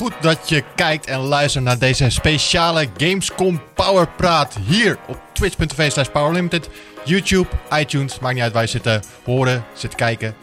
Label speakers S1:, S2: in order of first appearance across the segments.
S1: goed dat je kijkt en luistert naar deze speciale Gamescom Power Praat hier op twitch.tv slash powerlimited, YouTube, iTunes, maakt niet uit waar je zit te horen, zit te kijken,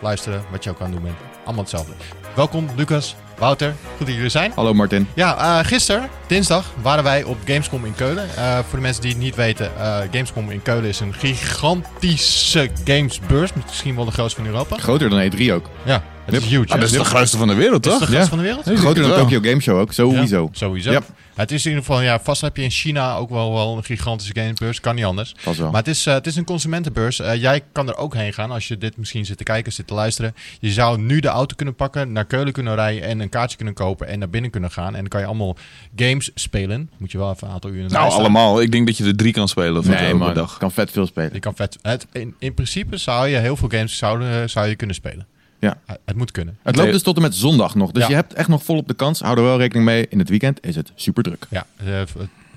S1: luisteren, wat je ook aan het doen bent. Allemaal hetzelfde. Welkom Lucas, Wouter, goed dat jullie er zijn.
S2: Hallo Martin.
S1: Ja, uh, gisteren, dinsdag, waren wij op Gamescom in Keulen. Uh, voor de mensen die het niet weten, uh, Gamescom in Keulen is een gigantische gamesbeurs. Misschien wel de grootste van Europa.
S2: Groter dan E3 ook.
S1: Ja, het is huge.
S3: Ah, dat is de grootste van de wereld,
S1: Het is
S3: toch?
S1: de grootste van de wereld?
S2: Ja. Groter dan. Tokyo Game Show ook, sowieso.
S1: Ja, sowieso.
S2: Ja.
S1: Het is in ieder geval, ja, vast heb je in China ook wel, wel een gigantische gamebeurs. Kan niet anders.
S2: Wel.
S1: Maar het is, eh, het is een consumentenbeurs. Eh, jij kan er ook heen gaan als je dit misschien zit te kijken, zit te luisteren. Je zou nu de auto kunnen pakken, naar Keulen kunnen rijden en een kaartje kunnen kopen en naar binnen kunnen gaan. En dan kan je allemaal games spelen. Moet je wel even een aantal uur in de rij
S3: Nou, allemaal. Ik denk dat je er drie kan spelen voor
S2: nee man,
S3: dag.
S2: kan vet veel spelen.
S1: Je kan vet. Het, in, in principe zou je heel veel games zouden, zou je kunnen spelen.
S2: Ja.
S1: Het, het moet kunnen.
S2: Het loopt dus tot en met zondag nog, dus
S1: Ja.
S2: je hebt echt nog volop de kans. Hou er wel rekening mee, in het weekend is het super druk.
S1: Ja, eh,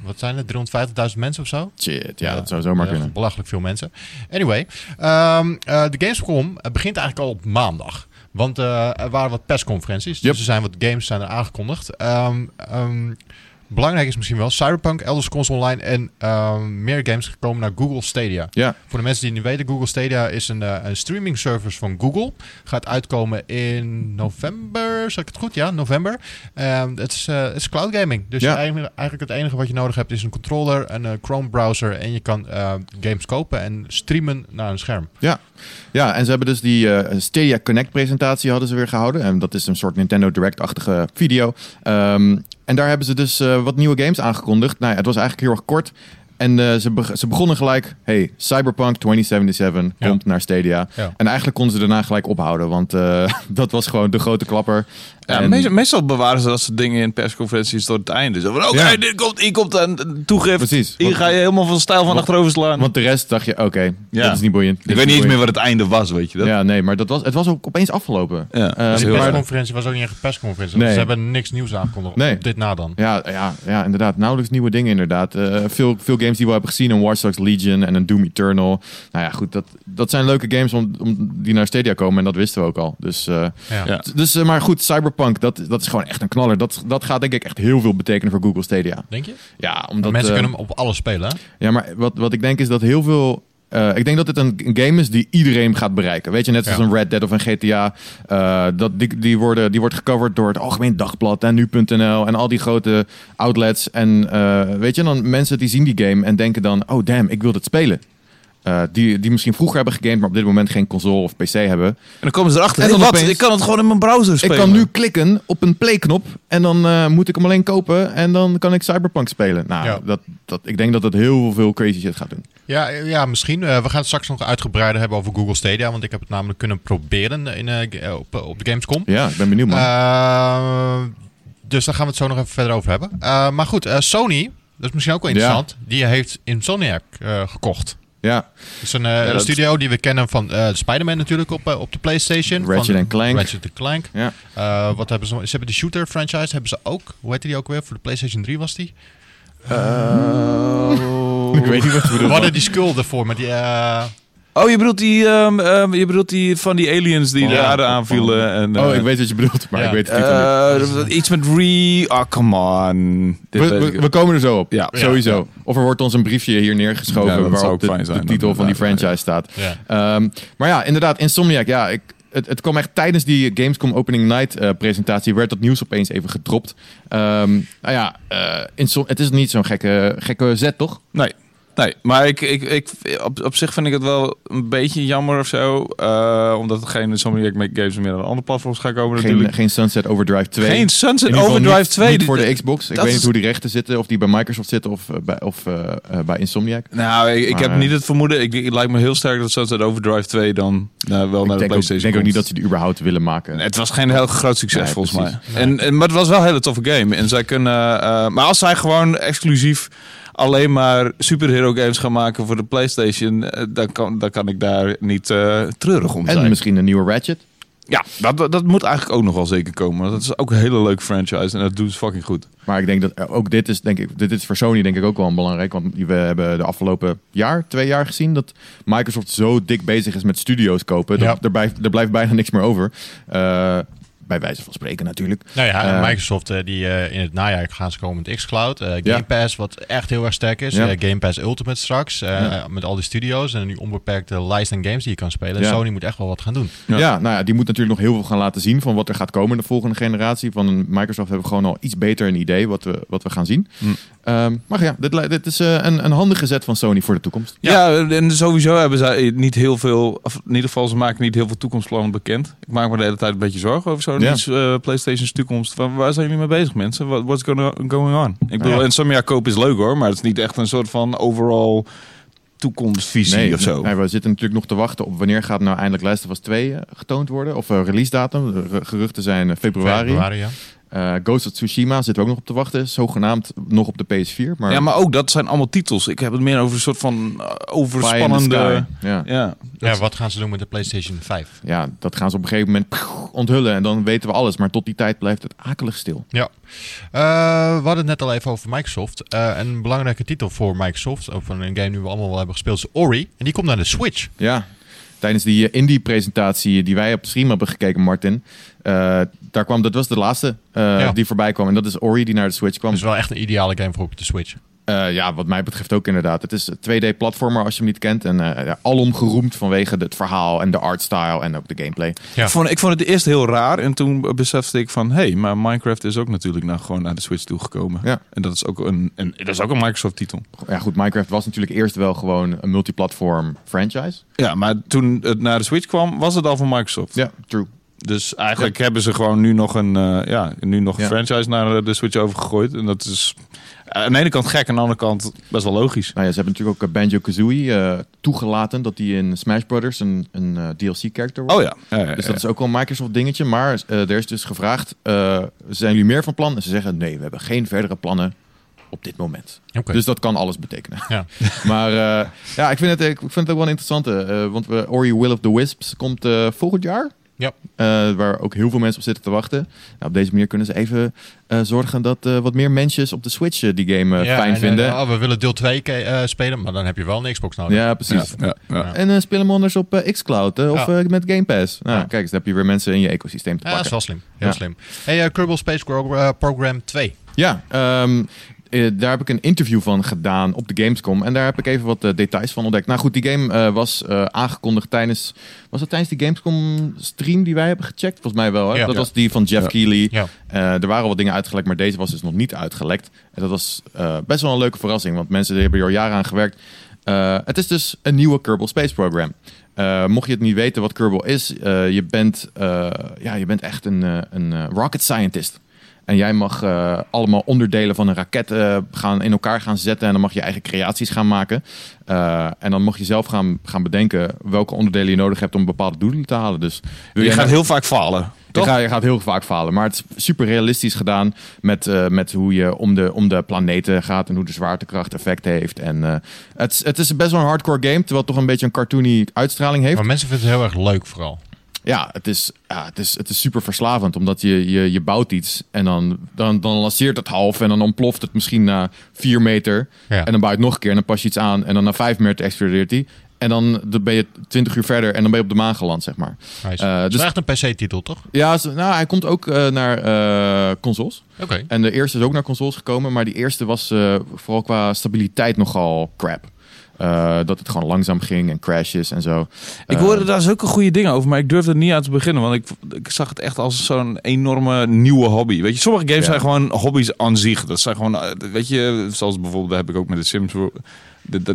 S1: wat zijn het? 350.000 mensen of zo?
S2: Shit, ja, dat zou zomaar
S1: echt
S2: kunnen.
S1: Belachelijk veel mensen. Anyway, ehm, eh, de Gamescom eh, begint eigenlijk al op maandag. Want eh, er waren wat persconferenties. Dus er zijn wat games zijn er aangekondigd. Ehm, belangrijk is misschien wel Cyberpunk, Elder Scrolls Online en ehm, meer games gekomen naar Google Stadia.
S2: Ja,
S1: Voor de mensen die niet weten, Google Stadia is een, eh, een streaming service van Google. Gaat uitkomen in november, zeg ik het goed? Ja, november. Ehm, het, is, eh, het is cloud gaming. Dus
S2: Ja.
S1: eigenlijk, eigenlijk het enige wat je nodig hebt is een controller, een eh, Chrome browser en je kan games kopen en streamen naar een scherm.
S2: ja. ja, en ze hebben dus die Stadia Connect presentatie hadden ze weer gehouden. En dat is een soort Nintendo Direct-achtige video. Ehm, en daar hebben ze dus eh, wat nieuwe games aangekondigd. Nou ja, het was eigenlijk heel erg kort. En eh, ze, ze begonnen gelijk, hey, Cyberpunk 2077
S1: Ja.
S2: komt naar Stadia.
S1: Ja.
S2: En eigenlijk konden ze daarna gelijk ophouden, want eh, dat was gewoon de grote klapper.
S3: Ja,
S2: En-
S3: meestal, meestal bewaren ze dat soort dingen in persconferenties tot het einde. Zo van, oké,
S2: Ja.
S3: dit komt, hier komt een toegift.
S2: Precies.
S3: Hier
S2: Want-
S3: ga je helemaal van stijl van
S2: Want-
S3: achterover slaan.
S2: Want de rest dacht je, oké,
S3: Ja.
S2: dit is niet boeiend.
S3: Ik weet niet eens meer wat het einde was, weet je dat?
S2: Ja, nee, maar dat was, het was ook opeens afgelopen.
S3: Ja, dat
S2: Eh,
S1: De persconferentie was ook niet echt een persconferentie.
S2: Nee.
S1: Ze hebben niks nieuws aangekondigd.
S2: Nee.
S1: Op dit na dan.
S2: Ja, ja, ja, inderdaad. Nauwelijks nieuwe dingen inderdaad. Eh, veel, veel games die we hebben gezien. Een Watch Dogs Legion en een Doom Eternal. Nou ja, goed. Dat, dat zijn leuke games om, om, die naar Stadia komen. En dat wisten we ook al. Dus, eh,
S1: Ja.
S2: Dus maar goed, Cyberpunk, dat, dat is gewoon echt een knaller. Dat, dat gaat denk ik echt heel veel betekenen voor Google Stadia.
S1: Denk je?
S2: Ja, omdat...
S1: Mensen
S2: eh,
S1: kunnen hem op alles spelen. hè?
S2: Ja, maar wat, wat ik denk is dat heel veel... eh, ik denk dat het een, game is die iedereen gaat bereiken. Weet je, net zoals
S1: Ja.
S2: een Red Dead of een GTA. eh, dat, die, die, worden, die wordt gecoverd door het Algemeen Dagblad en Nu.nl en al die grote outlets. En weet je, dan mensen die zien die game en denken dan... Oh damn, ik wil dit spelen. Eh, die, die misschien vroeger hebben gegamed, maar op dit moment geen console of PC hebben.
S3: En dan komen ze erachter.
S2: En dan
S3: wat?
S2: opeens-
S3: Ik kan het gewoon in mijn browser spelen.
S2: Ik kan nu klikken op een play-knop en dan eh, moet ik hem alleen kopen en dan kan ik Cyberpunk spelen. Nou,
S1: Ja.
S2: dat, dat, ik denk dat het heel veel crazy shit gaat doen.
S1: Ja, ja misschien. Eh, we gaan het straks nog uitgebreider hebben over Google Stadia. Want ik heb het namelijk kunnen proberen in, eh, op, op de Gamescom.
S2: Ja, ik ben benieuwd man.
S1: Dus daar gaan we het zo nog even verder over hebben. Eh, maar goed, eh, Sony, dat is misschien ook wel
S2: Ja.
S1: interessant. Die heeft Insomniac eh, gekocht.
S2: Ja.
S1: Dat is een, eh, studio die we kennen van eh Spider-Man natuurlijk op, eh, op de PlayStation.
S2: Ratchet
S1: van,
S2: Clank.
S1: Ratchet Clank.
S2: Ja.
S1: Wat hebben ze? Ze hebben de shooter franchise hebben ze ook. Hoe heette die ook weer? Voor de PlayStation 3 was die.
S2: Ik weet niet wat
S1: We
S2: bedoelt.
S1: hadden die skull ervoor, maar die...
S3: Oh, je bedoelt die, ehm, ehm, je bedoelt die van die aliens die
S1: Oh,
S3: de
S1: ja.
S3: aarde aanvielen. En,
S2: Oh,
S3: eh,
S2: ik weet wat je bedoelt, maar
S1: Ja.
S2: ik weet het niet.
S3: eh, iets met re... Oh, come on. Dit
S2: we, komen er zo op.
S3: Ja.
S2: Sowieso. Of er wordt ons een briefje hier neergeschoven waarop
S3: ook
S2: de,
S3: zijn.
S2: de titel van die franchise staat.
S1: ja.
S2: Ehm, maar ja, inderdaad, Insomniac. Ja, ik, het, het kwam echt tijdens die Gamescom Opening Night eh, presentatie werd dat nieuws opeens even gedropt. Ehm, nou ja, eh, Insom- het is niet zo'n gekke, gekke zet, toch?
S3: Nee. Nee, maar ik, ik, ik, op, op zich vind ik het wel een beetje jammer of zo. eh, omdat er geen Insomniac Games meer aan andere platforms gaan komen
S2: Geen,
S3: natuurlijk.
S2: geen Sunset Overdrive 2.
S3: Geen Sunset Overdrive
S2: niet-
S3: 2.
S2: Niet
S3: Die-
S2: voor de Xbox. Ik
S3: dat
S2: weet niet hoe die rechten zitten. Of die bij Microsoft zitten of, eh, bij, of eh, bij Insomniac.
S3: Nou, ik, ik heb niet het vermoeden. Ik, het lijkt me heel sterk dat Sunset Overdrive 2 dan wel naar
S2: Ik
S3: de
S2: denk, ook,
S3: PlayStation
S2: denk ook niet dat ze die überhaupt willen maken.
S3: Het was geen heel groot succes
S2: Nee,
S3: volgens mij. En, en, maar het was wel een hele toffe game. En zij kunnen, maar als zij gewoon exclusief alleen maar superhero games gaan maken voor de PlayStation, eh, dan, kan, dan kan ik daar niet eh, treurig om
S2: en
S3: zijn.
S2: misschien een nieuwe Ratchet.
S3: Ja, dat, dat- dat moet eigenlijk ook nog wel zeker komen. Dat is ook een hele leuke franchise en dat doet ze fucking goed.
S2: Maar ik denk dat eh, ook dit is, denk ik, dit is voor Sony denk ik ook wel belangrijk. Want we hebben de afgelopen jaar, twee jaar gezien dat Microsoft zo dik bezig is met studio's kopen. Dat
S1: Ja.
S2: er, blijft, er blijft bijna niks meer over. Eh, bij wijze van spreken natuurlijk.
S1: Nou ja, en
S2: Eh,
S1: Microsoft eh, die eh, in het najaar gaan ze komen met xCloud. eh Game
S2: Ja.
S1: Pass, wat echt heel erg sterk is.
S2: Ja.
S1: Game Pass Ultimate straks. eh,
S2: Ja.
S1: Met al die studio's en nu onbeperkte licensed games die je kan spelen.
S2: Ja.
S1: Sony moet echt wel wat gaan doen.
S3: Ja.
S2: Ja. nou ja, die moet natuurlijk nog heel veel gaan laten zien van wat er gaat komen in de volgende generatie. Van Microsoft hebben we gewoon al iets beter een idee wat we, wat we gaan zien.
S3: Hm.
S2: Ehm, maar ja, dit, dit is een, een handige zet van Sony voor de toekomst.
S3: Ja, en sowieso hebben zij niet heel veel, of in ieder geval ze maken niet heel veel toekomstplannen bekend. Ik maak me de hele tijd een beetje zorgen over Eh, PlayStation's toekomst. Waar, waar zijn jullie mee bezig mensen? What, what's going on? Ik bedoel,
S1: Ja.
S3: Insomnia koop is leuk hoor, maar het is niet echt een soort van overall toekomstvisie
S2: nee,
S3: of zo.
S2: nee, we zitten natuurlijk nog te wachten op wanneer gaat nou eindelijk Last of Us 2 eh, getoond worden. Of eh, release datum. Geruchten zijn februari.
S1: Februari, ja.
S2: Eh, Ghost of Tsushima zitten we ook nog op te wachten. Zogenaamd nog op de PS4. Maar
S3: Ja, maar ook dat zijn allemaal titels. Ik heb het meer over een soort van uh,
S2: the
S3: overspannende...
S2: Ja.
S3: Ja,
S1: ja, wat gaan ze doen met de PlayStation 5?
S2: ja, dat gaan ze op een gegeven moment onthullen. En dan weten we alles. Maar tot die tijd blijft het akelig stil.
S1: Ja. Eh, we hadden het net al even over Microsoft. Eh, een belangrijke titel voor Microsoft, over een game die we allemaal wel hebben gespeeld, is Ori. En die komt naar de Switch.
S2: Ja, tijdens die eh, indie-presentatie die wij op de stream hebben gekeken, Martin. Eh, daar kwam, dat was de laatste eh,
S1: Ja.
S2: die voorbij kwam. En dat is Ori die naar de Switch kwam.
S1: Dat is wel echt een ideale game voor op de Switch.
S2: Eh, ja, wat mij betreft ook inderdaad. Het is een 2D-platformer als je hem niet kent. En eh, ja, alom geroemd vanwege het verhaal en de artstyle en ook de gameplay.
S1: Ja.
S3: Ik, vond, ik vond het eerst heel raar. En toen besefte ik van... Hé, hey, maar Minecraft is ook natuurlijk nou gewoon naar de Switch toegekomen.
S2: Ja.
S3: En dat is ook een, een, dat is ook een Microsoft-titel.
S2: Ja goed, Minecraft was natuurlijk eerst wel gewoon een multiplatform franchise.
S3: Ja, maar toen het naar de Switch kwam, was het al van Microsoft.
S2: Ja, true.
S3: Dus eigenlijk hebben ze gewoon nu nog een, eh, ja, nu nog een
S2: Ja.
S3: franchise naar de Switch overgegooid. En dat is eh, aan de ene kant gek, aan de andere kant best wel logisch.
S2: Nou ja, ze hebben natuurlijk ook Banjo-Kazooie eh, toegelaten dat die in Smash Brothers een, een eh, DLC-character wordt.
S3: Oh ja. ja, ja,
S2: Dus
S3: ja.
S2: dat is ook wel een Microsoft dingetje. Maar eh, er is dus gevraagd, eh, zijn jullie meer van plan? En ze zeggen, nee, we hebben geen verdere plannen op dit moment.
S1: Oké.
S2: Dus dat kan alles betekenen.
S1: Ja.
S2: maar eh, ja, ik vind, het, ik vind het ook wel een interessante. eh, want we, Ori Will of the Wisps komt eh, volgend jaar.
S1: Ja.
S2: Eh, waar ook heel veel mensen op zitten te wachten. Nou, op deze manier kunnen ze even eh, zorgen dat eh, wat meer mensen op de Switch die game
S1: Ja,
S2: fijn
S1: en,
S2: vinden.
S1: oh, we willen deel 2 ke- eh, spelen, maar dan heb je wel een Xbox nodig.
S2: ja, precies.
S3: Ja, ja, ja.
S2: En eh, speel hem anders op xCloud of
S1: Ja.
S2: met Game Pass. Nou,
S1: Ja.
S2: kijk eens, dan heb je weer mensen in je ecosysteem te
S1: Ja, dat is
S2: pakken.
S1: wel slim. Heel
S2: Ja.
S1: slim. Hey, Kerbal Space Program 2.
S2: Ja, ehm, eh, daar heb ik een interview van gedaan op de Gamescom. En daar heb ik even wat eh, details van ontdekt. Nou goed, die game eh, was eh, aangekondigd tijdens... Was het tijdens die Gamescom stream die wij hebben gecheckt? Volgens mij wel, hè?
S1: Ja.
S2: Dat
S1: Ja.
S2: was die van Jeff
S3: Ja.
S2: Keighley.
S1: Ja.
S2: Eh, er waren wat dingen uitgelekt, maar deze was dus nog niet uitgelekt. En dat was eh, best wel een leuke verrassing, want mensen hebben er al jaren aan gewerkt. Eh, het is dus een nieuwe Kerbal Space Program. Eh, mocht je het niet weten wat Kerbal is, eh, je, bent, eh, ja, je bent echt een, eh, een eh, rocket scientist. En jij mag eh, allemaal onderdelen van een raket eh, gaan, in elkaar gaan zetten. En dan mag je eigen creaties gaan maken. Eh, en dan mag je zelf gaan, gaan bedenken welke onderdelen je nodig hebt om bepaalde doelen te halen. Dus wil
S3: Je gaat
S2: nou-
S3: heel vaak falen.
S2: je
S3: Toch?
S2: gaat, je gaat heel vaak falen. Maar het is super realistisch gedaan met, eh, met hoe je om de, om de planeten gaat en hoe de zwaartekracht effect heeft. En eh, het, is- het is best wel een hardcore game, terwijl het toch een beetje een cartoony uitstraling heeft.
S1: Maar mensen vinden het heel erg leuk vooral.
S2: Ja, het is, ja het, is, het is super verslavend, omdat je, je, je bouwt iets en dan, dan, dan lanceert het half en dan ontploft het misschien na vier meter.
S1: Ja.
S2: En dan bouw je het nog een keer en dan pas je iets aan en dan na vijf meter explodeert hij. En dan dan ben je twintig uur verder en dan ben je op de maan geland, zeg maar.
S1: Nice.
S2: Eh,
S1: het is
S2: dus-
S1: wel echt een PC-titel, toch?
S2: Ja, nou, hij komt ook eh, naar eh, consoles.
S1: Oké.
S2: En de eerste is ook naar consoles gekomen, maar die eerste was vooral qua stabiliteit nogal crap. Eh, dat het gewoon langzaam ging en crashes en zo.
S3: Ik
S2: Eh,
S3: hoorde daar zulke goede dingen over, maar ik durfde er niet aan te beginnen. Want ik, ik zag het echt als zo'n enorme nieuwe hobby. Weet je, sommige games
S2: Ja.
S3: zijn gewoon hobby's aan zich. Dat zijn gewoon, eh, weet je, zoals bijvoorbeeld, heb ik ook met de Sims.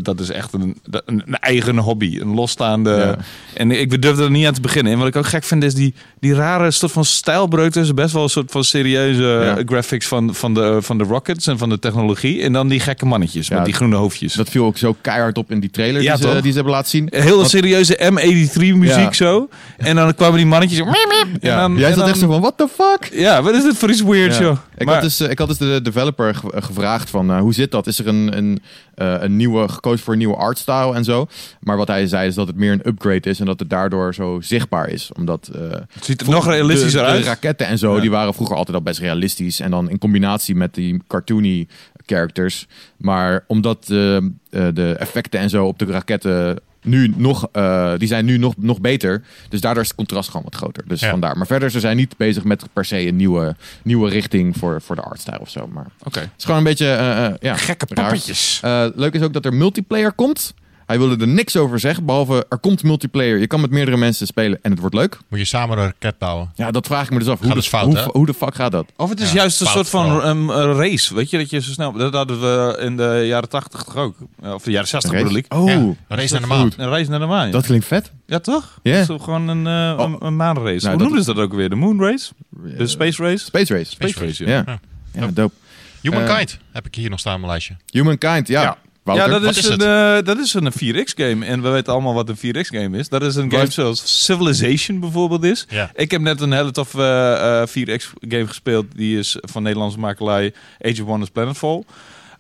S3: Dat, is echt een, een, een eigen hobby, een losstaande.
S2: Ja.
S3: En ik durfde er niet aan te beginnen. En wat ik ook gek vind, is die, die rare soort van stijlbreuk tussen best wel een soort van serieuze
S2: Ja.
S3: graphics van, van, de, van de rockets en van de technologie. En dan die gekke mannetjes
S2: Ja,
S3: met die groene hoofdjes.
S2: Dat viel ook zo keihard op in die trailer die, ze, die ze hebben laten zien.
S3: Heel
S2: Want-
S3: serieuze M83 muziek zo. En dan kwamen die mannetjes. miep, miep. En dan,
S2: Jij zat
S3: dan-
S2: echt zo van, what the fuck?
S3: Ja, wat is dit voor iets weirds,
S2: Ja.
S3: joh?
S2: Ik,
S3: Maar-
S2: had dus, eh, ik had dus de developer eh, gevraagd van eh, hoe zit dat? Is er een, een, een nieuwe, gekozen voor een nieuwe artstyle en zo? Maar wat hij zei is dat het meer een upgrade is en dat het daardoor zo zichtbaar is. Omdat eh,
S3: het ziet er nog realistischer
S2: de,
S3: uit.
S2: De raketten en zo,
S3: Ja.
S2: die waren vroeger altijd al best realistisch. En dan in combinatie met die cartoony characters. Maar omdat eh, eh, de effecten en zo op de raketten nu nog, eh, die zijn nu nog, nog beter. Dus daardoor is het contrast gewoon wat groter. Dus
S1: Ja.
S2: vandaar. Maar verder, ze zijn niet bezig met per se een nieuwe, nieuwe richting voor, voor de artstyle of zo. Maar
S3: Oké.
S2: het is gewoon een beetje, eh, eh, ja.
S3: Gekke
S2: raar.
S3: poppetjes.
S2: Leuk is ook dat er multiplayer komt. Hij wilde er niks over zeggen, behalve er komt multiplayer. Je kan met meerdere mensen spelen en het wordt leuk.
S1: Moet je samen een raket bouwen.
S2: Ja, dat vraag ik me dus af. Hoe,
S1: Gaat
S2: de,
S1: fout,
S2: hoe, de fuck gaat dat?
S3: Of het is
S1: Ja,
S3: juist een soort van um, een race. Weet je, dat je zo snel... Dat hadden we in de jaren 80 toch ook? Of de jaren 60
S2: Een
S3: bedoel ik.
S2: Oh,
S1: Ja, een race naar de maan.
S3: Een race naar de maan. ja.
S2: dat klinkt vet.
S3: Ja, toch?
S2: Ja.
S3: Dat is gewoon een, eh, een, een maanrace.
S2: Nou,
S3: Hoe
S2: dat-
S3: noemden ze dat ook weer? De moon race? De space race?
S2: Space Race.
S3: Space race,
S2: Ja,
S3: ja.
S2: ja. dope.
S1: Humankind heb ik hier nog staan op mijn lijstje.
S2: Humankind, ja.
S3: Ja.
S2: Wouter,
S3: ja, dat
S1: wat
S3: is, een, eh, dat is een 4X-game. En we weten allemaal wat een 4X-game is. Dat is een game zoals Civilization bijvoorbeeld is.
S1: Ja.
S3: Ik heb net een hele toffe eh, eh, 4X-game gespeeld. Die is van Nederlandse makelij Age of Wonders Planetfall.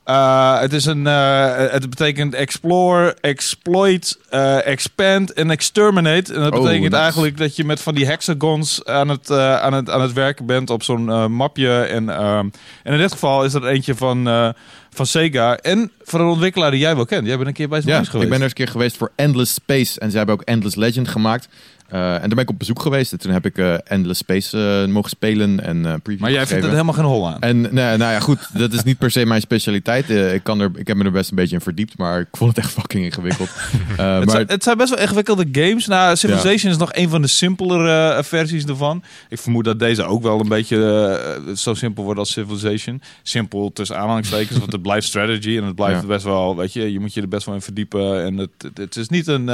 S3: Eh, het, is een, eh, het betekent explore, exploit, eh, expand en exterminate. En dat
S2: Oh,
S3: betekent eigenlijk dat je met van die hexagons aan het, eh, aan het, aan het werken bent op zo'n eh, mapje. En, ehm, en in dit geval is dat eentje van, eh, van Sega. En van een ontwikkelaar die jij wel kent. Jij bent een keer bij ze
S2: Ja,
S3: geweest.
S2: ik ben er eens een keer geweest voor Endless Space. En ze hebben ook Endless Legend gemaakt. Eh, en daar ben ik op bezoek geweest. En toen heb ik eh, Endless Space eh, mogen spelen en
S3: maar jij vindt er helemaal geen hol aan.
S2: En nee, nou ja, goed, dat is niet per se mijn specialiteit. Ik, kan er, ik heb me er best een beetje in verdiept, maar ik vond het echt fucking ingewikkeld.
S3: Het,
S2: maar,
S3: zijn, het zijn best wel ingewikkelde games. Nou, Civilization is nog een van de simpelere versies ervan. Ik vermoed dat deze ook wel een beetje zo simpel wordt als Civilization. Simpel tussen aanhalingstekens, want het blijft strategy en het blijft
S2: Ja.
S3: best wel, weet je, je moet je er best wel in verdiepen. En het, het, het is niet een,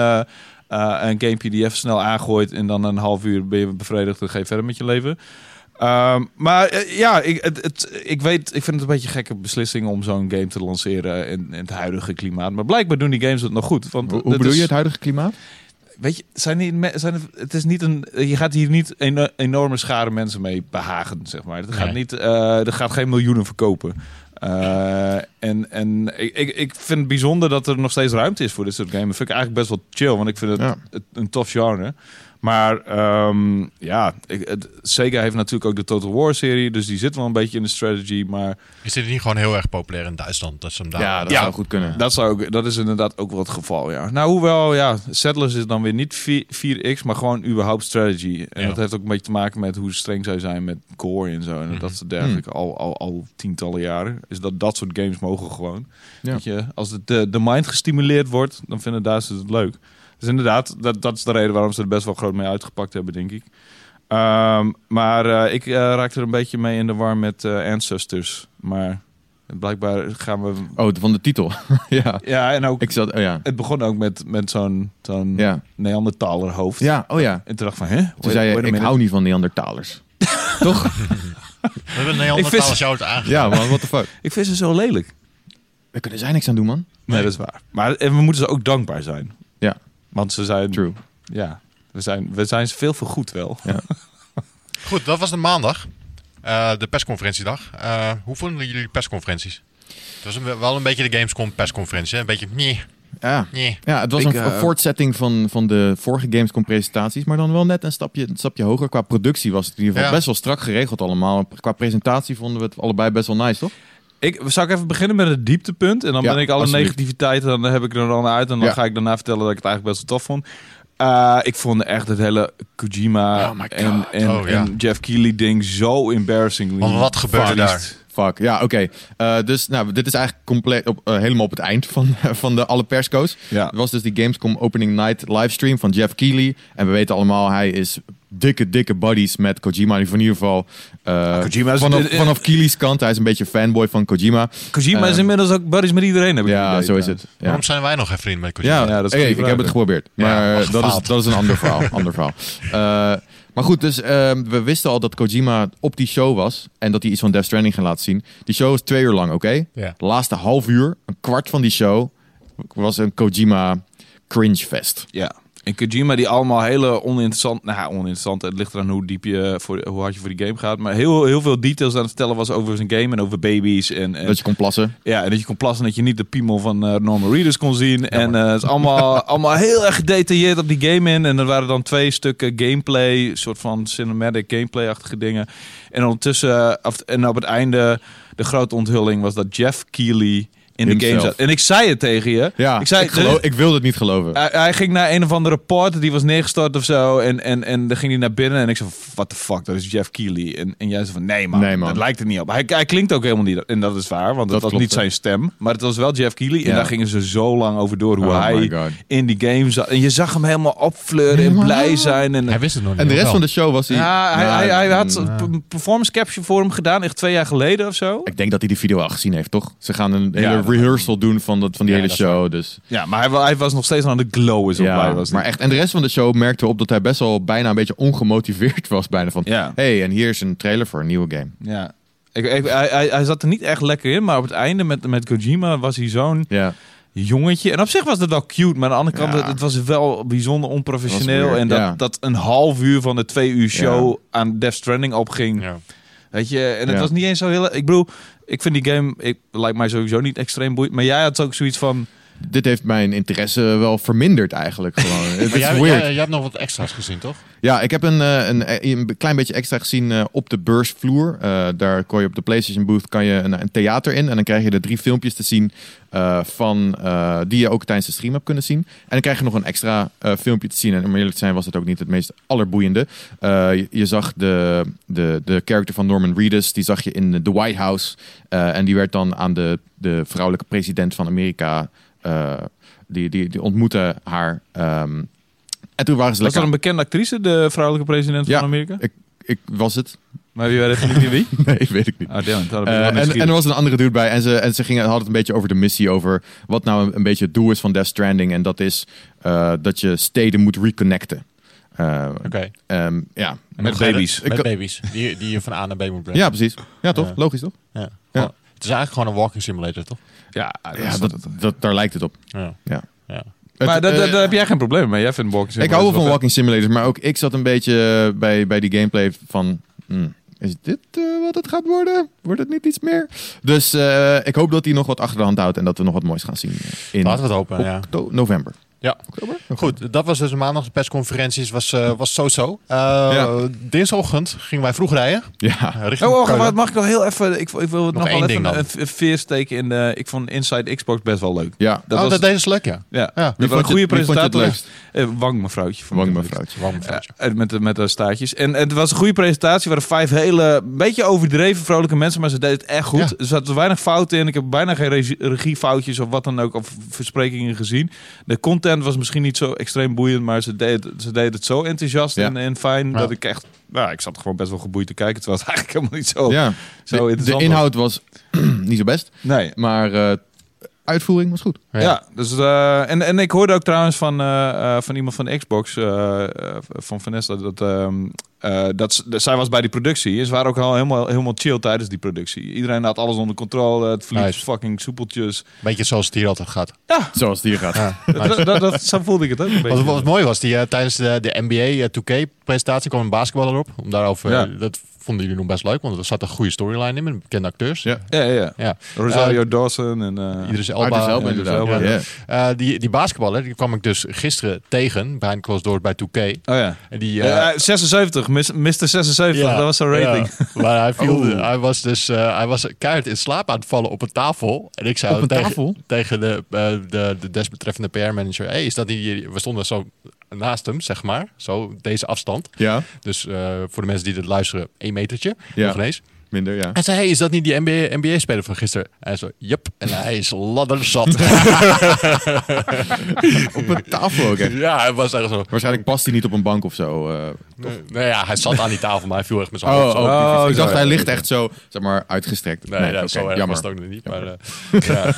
S3: een gamepje die je even snel aangooit en dan een half uur ben je bevredigd en ga je verder met je leven. Ehm, maar eh, ja, ik, het, het, ik weet, ik vind het een beetje een gekke beslissing om zo'n game te lanceren in, in het huidige klimaat. Maar blijkbaar doen die games het nog goed. Want
S2: hoe bedoel
S3: is-
S2: je het huidige klimaat?
S3: Weet je, zijn die, zijn er, het is niet een, je gaat hier niet een enorme schare mensen mee behagen, zeg maar. Het gaat
S1: Nee.
S3: niet, eh er gaat geen miljoenen verkopen. Eh, en en ik, ik, ik vind het bijzonder dat er nog steeds ruimte is voor dit soort games. Dat vind ik eigenlijk best wel chill, want ik vind het,
S2: Ja.
S3: het een tof genre. Maar ehm, ja, ik, het, Sega heeft natuurlijk ook de Total War serie, dus die zit wel een beetje in de strategy. Maar
S1: Is dit niet gewoon heel erg populair in Duitsland? Dat ze hem daar...
S2: Ja, dat
S3: Ja.
S2: zou goed kunnen.
S3: dat, zou ook, dat is inderdaad ook wel het geval, ja. Nou, hoewel, ja, Settlers is dan weer niet 4, 4X, maar gewoon überhaupt strategy. En
S1: Ja.
S3: dat heeft ook een beetje te maken met hoe streng zij zijn met core en zo. En
S1: Mhm.
S3: dat soort dergelijke, al, al, al tientallen jaren. Is dat dat soort games mogen gewoon.
S2: Ja.
S3: Weet je, als het de, de mind gestimuleerd wordt, dan vinden Duitsers het leuk. Dus inderdaad, dat, dat is de reden waarom ze er best wel groot mee uitgepakt hebben, denk ik. Ehm, maar eh, ik eh, raakte er een beetje mee in de war met eh, Ancestors. Maar blijkbaar gaan we...
S2: Oh, van de titel. ja.
S3: Ja, en ook
S2: Ik zat, oh ja.
S3: het begon ook met, met zo'n zo'n
S2: Ja.
S3: Neandertaler hoofd.
S2: Ja, oh ja.
S3: En toen dacht ik van, hè?
S2: Toen zei je, ik hou niet van Neandertalers. Toch?
S1: We hebben een Neandertalers jou het.
S2: Ja, man, what the fuck.
S3: Ik vind ze zo lelijk.
S2: We kunnen zij niks aan doen, man.
S3: Nee, dat is waar. Maar en we moeten ze ook dankbaar zijn.
S2: Ja.
S3: Want ze zijn...
S2: True.
S3: Ja, we zijn, we zijn veel vergoed wel.
S1: Goed, dat was de maandag. Eh, de persconferentiedag. Eh, hoe vonden jullie persconferenties? Het was een- wel een beetje de Gamescom persconferentie. hè? Een beetje nee,
S2: Ja.
S1: nee.
S2: Ja, het was
S3: Ik,
S2: een,
S3: eh,
S2: voortzetting van, van de vorige Gamescom presentaties, maar dan wel net een stapje, een stapje hoger. Qua productie was het in ieder geval
S1: Ja.
S2: best wel strak geregeld allemaal. Qua presentatie vonden we het allebei best wel nice, toch?
S3: Ik zou ik even beginnen met het dieptepunt. En dan
S2: Ja,
S3: ben ik alle negativiteit, dan heb ik er dan uit. En dan
S2: Ja.
S3: ga ik daarna vertellen dat ik het eigenlijk best wel tof vond. Eh, ik vond echt het hele Kojima
S2: Oh
S3: en, en,
S1: Oh, ja.
S3: en Jeff Keighley ding zo embarrassing.
S1: Want wat gebeurde daar?
S2: Fuck, ja, oké. Eh, dus nou, dit is eigenlijk compleet op, eh, helemaal op het eind van, van de alle persco's.
S3: Ja.
S2: Het was dus die Gamescom Opening Night livestream van Jeff Keighley. En we weten allemaal, hij is dikke, dikke buddies met Kojima. In ieder geval eh,
S3: Kojima is-
S2: vanaf, vanaf Keighley's kant. Hij is een beetje fanboy van Kojima.
S3: Kojima is
S2: Eh,
S3: inmiddels ook buddies met iedereen, heb ik
S2: Ja,
S3: idee,
S2: zo is het. Ja.
S1: Waarom zijn wij nog geen vrienden met Kojima?
S2: Ja,
S3: Ja, dat is
S2: ik heb het geprobeerd.
S1: Ja,
S2: Maar
S1: maar
S2: dat, is, dat is een ander verhaal. ander verhaal. Maar goed, dus ehm, we wisten al dat Kojima op die show was. En dat hij iets van Death Stranding ging laten zien. Die show was twee uur lang, oké?
S1: Ja.
S2: De laatste half uur, een kwart van die show, was een Kojima cringe fest.
S3: Ja. En Kojima die allemaal hele oninteressant, nou oninteressant, het ligt eraan hoe diep je, voor, hoe hard je voor die game gaat, maar heel, heel veel details aan het vertellen was over zijn game en over baby's en, en
S2: Dat je kon plassen.
S3: ja, en dat je kon plassen en dat je niet de piemel van eh, Norman Reedus kon zien. En eh, het is allemaal, allemaal heel erg gedetailleerd op die game in. En er waren dan twee stukken gameplay, soort van cinematic gameplay-achtige dingen. En ondertussen, eh, af- en op het einde, de grote onthulling was dat Jeff Keighley in de game zat. En ik zei het tegen je.
S2: Ja,
S3: ik, zei,
S2: ik, geloof, ik wilde het niet geloven.
S3: hij, hij ging naar een of andere poort, die was neergestort of zo. En, en, en dan ging hij naar binnen en ik zei, what the fuck, dat is Jeff Keighley. En, en jij zei van, nee man,
S2: Nee, man.
S3: dat lijkt er niet op. Hij, hij klinkt ook helemaal niet, en dat is waar, want het
S2: Dat
S3: was niet zijn stem. Maar het was wel Jeff Keighley. En daar gingen ze zo lang over door, hoe
S2: Oh
S3: hij in die game zat. En je zag hem helemaal opfleuren en blij zijn. En,
S1: Hij wist het nog niet.
S2: en de rest
S1: wel?
S2: van de show was hij...
S3: ja, hij, hij, hij had
S2: mm,
S3: een performance capture voor hem gedaan, echt twee jaar geleden of zo.
S2: Ik denk dat hij die video al gezien heeft, toch? Ze gaan een hele rehearsal doen van, dat, van die
S1: Ja,
S2: hele
S1: dat
S2: show. Dus
S3: Ja, maar hij, hij was nog steeds aan de glow is op
S2: ja,
S3: blij was
S2: maar echt. En de rest van de show merkte op dat hij best wel bijna een beetje ongemotiveerd was. Bijna van,
S3: Ja.
S2: hey, en hier is een trailer voor een nieuwe game.
S3: Ja. Ik, ik, hij, hij, zat er niet echt lekker in, maar op het einde met, met Kojima was hij zo'n
S2: Ja,
S3: jongetje. En op zich was het wel cute, maar aan de andere kant,
S2: Ja.
S3: het, was wel bijzonder onprofessioneel.
S2: Dat
S3: en dat,
S2: ja.
S3: dat een half uur van de twee uur show aan Death Stranding opging.
S1: Ja.
S3: Weet je, en het was niet eens zo heel... Ik bedoel, ik vind die game, ik, lijkt mij sowieso niet extreem boeiend. Maar jij had ook zoiets van...
S2: dit heeft mijn interesse wel verminderd eigenlijk gewoon. Het
S1: Maar jij,
S2: weird.
S1: jij, jij hebt nog wat extra's gezien, toch?
S2: Ja, ik heb een, eh, een, een klein beetje extra gezien eh, op de beursvloer. Eh, daar kon je op de PlayStation booth kan je een, een theater in. En dan krijg je de drie filmpjes te zien eh, van, eh, die je ook tijdens de stream hebt kunnen zien. En dan krijg je nog een extra eh, filmpje te zien. En om eerlijk te zijn was het ook niet het meest allerboeiende. Eh, je, je zag de, de, de character van Norman Reedus, die zag je in de White House. Eh, en die werd dan aan de, de vrouwelijke president van Amerika... eh, die, die, die ontmoette haar... ehm, en toen waren ze
S3: Was dat een bekende actrice, de vrouwelijke president
S2: Ja.
S3: van Amerika?
S2: Ik, ik was het.
S3: Maar wie weet niet wie?
S2: Nee, weet ik niet.
S3: Oh, damn,
S2: en, en er was een andere dude bij. En ze, en ze gingen, hadden het een beetje over de missie. Over wat nou een, een beetje het doel is van Death Stranding. En dat is eh, dat je steden moet reconnecten. Eh,
S1: Oké.
S2: ehm, ja.
S3: Met baby's.
S1: Met baby's. Die, die je van A naar B moet brengen.
S2: ja, precies. Ja, toch?
S1: Ja.
S2: Logisch, toch?
S1: Ja. Gewoon- Het is eigenlijk gewoon een walking simulator, toch?
S3: Ja, dat
S2: Ja, dat, daar lijkt het op.
S1: Ja.
S2: Ja.
S1: ja.
S3: Maar
S2: Het,
S3: daar- daar
S2: eh,
S3: daar heb jij geen probleem mee. Jij vindt walking
S2: ik hou wel van
S3: simulators
S2: walking simulators. Maar ook ik zat een beetje eh, bij, bij die gameplay van... hmm, is dit eh, wat het gaat worden? Wordt het niet iets meer? Dus eh, ik hoop dat hij nog wat achter de hand houdt. En dat we nog wat moois gaan zien. In
S1: Laten we het hopen, ja.
S2: November.
S1: Ja.
S2: Oktober?
S1: Goed, dat was dus maandag de persconferenties. Was, eh, was zo-zo. Eh,
S2: Ja.
S1: Dinsdagochtend gingen wij vroeg rijden.
S2: Ja.
S1: eh, richting
S3: Oh, oh, maar mag ik nog heel even... Ik, ik wil het nog, wel even een, een veer steken in de... Ik vond Inside Xbox best wel leuk.
S2: Ja.
S3: Dat
S1: oh,
S3: was,
S1: dat deze is leuk, ja.
S3: ja,
S1: Ja.
S2: Wie
S3: was een goede
S2: je- wie vond je het
S3: presentator.
S2: leukst?
S3: Eh, Wang mevrouwtje.
S2: Wang mevrouwtje.
S1: Waarom foutje?
S3: Eh, met, de, met de staartjes. En het was een goede presentatie. Er waren vijf hele, een beetje overdreven vrolijke mensen, maar ze deden het echt goed.
S1: Ja.
S3: Er zaten weinig fouten in. Ik heb bijna geen regie- regiefoutjes of wat dan ook, of versprekingen gezien. De content was misschien niet zo extreem boeiend, maar ze deden, ze deden het zo enthousiast
S2: Ja.
S3: en, en fijn
S1: Ja.
S3: dat ik echt, nou, ik zat gewoon best wel geboeid te kijken. Terwijl het eigenlijk helemaal niet zo,
S2: Ja.
S3: zo
S2: De,
S3: interessant
S2: de inhoud was niet zo best,
S3: was. Nee.
S2: maar eh, uitvoering was goed.
S3: Ja, dus, eh, en, en ik hoorde ook trouwens van, eh, eh, van iemand van Xbox, van Vanessa, dat, ehm, eh, dat, ze- dat zij was bij die productie. En ze waren ook al helemaal, helemaal chill tijdens die productie. Iedereen had alles onder controle. Het vliegt
S1: Nice.
S3: fucking soepeltjes.
S1: Beetje zoals het hier altijd gaat.
S2: Zoals het hier gaat.
S1: Ja, nice.
S3: dat, dat, dat- zo voelde ik het ook een beetje.
S1: Wat, wat mooi was, die, tijdens de, de NBA 2K-presentatie kwam een basketballer op. Om daarover,
S3: Ja.
S1: dat vonden jullie nog best leuk, want er zat een goede storyline in met bekende acteurs.
S2: Ja.
S3: Ja, ja, ja. Rosario Dawson en... eh,
S1: Idris
S2: Idris
S1: Elba.
S2: Elba.
S3: Elba,
S2: Ja.
S1: Eh, die, die basketballer, die kwam ik dus gisteren tegen, behind closed doors bij 2K.
S3: Oh ja.
S1: En die, eh,
S3: Eh, 76, mis- Mr. 76, dat was zijn rating.
S1: Ja, maar hij, viel,
S2: Oeh.
S1: hij was dus eh, hij was keihard in slaap aan het vallen op een tafel. En ik zei
S2: een
S1: tegen,
S2: tafel?
S1: tegen de, eh, de, de desbetreffende PR-manager: hey, is dat niet. We stonden zo naast hem, zeg maar. Zo, deze afstand.
S2: Ja,
S1: Dus eh, voor de mensen die dit luisteren, één metertje.
S2: Ja.
S1: Nog ineens.
S2: Minder, ja.
S1: Hij zei: Hey, is dat niet die NBA, NBA-speler van gisteren? En hij zo: Yep. En hij is ladderzat.
S2: Op een tafel ook, hè.
S1: ja, hij was echt zo.
S2: Waarschijnlijk past hij niet op een bank of zo. eh.
S1: Nee, nee, ja, hij zat aan die tafel, maar hij viel echt met zijn
S2: Oh,
S1: hoofd
S2: oh,
S1: zo.
S3: Oh,
S2: ik dacht, hij ligt echt zo, zeg maar, uitgestrekt.
S1: Nee, nee,
S2: oké,
S1: zo erg
S2: jammer.
S1: was het ook nog niet. Maar eh, ja.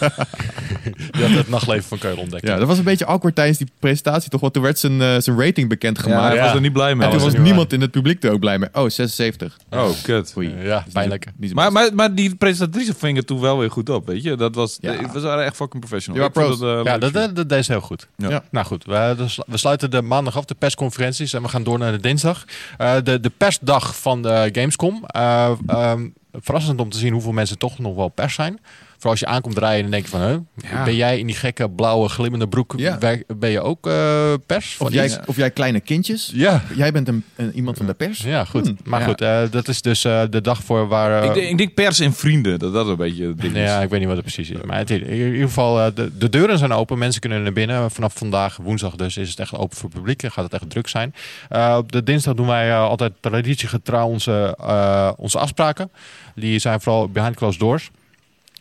S1: je had het nachtleven van Keulen ontdekt.
S2: Ja, dat was een beetje awkward tijdens die presentatie toch? Want toen werd zijn, eh, zijn rating
S3: Ja,
S2: bekendgemaakt.
S3: hij
S1: Ja.
S3: was er niet blij mee.
S2: en toen
S1: was
S2: niemand in het publiek er ook blij mee. Oh, 76.
S3: Oh, kut.
S2: Oei.
S1: Ja,
S2: Is niet-
S3: Maar, maar, maar die presentatrice ving het toen wel weer goed op, weet je. Dat was,
S2: Ja.
S3: we waren echt fucking professional.
S2: Ja,
S3: eh,
S1: Ja, dat, dat, dat deed ze heel goed.
S3: Ja.
S2: Ja.
S1: Nou goed, we, dus we sluiten de maandag af, de persconferenties. En we gaan door naar de dinsdag. Eh, de, de persdag van de Gamescom. Eh, ehm, verrassend om te zien hoeveel mensen toch nog wel pers zijn. Voor als je aankomt rijden, dan denk je van, huh,
S2: Ja.
S1: ben jij in die gekke blauwe glimmende broek,
S2: Ja.
S1: ben je ook eh, pers?
S2: Of jij, of jij kleine kindjes.
S1: Ja.
S2: Jij bent een, een- iemand van de pers.
S1: Ja, goed.
S2: Hmm,
S1: Maar
S2: ja.
S1: goed, eh, dat is dus eh, de dag voor waar... eh,
S3: ik, denk, ik denk pers en vrienden, dat dat een beetje het ding is.
S1: Ja, ik weet niet wat het precies is. Maar het, in ieder geval, de, de deuren zijn open. Mensen kunnen naar binnen. Vanaf vandaag, woensdag dus, is het echt open voor het publiek. Dan gaat het echt druk zijn. Eh, op de dinsdag doen wij altijd traditiegetrouw onze, eh, onze afspraken. Die zijn vooral behind closed doors.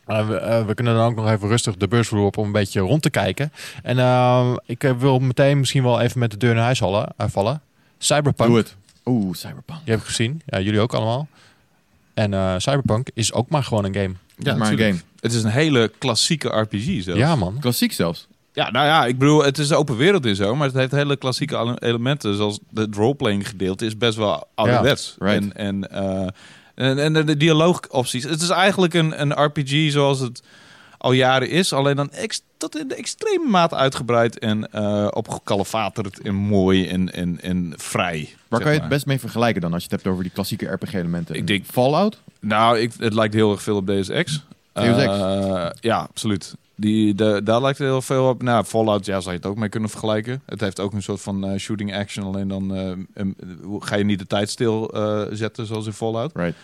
S1: Eh, we, eh, we kunnen dan ook nog even rustig de beursvloer op om een beetje rond te kijken. En eh, ik eh, wil meteen misschien wel even met de deur naar huis vallen. vallen. Cyberpunk.
S2: Doe het. Oeh, Cyberpunk.
S1: Die heb ik gezien. Ja, jullie ook allemaal. En eh, Cyberpunk is ook maar gewoon een game.
S2: Ja, maar een game.
S3: Het is een hele klassieke RPG zelfs.
S1: Ja, man.
S2: Klassiek zelfs.
S3: Ja, nou ja, ik bedoel, het is een open wereld en zo, maar het heeft hele klassieke ele- elementen, zoals het roleplaying gedeelte is best wel ouderwets.
S2: right.
S3: En, en, eh, en, en de, de dialoogopties. Het is eigenlijk een, een RPG zoals het al jaren is, alleen dan ex, tot in de extreme mate uitgebreid en eh opgekalefaterd en mooi en, en, en vrij.
S2: Waar kan je het
S3: maar.
S2: best mee vergelijken dan, als je het hebt over die klassieke RPG-elementen?
S3: Ik denk-
S2: Fallout?
S3: Nou, ik, het lijkt heel erg veel op Deus Ex.
S2: Deus Ex?
S3: Eh, ja, absoluut. Die, de, daar lijkt het heel veel op. Nou, Fallout, ja, zou je het ook mee kunnen vergelijken. Het heeft ook een soort van eh, shooting action. Alleen dan eh, ga je niet de tijd stil eh, zetten zoals in Fallout.
S2: Right.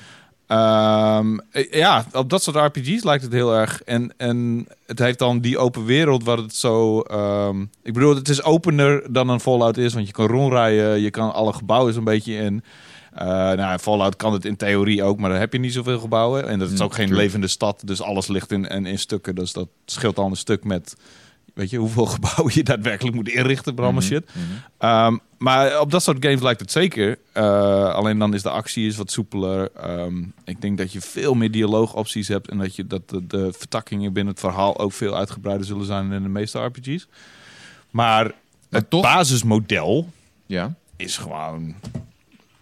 S3: Ehm, eh, ja, op dat soort RPG's lijkt het heel erg. En, en het heeft dan die open wereld waar het zo... ehm, ik bedoel, het is opener dan een Fallout is. Want je kan rondrijden, je kan alle gebouwen zo'n beetje in. Eh nou, Fallout kan het in theorie ook, maar dan heb je niet zoveel gebouwen. En dat is
S2: Mm,
S3: ook geen
S2: true.
S3: levende stad, dus alles ligt in, in, in stukken. Dus dat scheelt al een stuk met... Weet je, hoeveel gebouwen je daadwerkelijk moet inrichten allemaal
S2: Mhm,
S3: shit.
S2: mhm.
S3: Ehm, maar op dat soort games lijkt het zeker. Eh, alleen dan is de actie is wat soepeler. Ehm, ik denk dat je veel meer dialoogopties hebt. En dat, je, dat de, de vertakkingen binnen het verhaal ook veel uitgebreider zullen zijn dan in de meeste RPG's. Maar
S2: Maar
S3: het
S2: toch-
S3: basismodel
S2: Ja.
S3: is gewoon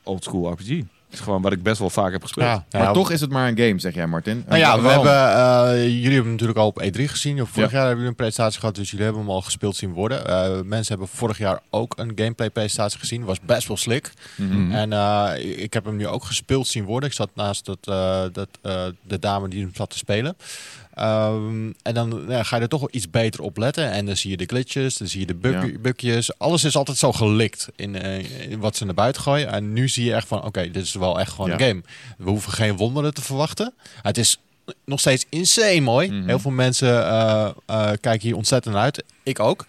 S3: oldschool RPG. is gewoon wat ik best wel vaak heb gespeeld.
S1: Ja,
S2: Maar
S1: ja,
S2: toch is het maar een game, zeg jij Martin.
S1: Nou ja, we
S2: waarom?
S1: hebben, eh, jullie hebben hem natuurlijk al op E3 gezien. Vorig
S2: Ja.
S1: jaar hebben jullie een presentatie gehad, dus jullie hebben hem al gespeeld zien worden. Eh, mensen hebben vorig jaar ook een gameplay presentatie gezien. Was best wel slick.
S2: Mhm.
S1: En eh, ik heb hem nu ook gespeeld zien worden. Ik zat naast dat, eh, dat, eh, de dame die hem zat te spelen. Ehm, en dan ja, ga je er toch wel iets beter op letten. En dan zie je de glitches, dan zie je de bug bugjes. Alles is altijd zo gelikt in, eh, in wat ze naar buiten gooien. En nu zie je echt van, oké, dit is wel echt gewoon een game. We hoeven geen wonderen te verwachten. Het is nog steeds insane mooi.
S2: Mhm.
S1: Heel veel mensen eh, eh, kijken hier ontzettend uit. Ik ook.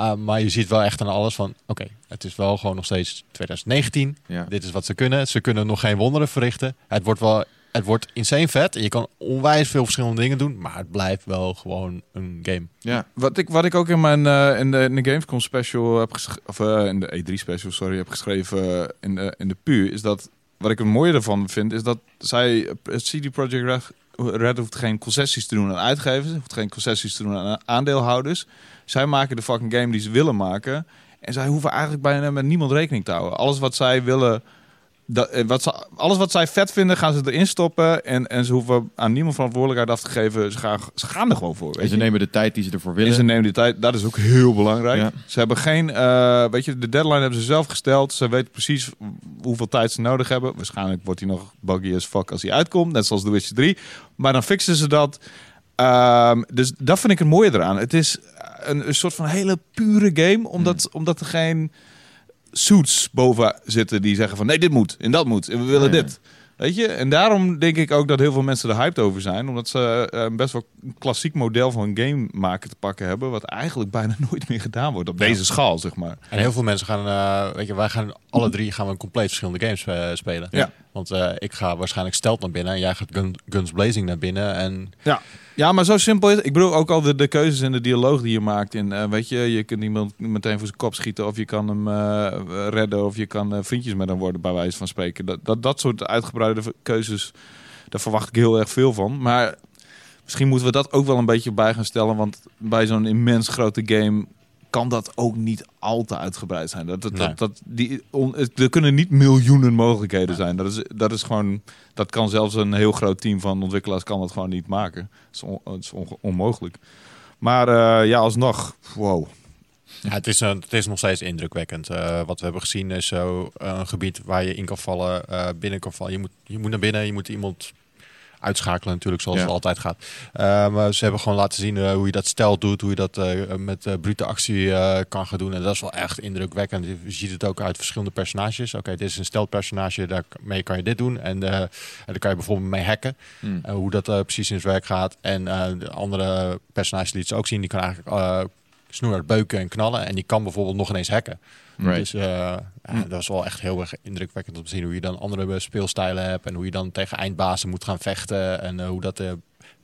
S1: Uh, maar je ziet wel echt aan alles van, oké, het is wel gewoon nog steeds 2019.
S2: Ja.
S1: Dit is wat ze kunnen. Ze kunnen nog geen wonderen verrichten. Het wordt wel, het wordt insane vet. En je kan onwijs veel verschillende dingen doen. Maar het blijft wel gewoon een game.
S2: Ja.
S3: Wat ik, wat ik ook in mijn eh, in, de, in de Gamescom special heb of eh, in de E3 special, sorry, heb geschreven eh, in de, in de pu, is dat wat ik het mooie ervan vind, is dat zij, CD Projekt Red, Red hoeft geen concessies te doen aan uitgevers, hoeft geen concessies te doen aan aandeelhouders. Zij maken de fucking game die ze willen maken. En zij hoeven eigenlijk bijna met niemand rekening te houden. Alles wat zij willen, dat, eh, wat ze, alles wat zij vet vinden, gaan ze erin stoppen. En, en ze hoeven aan niemand verantwoordelijkheid af te geven. Ze gaan, ze gaan er gewoon voor. Weet
S2: En ze
S3: je?
S2: nemen de tijd die ze ervoor
S3: En
S2: willen.
S3: ze nemen die tijd. Dat is ook heel belangrijk.
S2: Ja.
S3: Ze hebben geen, eh, weet je, de deadline hebben ze zelf gesteld. Ze weten precies hoeveel tijd ze nodig hebben. Waarschijnlijk wordt hij nog buggy as fuck als hij uitkomt, net zoals The Witcher 3. Maar dan fixen ze dat. Ehm, dus dat vind ik het mooie eraan. Het is een, een soort van hele pure game, omdat, omdat er geen suits boven zitten die zeggen van nee, dit moet en dat moet en we willen
S2: Ja, ja.
S3: dit. Weet je? En daarom denk ik ook dat heel veel mensen er hyped over zijn. Omdat ze eh, een best wel klassiek model van game maken te pakken hebben. Wat eigenlijk bijna nooit meer gedaan wordt op deze schaal, zeg maar.
S1: En heel veel mensen gaan, eh, weet je, wij gaan alle drie gaan we een compleet verschillende games eh, spelen.
S3: Ja.
S1: Want eh, ik ga waarschijnlijk Stealth naar binnen en jij gaat Gun- Guns Blazing naar binnen. En
S3: Ja. Ja, maar zo simpel is. Ik bedoel ook al de, de keuzes en de dialoog die je maakt. In, eh, weet je, je kunt iemand meteen voor zijn kop schieten. Of je kan hem eh, redden. Of je kan eh, vriendjes met hem worden, bij wijze van spreken. Dat, dat, dat soort uitgebreide keuzes, daar verwacht ik heel erg veel van. Maar misschien moeten we dat ook wel een beetje bij gaan stellen. Want bij zo'n immens grote game kan dat ook niet al te uitgebreid zijn. Dat, dat,
S1: Nee.
S3: dat, dat, die, on- het- er kunnen niet miljoenen mogelijkheden zijn. Dat is, dat is gewoon... Dat kan zelfs een heel groot team van ontwikkelaars kan dat gewoon niet maken. Het is, on- onmogelijk. Maar eh, ja, alsnog, wow.
S1: ja, het, is, een- het is nog steeds indrukwekkend. Eh, wat we hebben gezien is zo een gebied waar je in kan vallen, eh, binnen kan vallen. Je moet, je moet naar binnen, je moet iemand uitschakelen natuurlijk, zoals
S2: Ja.
S1: het altijd gaat. Eh, maar ze hebben gewoon laten zien eh, hoe je dat stel doet, hoe je dat eh, met brute actie kan gaan doen. En dat is wel echt indrukwekkend. Je ziet het ook uit verschillende personages. Oké, dit is een steltpersonage, daarmee kan je dit doen. En, en daar kan je bijvoorbeeld mee hacken.
S2: Hmm.
S1: Hoe dat precies in zijn werk gaat. En de andere personages liet ze ook zien, die kan eigenlijk snoeihard beuken en knallen. En die kan bijvoorbeeld nog ineens hacken.
S2: Right.
S1: Dus uh, ja, dat is wel echt heel erg indrukwekkend om te zien hoe je dan andere speelstijlen hebt. En hoe je dan tegen eindbazen moet gaan vechten. En uh, hoe dat uh,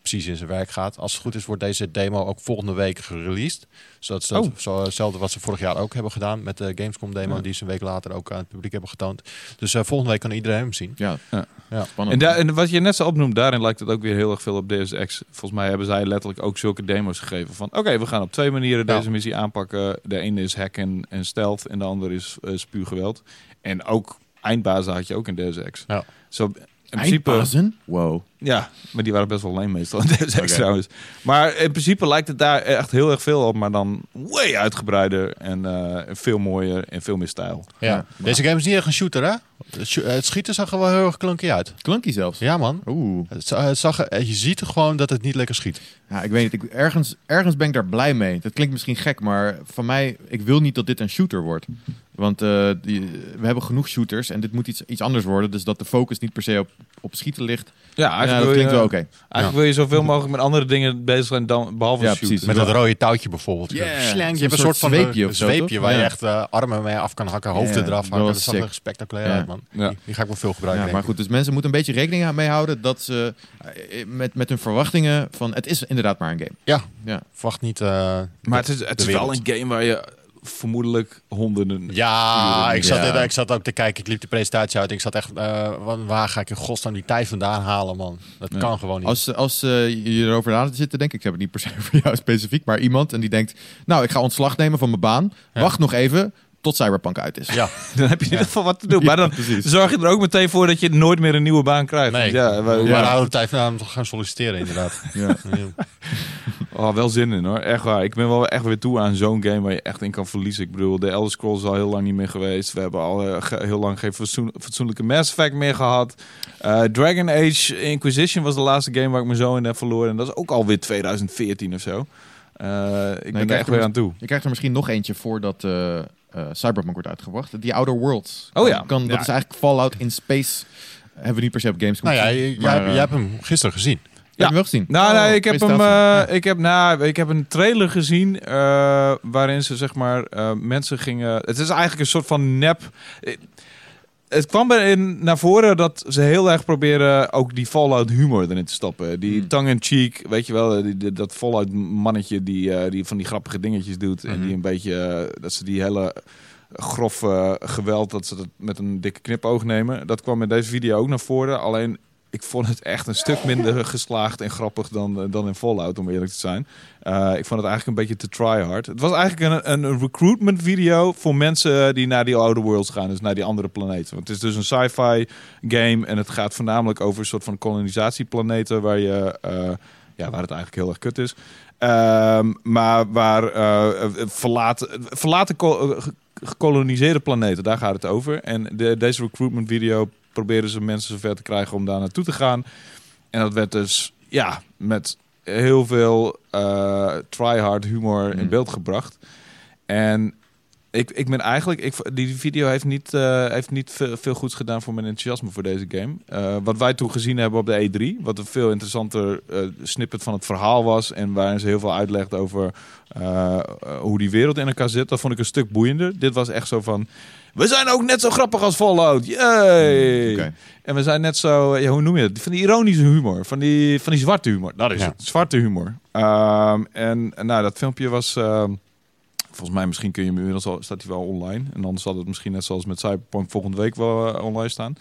S1: precies in zijn werk gaat. Als het goed is wordt deze demo ook volgende week gereleased. Zodat ze
S3: Oh.
S1: zo, hetzelfde wat ze vorig jaar ook hebben gedaan met de Gamescom demo.
S3: Ja.
S1: Die ze een week later ook aan het publiek hebben getoond. Dus uh, volgende week kan iedereen hem zien.
S2: Ja,
S3: Ja.
S1: Ja.
S2: spannend.
S3: En, wat je net zo opnoemt, daarin lijkt het ook weer heel erg veel op Deus Ex. Volgens mij hebben zij letterlijk ook zulke demo's gegeven van... oké, we gaan op twee manieren
S1: Ja.
S3: deze missie aanpakken. De ene is hack en, stealth en de andere is uh, spuuggeweld. En ook eindbazen had je ook in Deus Ex.
S1: Ja.
S3: Zo, in principe,
S2: Eindbazen? Wow.
S3: Ja, maar die waren best wel lame meestal in Deus Ex
S2: Oké.
S3: trouwens. Maar in principe lijkt het daar echt heel erg veel op, maar dan way uitgebreider en eh, veel mooier en veel meer stijl.
S1: Ja.
S2: Ja.
S1: Deze game is niet echt een shooter, hè? Het scho- Het schieten zag er wel heel erg klunky uit.
S2: Klunky zelfs.
S1: Ja, man.
S2: Oeh.
S1: Het za- het zag, er- je ziet gewoon dat het niet lekker schiet.
S2: Ja, ik weet niet. Ik, ergens, ergens ben ik daar blij mee. Dat klinkt misschien gek, maar van mij, ik wil niet dat dit een shooter wordt. Want eh, die, we hebben genoeg shooters en dit moet iets, iets anders worden. Dus dat de focus niet per se op, op schieten ligt.
S3: Ja,
S2: Ja,
S3: eigenlijk,
S2: dat
S3: wil,
S2: klinkt
S3: je,
S2: wel oké.
S3: eigenlijk wil je zoveel mogelijk met andere dingen bezig zijn dan behalve
S2: Ja,
S3: shooten.
S2: precies.
S1: Met dat rode touwtje bijvoorbeeld.
S2: Yeah.
S1: Je hebt een
S2: soort
S1: soort van
S2: zweepje
S1: een waar je echt eh, armen mee af kan hakken, hoofden eraf
S2: dat
S1: hakken. Dat
S2: sick.
S1: er spectaculair
S2: Ja.
S1: uit, man.
S3: Ja.
S1: Die, die ga ik wel veel gebruiken.
S2: Ja, maar goed, dus mensen moeten een beetje rekening mee houden dat ze eh, met, met hun verwachtingen van het is inderdaad maar een game.
S1: Ja,
S2: Ja.
S1: verwacht niet. eh,
S3: Maar het is, het is wel een game waar je vermoedelijk honderden...
S1: Ja,
S3: uren
S1: ik zat,
S2: Ja.
S1: ik zat ook te kijken. Ik liep de presentatie uit. Ik zat echt, eh, wa- waar ga ik in godsnaam die tijd vandaan halen, man? Dat
S3: Ja.
S1: kan gewoon niet.
S2: Als, als eh, je erover na zit te denken, ik heb het niet per se voor jou specifiek, maar iemand en die denkt, nou ik ga ontslag nemen van mijn baan,
S1: Ja.
S2: wacht nog even tot Cyberpunk uit is.
S1: Ja,
S3: Dan heb je in ieder geval wat te doen. Maar dan
S2: precies.
S3: zorg je er ook meteen voor dat je nooit meer een nieuwe baan krijgt.
S1: nee.
S3: Ja, we-
S1: maar
S3: ja.
S1: we tijd te gaan solliciteren, inderdaad.
S2: Ja.
S1: Ja.
S3: Oh, wel zin in hoor. Echt waar. Ik ben wel echt weer toe aan zo'n game waar je echt in kan verliezen. Ik bedoel, de Elder Scrolls is al heel lang niet meer geweest. We hebben al eh, heel lang geen fatsoen- fatsoenlijke Mass Effect meer gehad. Eh, Dragon Age Inquisition was de laatste game waar ik me zo in heb verloren. En dat is ook alweer 2014 of zo. Eh, ik ben er echt
S2: er
S3: weer aan toe.
S2: Je krijgt er misschien nog eentje voordat Cyberpunk wordt uitgebracht. Die Outer Worlds.
S3: Oh ja.
S2: Kan, dat
S1: Ja.
S2: is eigenlijk Fallout in Space. Hebben we niet per se op Gamescom
S1: Nou ja, jij,
S2: maar,
S1: hebt-
S2: eh,
S1: jij hebt hem gisteren gezien.
S2: heb je wel gezien?
S3: Nou,
S2: Oh,
S3: nee, ik heb hem. eh, ik, heb, nou, ik heb een trailer gezien eh, waarin ze zeg maar eh, mensen gingen. Het is eigenlijk een soort van nep. Het kwam erin naar voren dat ze heel erg proberen ook die Fallout humor erin te stoppen. Die
S2: Hmm.
S3: tongue in cheek, weet je wel, die, die- dat Fallout mannetje die, eh, die van die grappige dingetjes doet en
S1: Mhm.
S3: die een beetje eh, dat ze die hele grof eh, geweld dat ze dat met een dikke knipoog nemen. Dat kwam in deze video ook naar voren. Alleen ik vond het echt een stuk minder geslaagd en grappig dan, dan in Fallout, om eerlijk te zijn. Eh, ik vond het eigenlijk een beetje te try hard. Het was eigenlijk een, een recruitment video voor mensen die naar die oude worlds gaan, dus naar die andere planeten. Want het is dus een sci-fi game en het gaat voornamelijk over een soort van kolonisatieplaneten waar je, eh, ja, waar het eigenlijk heel erg kut is. Ehm, maar waar eh, eh, verlaten, verlaten ko- eh, ge- gekoloniseerde planeten, daar gaat het over. En de, deze recruitment video proberen ze mensen zover te krijgen om daar naartoe te gaan. En dat werd dus, ja, met heel veel eh try-hard humor in
S2: Mm.
S3: beeld gebracht. En ik, ik ben eigenlijk, ik, die video heeft niet, eh, heeft niet veel, veel goeds gedaan voor mijn enthousiasme voor deze game. Eh, wat wij toen gezien hebben op de E3, wat een veel interessanter snippet van het verhaal was. En waarin ze heel veel uitlegde over hoe die wereld in elkaar zit. Dat vond ik een stuk boeiender. Dit was echt zo van. We zijn ook net zo grappig als Fallout. Yay!
S2: Oké.
S3: En we zijn net zo, ja, hoe noem je het? Van die ironische humor, van die, van die zwarte humor. Dat is
S1: Ja.
S3: het, zwarte humor. Ehm, en en nou, dat filmpje was, ehm, volgens mij misschien kun je hem inmiddels al, staat hij wel online. En anders zal het misschien net zoals met Cyberpunk volgende week wel eh, online staan.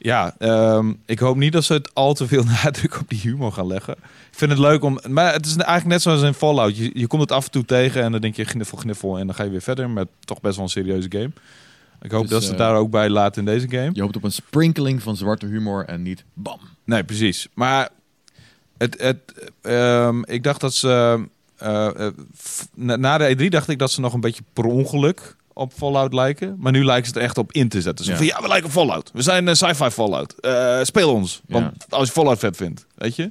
S3: Ja, ehm, ik hoop niet dat ze het al te veel nadruk op die humor gaan leggen. Ik vind het leuk om, maar het is eigenlijk net zoals in Fallout. Je, je komt het af en toe tegen en dan denk je gniffel, gniffel en dan ga je weer verder met toch best wel een serieuze game. Ik hoop
S2: Dus,
S3: dat ze
S2: eh,
S3: het daar ook bij laten in deze game.
S2: Je hoopt op een sprinkeling van zwarte humor en niet bam.
S3: Nee, precies. Maar het, het, ehm, ik dacht dat ze. eh, eh, na, na de E3 dacht ik dat ze nog een beetje per ongeluk op Fallout lijken. Maar nu lijken ze er echt op in te zetten. Zo
S2: Ja.
S3: van, ja, we lijken Fallout. We zijn sci-fi Fallout. Speel ons. Want als je Fallout vet vindt, weet je.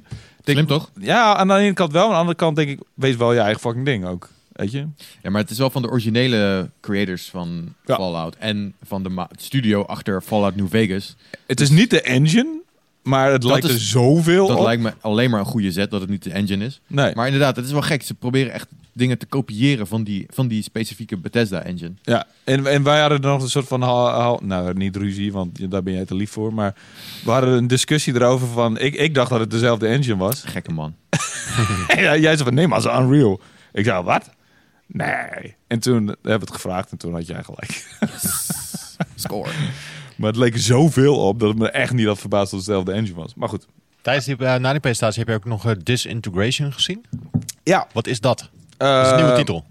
S3: Denk-
S2: Slim toch?
S3: Ja, aan de ene kant wel. Aan de andere kant denk ik, wees wel je eigen fucking ding ook. Weet je?
S2: Ja, maar het is wel van de originele creators van
S3: Ja.
S2: Fallout en van de studio achter Fallout New Vegas.
S3: Het is niet de engine, maar het lijkt
S2: is-
S3: er zoveel
S2: Dat
S3: op.
S2: lijkt me alleen maar een goede zet dat het niet de engine is.
S3: Nee.
S2: Maar inderdaad, het is wel gek. Ze proberen echt dingen te kopiëren van die, van die specifieke Bethesda engine.
S3: Ja, en, en wij hadden er nog een soort van, nou niet ruzie, want daar ben jij te lief voor, maar we hadden een discussie erover van, ik, ik dacht dat het dezelfde engine was.
S2: Gekke man.
S3: En jij zei van, nee maar, is Unreal. Ik zei, wat? Nee. En toen hebben we het gevraagd en toen had jij gelijk.
S2: Score.
S3: Maar het leek zoveel op dat het me echt niet had verbaasd dat het dezelfde engine was. Maar goed.
S1: Tijdens die, eh, na die presentatie heb je ook nog eh, Disintegration gezien.
S3: Ja.
S1: Wat is dat? Dat is een nieuwe titel.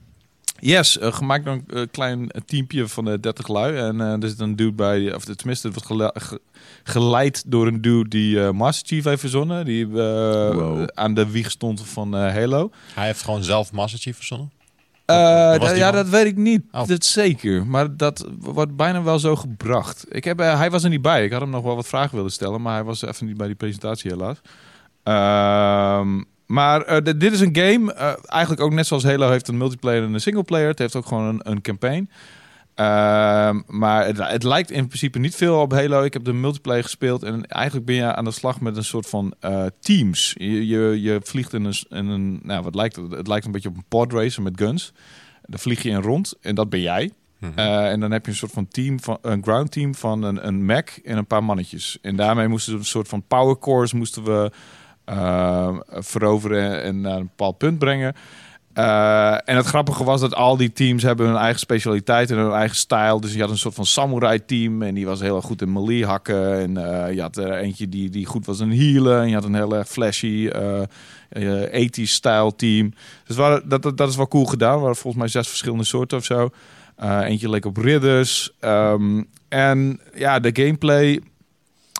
S3: Yes, eh, gemaakt door een eh, klein teampje van de 30 lui. En eh, er zit een dude bij, of tenminste, het wordt gele- ge- geleid door een dude die eh, Master Chief heeft verzonnen. Die eh,
S2: Wow.
S3: aan de wieg stond van eh, Halo.
S1: Hij heeft gewoon zelf Master Chief verzonnen.
S3: Eh, ja, dat weet ik niet.
S1: Oh.
S3: Dat zeker. Maar dat wordt bijna wel zo gebracht. Ik heb, eh, hij was er niet bij. Ik had hem nog wel wat vragen willen stellen. Maar hij was even niet bij die presentatie helaas. Ehm, maar eh, dit is een game. eigenlijk ook net zoals Halo heeft een multiplayer en een singleplayer. Het heeft ook gewoon een, een campaign. Ehm, maar het, het lijkt in principe niet veel op Halo. Ik heb de multiplayer gespeeld en eigenlijk ben je aan de slag met een soort van eh, teams. Je, je, je vliegt in een, in een nou wat lijkt het? Het lijkt een beetje op een pod racer met guns. Daar vlieg je in rond en dat ben jij. Eh, en dan heb je een soort van team, van, een ground team van een, een Mac en een paar mannetjes. En daarmee moesten we een soort van power cores moesten we eh, veroveren en naar een bepaald punt brengen. Eh, en het grappige was dat al die teams hebben hun eigen specialiteit en hun eigen stijl. Dus je had een soort van samurai team en die was heel erg goed in melee hakken. En eh, je had er eentje die, die goed was in healen. En je had een heel erg flashy eh eh, 80s style team. Dus dat, dat, is wel cool gedaan. Er waren volgens mij zes verschillende soorten of zo. Eentje leek op ridders. Ehm, en ja, de gameplay.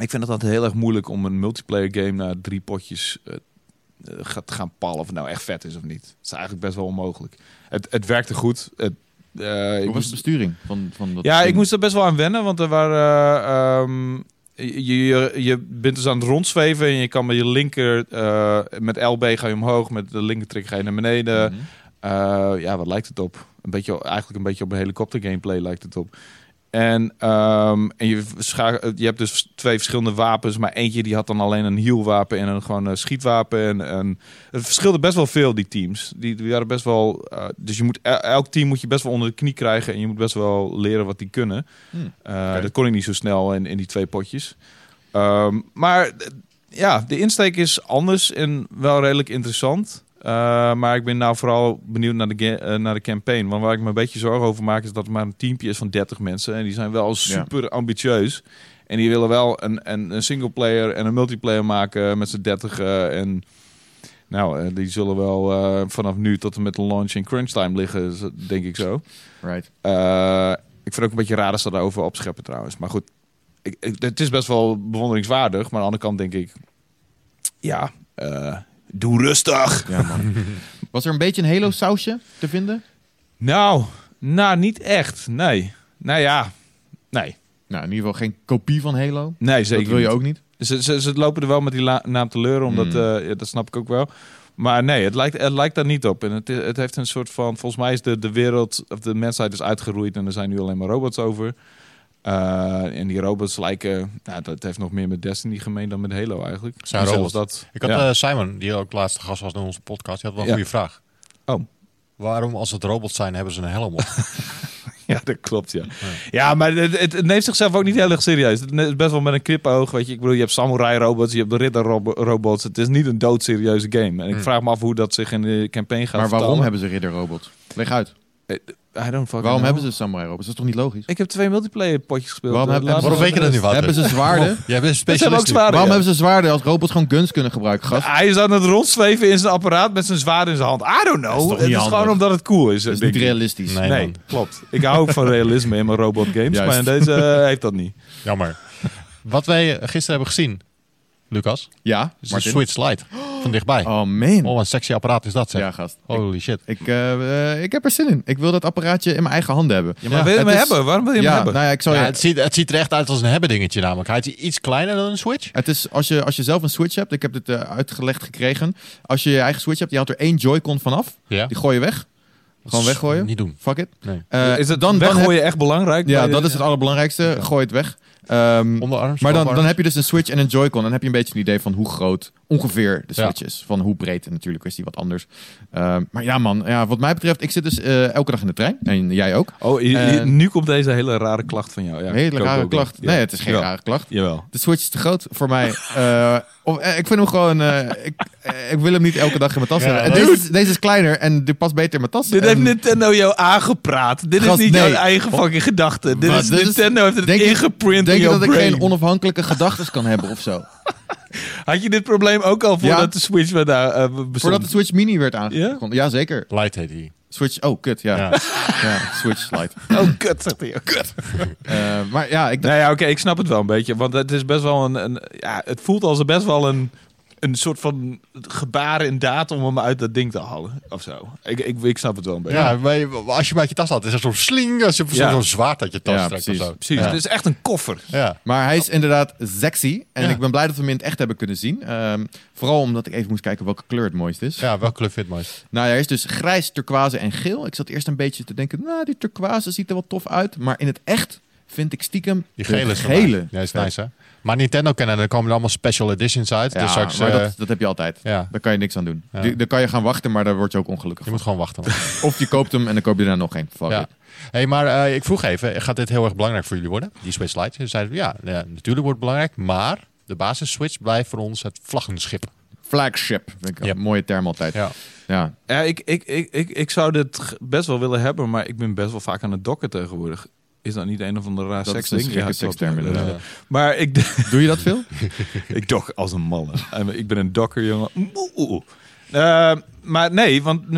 S3: Ik vind het altijd heel erg moeilijk om een multiplayer game na drie potjes gaat gaan pallen of het nou echt vet is of niet. Het is eigenlijk best wel onmogelijk. Het, het werkte goed. Het, eh,
S2: Hoe was
S3: moest-
S2: de besturing van, van dat
S3: ja, ik moest er best wel aan wennen, want er waren. eh, ehm, je, je, je bent dus aan het rondzweven en je kan met je linker, eh, met LB ga je omhoog, met de linker ga je naar beneden.
S2: Mhm.
S3: Eh, ja, wat lijkt het op? Een beetje, eigenlijk een beetje op een helikopter gameplay lijkt het op. En, ehm, en je, scha- je hebt dus twee verschillende wapens, maar eentje die had dan alleen een hielwapen en een gewoon een schietwapen. En, en het verschilde best wel veel, die teams. Die, die waren best wel. eh, dus je moet, el- elk team moet je best wel onder de knie krijgen en je moet best wel leren wat die kunnen.
S2: Hmm.
S3: Eh. Dat kon ik niet zo snel in, in die twee potjes. Ehm, maar ja, de insteek is anders en wel redelijk interessant. Eh, maar ik ben nou vooral benieuwd naar de, eh, naar de campaign. Want waar ik me een beetje zorgen over maak is dat het maar een teampje is van 30 mensen. En die zijn wel super ambitieus. En die willen wel een, een, een singleplayer en een multiplayer maken met z'n 30. eh, en nou, eh, die zullen wel vanaf nu tot en met de launch in crunch time liggen, denk ik zo.
S2: Right.
S3: Ik vind ook een beetje raar dat ze daarover opscheppen trouwens. Maar goed, ik, ik- het is best wel bewonderingswaardig. Maar aan de andere kant denk ik, ja, eh, doe rustig.
S2: Ja, man. Was er een beetje een Halo-sausje te vinden?
S3: Nou, nou, niet echt. Nee. Nou ja, nee.
S2: Nou, in ieder geval geen kopie van Halo.
S3: Nee, zeker
S2: dat wil je
S3: niet.
S2: ook niet.
S3: Ze, ze, ze lopen er wel met die naam te leuren, omdat,
S2: Hmm.
S3: eh, ja, dat snap ik ook wel. Maar nee, het lijkt, het lijkt daar niet op. En het, het heeft een soort van, volgens mij is de, de wereld, of de mensheid is uitgeroeid en er zijn nu alleen maar robots over. Eh, en die robots lijken, nou, dat heeft nog meer met Destiny gemeen dan met Halo eigenlijk.
S1: Zijn robots.
S3: Dat,
S1: Ik had
S3: ja.
S1: eh, Simon, die ook laatste gast was in onze podcast, die had wel een
S3: Ja.
S1: goede vraag.
S3: Oh.
S1: Waarom, als het robots zijn, hebben ze een helm op?
S3: Ja, dat klopt, ja. Ja, maar het, het, het neemt zichzelf ook niet heel erg serieus. Het is best wel met een knipoog, weet je. Ik bedoel, je hebt samurai-robots, je hebt de ridder-robots. Het is niet een doodserieuze game. En ik
S1: Hmm.
S3: vraag me af hoe dat zich in de campaign gaat
S2: maar waarom
S3: vertalen.
S2: hebben ze ridderrobots? Leg uit.
S3: I don't fucking
S2: Waarom
S3: know.
S2: hebben ze samurai-robots? Dat is toch niet logisch?
S3: Ik heb twee multiplayer potjes gespeeld.
S2: Waarom
S3: Eh,
S2: heb-
S1: Waarom weet je dat niet, Wouter?
S2: Hebben ze zwaarden?
S1: Jij bent specialist.
S2: Waarom
S3: ja.
S2: hebben ze zwaarden als robots gewoon guns kunnen gebruiken, gast?
S3: Hij is aan het rondzweven in zijn apparaat met zijn zwaard in zijn hand. I don't
S2: Dat is
S3: know.
S2: toch
S3: Het
S2: niet
S3: is
S2: handig?
S3: gewoon omdat het cool is.
S2: Dat is niet realistisch.
S1: Nee.
S3: Klopt. Ik hou ook van realisme in mijn robot games,
S2: Juist.
S3: maar in deze eh, heeft dat niet.
S1: Jammer. Wat wij gisteren hebben gezien, Lucas,
S2: Ja,
S1: is
S2: Martin.
S1: de Switch Lite. van dichtbij.
S2: Oh man.
S1: Oh, wat een sexy apparaat is dat, zeg.
S2: Ja, gast.
S1: Holy shit.
S2: Ik, eh, eh, ik heb er zin in. Ik wil dat apparaatje in mijn eigen handen hebben.
S3: Ja, maar wil je
S2: het
S3: hem
S2: is-
S3: hebben? Waarom wil je hem
S2: Ja,
S3: hebben?
S2: nou ja, ik zal
S1: Ja,
S2: je...
S1: het, ziet, het ziet er echt uit als een hebben dingetje namelijk. Hij is iets kleiner dan een Switch.
S2: Het is als je, als je zelf een Switch hebt, ik heb dit eh, uitgelegd gekregen. Als je je eigen Switch hebt, je haalt er één Joy-Con vanaf.
S1: Ja.
S2: Die gooi je weg. Gewoon weggooien.
S1: Niet doen.
S2: Fuck it.
S1: Nee.
S2: Eh,
S3: is het
S2: dan,
S3: dan,
S2: dan heb-
S3: weggooien echt belangrijk?
S2: Ja, dat is het allerbelangrijkste. Gooi het weg. Ehm,
S1: Onderarms.
S2: maar dan, dan heb je dus een Switch en een Joy-Con. Dan heb je een beetje een idee van hoe groot ongeveer de
S1: Ja.
S2: Switch is. Van hoe breed. En natuurlijk is die wat anders. Ehm, maar ja man, ja, wat mij betreft, ik zit dus eh, elke dag in de trein. En jij ook.
S3: Oh, je- je- nu komt deze hele rare klacht van jou. Ja,
S2: hele rare
S3: ook
S2: klacht. Nee,
S3: Ja.
S2: het is geen
S3: Ja.
S2: rare klacht.
S3: Jawel.
S2: De Switch is te groot voor mij. Eh, of, eh, ik vind hem gewoon... eh, ik, eh, ik wil hem niet elke dag in mijn tas
S1: Ja,
S2: hebben. Deze, is- deze is kleiner en die past beter in mijn tas.
S3: Dit
S2: En-
S3: heeft Nintendo jou aangepraat. Dit
S2: Gast,
S3: is niet
S2: nee.
S3: jouw eigen fucking gedachte. Dit is
S2: dit is-
S3: Nintendo heeft het
S2: denk je-
S3: ingeprint
S2: Denk
S3: in
S2: je dat ik geen onafhankelijke gedachten kan hebben of zo?
S3: Had je dit probleem ook al voordat
S2: Ja.
S3: de Switch werd daar eh, bestond?
S2: Voordat de Switch Mini werd aangekondigd. Ja? zeker.
S1: Light heet hij.
S2: Switch... Oh, kut. Ja.
S1: Ja.
S2: Ja, Switch Lite.
S3: Oh, kut, zegt hij. Kut.
S2: Eh, maar ja, ik.
S3: Nou ja, oké, ik snap het wel een beetje. Want het is best wel een... een ja, het voelt als best wel een, een soort van gebaar in daad om hem uit dat ding te halen. Of zo. Ik, ik, ik snap het wel een beetje.
S1: Ja, maar je- als je hem uit je tas haalt, is er zo'n sling, als je
S3: Ja.
S1: zo'n zwaard uit je tas
S2: Ja,
S1: trekt of
S2: precies.
S1: zo.
S3: Precies,
S1: Ja.
S3: het is echt een koffer.
S1: Ja.
S2: Maar hij is inderdaad sexy. En
S1: Ja.
S2: ik ben blij dat we hem in het echt hebben kunnen zien. Ehm, vooral omdat ik even moest kijken welke kleur het mooist is.
S1: ja, welke kleur vindt het mooist?
S2: Nou, hij is dus grijs, turquoise en geel. Ik zat eerst een beetje te denken, nou, die turquoise ziet er wel tof uit. Maar in het echt vind ik stiekem
S1: Die
S2: de
S1: gele
S2: gele.
S1: Ja, is nice hè? Maar Nintendo kennen, er komen er allemaal special editions uit.
S2: Ja,
S1: dus straks,
S2: maar
S1: eh,
S2: dat, dat heb je altijd.
S1: ja,
S2: Daar kan je niks aan doen.
S1: Ja.
S2: Die- daar kan je gaan wachten, maar daar word je ook ongelukkig
S1: je
S2: van.
S1: moet gewoon wachten.
S2: Of je koopt hem en dan koop je daarna nog een. Fuck
S1: ja.
S2: it.
S1: Hey, maar eh, ik vroeg even, gaat dit heel erg belangrijk voor jullie worden? Die Switch Lite? Ze zeiden, ja, ja, natuurlijk wordt het belangrijk, maar de basis Switch blijft voor ons het vlaggenschip.
S2: Flagship, vind ik
S1: Ja.
S2: een mooie term altijd. Ja.
S1: Ja.
S3: Ja, ik, ik, ik, ik, ik zou dit best wel willen hebben, maar ik ben best wel vaak aan het dokken tegenwoordig. Is dat niet een of andere raar seksding? klopt.
S2: seksterm, inderdaad.
S3: Eh, Maar ik,
S2: Doe je dat veel?
S3: ik dok als een malle. En ik ben een dokker, jongen. Oeh. Eh, maar nee, want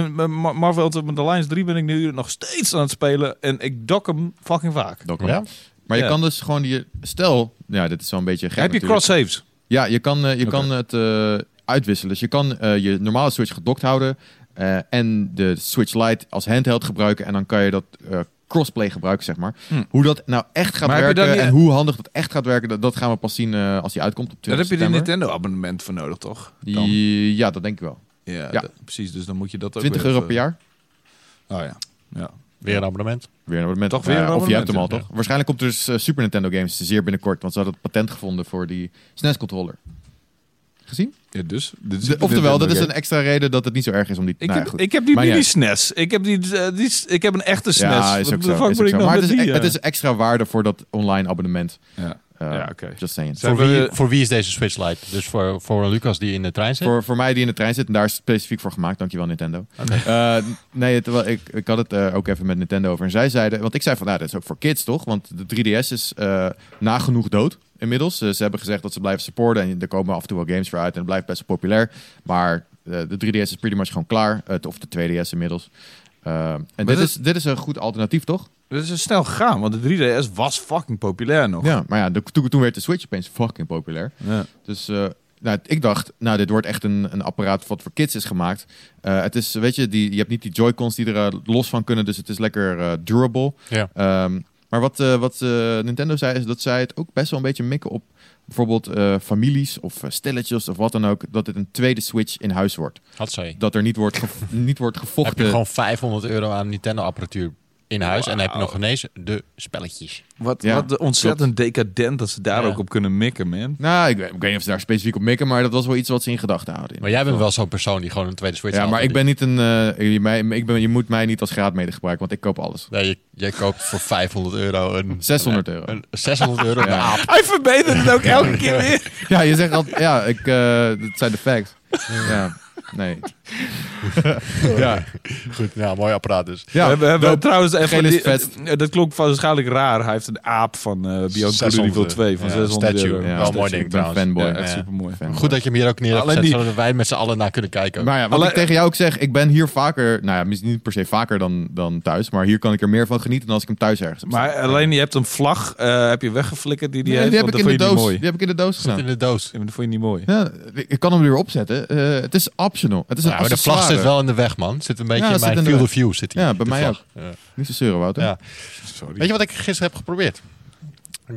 S3: Marvel Ultimate Alliance 3 ben ik nu nog steeds aan het spelen. En ik dok hem fucking vaak.
S2: Dat
S1: Ja?
S2: Maar je
S3: Ja.
S2: kan dus gewoon die... Stel, ja, dit is een beetje gek
S3: Heb je
S2: natuurlijk.
S3: cross saves?
S2: Ja, je kan, eh, je kan het eh, uitwisselen. Dus je kan eh, je normale Switch gedokt houden eh, en de Switch Lite als handheld gebruiken. En dan kan je dat eh, crossplay gebruiken, zeg maar.
S3: Hm.
S2: Hoe dat nou echt gaat
S3: Maar
S2: werken en hoe handig dat echt gaat werken, dat, dat gaan we pas zien eh, als die uitkomt op
S3: Daar
S2: 20
S3: heb je die
S2: september.
S3: Nintendo abonnement voor nodig, toch? Dan.
S2: Ja, dat denk ik wel.
S3: Ja,
S2: Ja.
S3: dat- precies. Dus dan moet je dat ook
S2: 20
S3: weer
S2: euro per jaar.
S3: Oh ja. ja.
S1: Weer een abonnement.
S2: Weer een abonnement.
S3: Toch weer een
S2: Of je hebt hem al, toch? Waarschijnlijk komt er dus eh, Super Nintendo games zeer binnenkort. Want ze hadden het patent gevonden voor die SNES-controller. Gezien?
S3: Ja, dus, dit is
S2: De- oftewel, dat is een extra reden dat het niet zo erg is om die...
S3: Ik,
S2: nou ja,
S3: heb, ik heb die
S2: niet
S3: mini. SNES. Ik heb, die, eh, die, ik heb een echte SNES.
S2: Ja, is
S3: Wat
S2: ook
S3: de
S2: zo.
S3: fuck
S2: is
S3: moet
S2: ook
S3: ik
S2: zo.
S3: nog
S2: Maar het is,
S3: die,
S2: het
S3: eh?
S2: is extra waarde voor dat online abonnement.
S3: Ja,
S2: Eh,
S3: ja oké.
S2: Just saying.
S3: Zijn
S1: Voor
S3: we-
S1: wie, voor wie is deze Switch Lite? Dus voor, voor Lucas die in de trein zit?
S2: Voor, voor mij die in de trein zit, en daar is het specifiek voor gemaakt. Dankjewel Nintendo. Eh, nee, het, wel, ik, ik had het ook even met Nintendo over. En zij zeiden, want ik zei van, nou, dat is ook voor kids toch? Want de 3DS is eh, nagenoeg dood inmiddels. Eh, ze hebben gezegd dat ze blijven supporten. En er komen af en toe wel games voor uit. En het blijft best wel populair. Maar eh, de 3DS is pretty much gewoon klaar. Het of de 2DS inmiddels. Eh, en dit
S3: dit-
S2: is, dit is een goed alternatief, toch?
S3: Dit is snel gegaan, want de 3DS was fucking populair nog.
S2: Ja, maar ja, de, toen, toen werd de Switch opeens fucking populair.
S3: Ja.
S2: Dus eh, nou, ik dacht, nou, dit wordt echt een, een apparaat wat voor kids is gemaakt. Eh, het is, weet je, die, je hebt niet die Joy-Cons die er los van kunnen, dus het is lekker durable.
S1: Ja.
S2: Ehm, maar wat, eh, wat eh, Nintendo zei, is dat zij het ook best wel een beetje mikken op bijvoorbeeld eh, families of stelletjes of wat dan ook, dat het een tweede Switch in huis wordt.
S1: Had zij.
S2: Dat er niet wordt, niet wordt
S1: Heb je
S2: gevochten.
S1: gewoon 500 euro aan Nintendo apparatuur in huis en dan heb je nog ineens de spelletjes.
S3: Wat,
S2: Ja,
S3: wat ontzettend decadent dat ze daar
S1: Ja.
S3: ook op kunnen mikken, man.
S2: Nou, ik, weet- ik weet niet of ze daar specifiek op mikken, maar dat was wel iets wat ze in gedachten houden.
S1: Maar jij bent wel zo'n persoon die gewoon een tweede Switch
S2: Ja, maar ik ben niet een. eh, je, mij, ik ben, je moet mij niet als graadmeter gebruiken, want ik koop alles.
S1: Nee, je, jij koopt voor 500 euro een...
S2: 600
S1: een-
S2: euro.
S1: Een, 600 euro
S2: Ja.
S1: aap.
S3: Hij verbetert het ook elke keer weer.
S2: Ja, je zegt altijd. Ja, ik. eh dat zijn de facts. Ja, nee. ja,
S1: Goed, ja, mooi apparaat dus.
S2: ja.
S3: we hebben, trouwens even... Die-
S2: vet.
S3: eh, dat klonk waarschijnlijk raar. Hij heeft een aap van eh Beyond Good
S1: 600,
S3: Evil 2 van
S1: ja,
S3: 600
S1: statue.
S3: euro.
S1: Ja, wel een mooi ding trouwens.
S2: fanboy.
S3: Ja, echt
S1: Ja.
S3: super mooi.
S2: Fanboy.
S1: Goed dat je hem hier ook neer hebt
S3: Alleen
S1: gezet,
S3: die-
S1: zodat wij met z'n allen naar kunnen kijken.
S2: Maar ja, wat
S3: Alleen-
S2: ik tegen jou ook zeg, ik ben hier vaker, nou ja, misschien niet per se vaker dan, dan thuis, maar hier kan ik er meer van genieten dan als ik hem thuis ergens heb
S3: Maar alleen je hebt een vlag, eh, heb je weggeflikkerd die die
S2: Nee,
S3: heeft,
S2: die heb ik in de doos. Die heb ik in de doos
S1: Zit in
S2: gedaan.
S1: de doos.
S3: Dat vond je niet mooi.
S2: Ja, ik kan hem er weer opzetten. eh, het is optional. Het is een
S1: Ja, maar de vlag zit wel in de weg, man. Zit een beetje
S2: Ja,
S1: in mijn
S2: in
S1: field of view. Zit die,
S2: Ja, bij mij
S1: vlag. Ja.
S2: Niet zo zeuren, Wouter.
S1: Ja.
S3: Sorry.
S1: Weet je wat ik gisteren heb geprobeerd?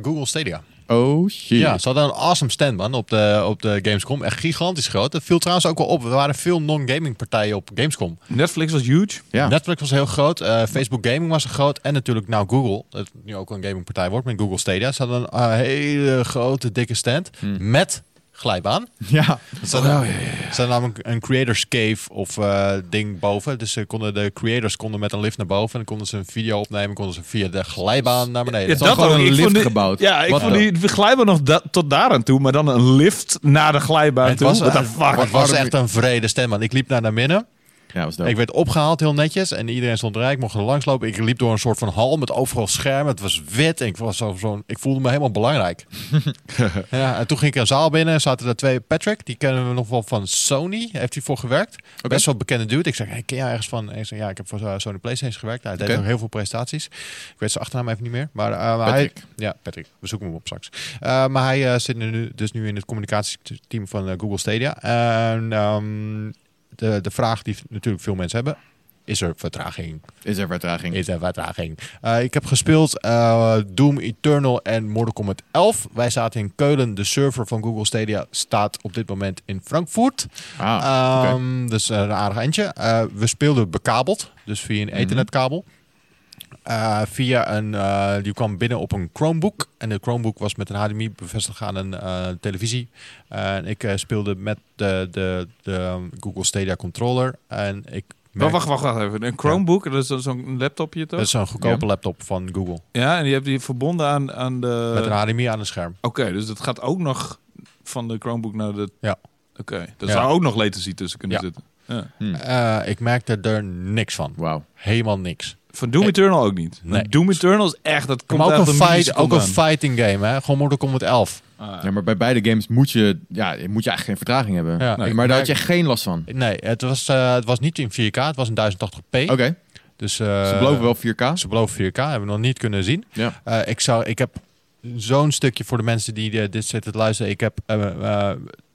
S1: Google Stadia.
S2: Oh shit.
S1: Ja, ze hadden een awesome stand, man, op de, op de Gamescom. Echt gigantisch groot. Dat viel trouwens ook wel op. Er waren veel non-gaming partijen op Gamescom.
S3: Netflix was huge.
S2: Ja.
S1: Netflix was heel groot. eh, Facebook Gaming was er groot. En natuurlijk nou Google. Dat nu ook een gamingpartij wordt met Google Stadia. Ze hadden een eh, hele grote, dikke stand. Met glijbaan.
S2: Ja.
S1: Er staat, namelijk een creators cave of eh, ding boven. Dus ze konden, de creators konden met een lift naar boven. En dan konden ze een video opnemen. Konden ze via de glijbaan naar beneden.
S3: Ja,
S2: al gewoon een
S3: Ik
S2: lift
S3: vond die-
S2: gebouwd.
S3: Ja, ik
S2: Wat
S3: vond
S2: dan?
S3: die glijbaan nog da- tot daar aan toe, maar dan een lift naar de glijbaan
S1: het
S3: toe.
S1: was, het was echt een vrede stem, man. Ik liep naar naar binnen.
S2: Ja, was dope.
S1: Ik werd opgehaald heel netjes en iedereen stond rijk. Ik mocht er langs lopen. Ik liep door een soort van hal met overal schermen. Het was wit en ik, was zo, zo, ik voelde me helemaal belangrijk. ja, en toen ging ik een zaal binnen en zaten er twee. Patrick, die kennen we nog wel van Sony. Heeft hij voor gewerkt. Best wel bekende dude. Ik zeg, hey, ken jij ergens van? En ik zeg, ja, ik heb voor uh, Sony Playstation gewerkt. Hij deed ook heel veel presentaties. Ik weet zijn achternaam even niet meer. Maar, uh, maar
S2: Patrick.
S1: hij... Ja, Patrick. We zoeken hem op straks. Uh, maar hij uh, zit nu, dus nu in het communicatieteam van Google Stadia. En um, de, de vraag die natuurlijk veel mensen hebben. Is er vertraging?
S2: Is er vertraging?
S1: Is er vertraging? Uh, ik heb gespeeld uh, Doom Eternal en Mortal Kombat 11. Wij zaten in Keulen. De server van Google Stadia staat op dit moment in Frankfurt.
S2: Ah,
S1: um, okay. Dus een aardig eindje. We speelden bekabeld. Dus via een ethernetkabel. Uh, via een, uh, die kwam binnen op een Chromebook. En de Chromebook was met een HDMI bevestigd aan een uh, televisie. En ik speelde met de, de, de Google Stadia controller. En ik
S3: Wacht, wacht, wacht, wacht even. Een Chromebook, ja. dat is zo'n laptopje toch?
S1: Dat is zo'n goedkope ja. laptop van Google.
S3: Ja, en die heb je verbonden aan, aan de...
S1: Met een HDMI aan een scherm.
S3: Oké, okay, dus dat gaat ook nog van de Chromebook naar de...
S1: Ja.
S3: Oké, okay. daar ja. zou ook nog latency tussen kunnen
S1: ja.
S3: zitten. Ja.
S1: Hmm. Uh, ik merkte er niks van.
S2: Wauw.
S1: Helemaal niks.
S3: Van Doom Eternal ook niet.
S1: Nee.
S3: Doom Eternal is echt... Dat komt
S1: maar ook, een,
S3: een,
S1: fight, ook een fighting game, hè? Gewoon Mortal Kombat 11.
S2: Ah, ja, maar bij beide games moet je, ja, moet je eigenlijk geen vertraging hebben.
S1: Ja,
S2: nee, maar daar had je geen last van.
S1: Nee, het was, uh, het was niet in 4K, het was in 1080p.
S2: Oké. Okay.
S1: Dus, uh,
S2: ze beloven wel 4K?
S1: Ze beloven 4K, hebben we nog niet kunnen zien.
S2: Ja.
S1: Uh, ik, zou, ik heb zo'n stukje voor de mensen die uh, dit zitten te luisteren. Ik heb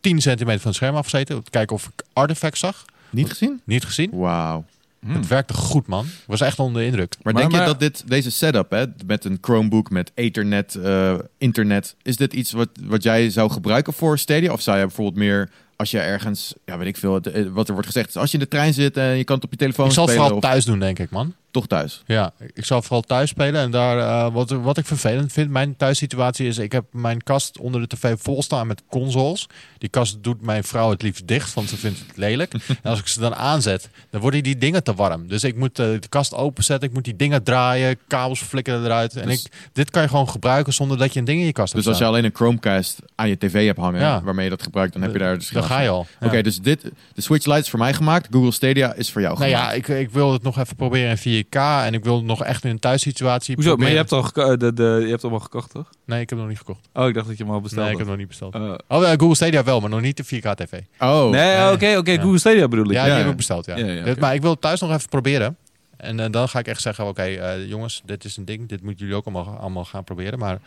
S1: 10 centimeter van het scherm afgezeten. Om te kijken of ik artefacts zag.
S2: Niet gezien?
S1: Niet gezien.
S2: Wauw.
S1: Hmm. Het werkte goed, man. Ik was echt onder de indruk.
S2: Maar, maar denk maar, je dat dit, deze setup, hè, met een Chromebook, met Ethernet, uh, internet, is dit iets wat, wat jij zou gebruiken voor Stadia? Of zou je bijvoorbeeld meer, als je ergens, ja, weet ik veel, wat er wordt gezegd, als je in de trein zit en je kan het op je telefoon
S1: ik zal
S2: spelen?
S1: het vooral thuis doen, denk ik, man.
S2: Toch thuis?
S1: Ja, ik zal vooral thuis spelen. En daar, uh, wat, wat ik vervelend vind, mijn thuissituatie is... ik heb mijn kast onder de tv vol staan met consoles. Die kast doet mijn vrouw het liefst dicht, want ze vindt het lelijk. en als ik ze dan aanzet, dan worden die dingen te warm. Dus ik moet uh, de kast openzetten, ik moet die dingen draaien... kabels flikkeren eruit. En
S2: Dus-
S1: ik, dit kan je gewoon gebruiken zonder dat je een ding in je kast
S2: Dus
S1: hebt
S2: als je alleen een Chromecast aan je tv hebt hangen,
S1: Ja.
S2: waarmee je dat gebruikt, dan heb je daar dus
S1: Dan ga je al.
S2: Oké, dus dit, de Switch Lite is voor mij gemaakt, Google Stadia is voor jou
S1: Nou
S2: gemaakt.
S1: ja, ik, ik wil het nog even proberen in 4K. En ik wil het nog echt in een thuissituatie
S3: Hoezo? Maar je
S1: proberen.
S3: hebt, al de, de, je hebt hem al gekocht, toch?
S1: Nee, ik heb hem nog niet gekocht.
S3: Oh, ik dacht dat je hem al besteld
S1: Nee, ik heb hem nog niet besteld.
S3: Uh,
S1: Oh, ja, Google Stadia wel, maar nog niet de 4K TV.
S2: Oh,
S3: nee, oké, oké.
S1: Ja.
S3: Google Stadia bedoel ik.
S1: Ja,
S2: Ja,
S1: die heb ik besteld, ja. Maar ik wil het thuis nog even proberen. En eh, dan ga ik echt zeggen, oké, eh, jongens, dit is een ding. Dit moeten jullie ook allemaal, allemaal gaan proberen. Maar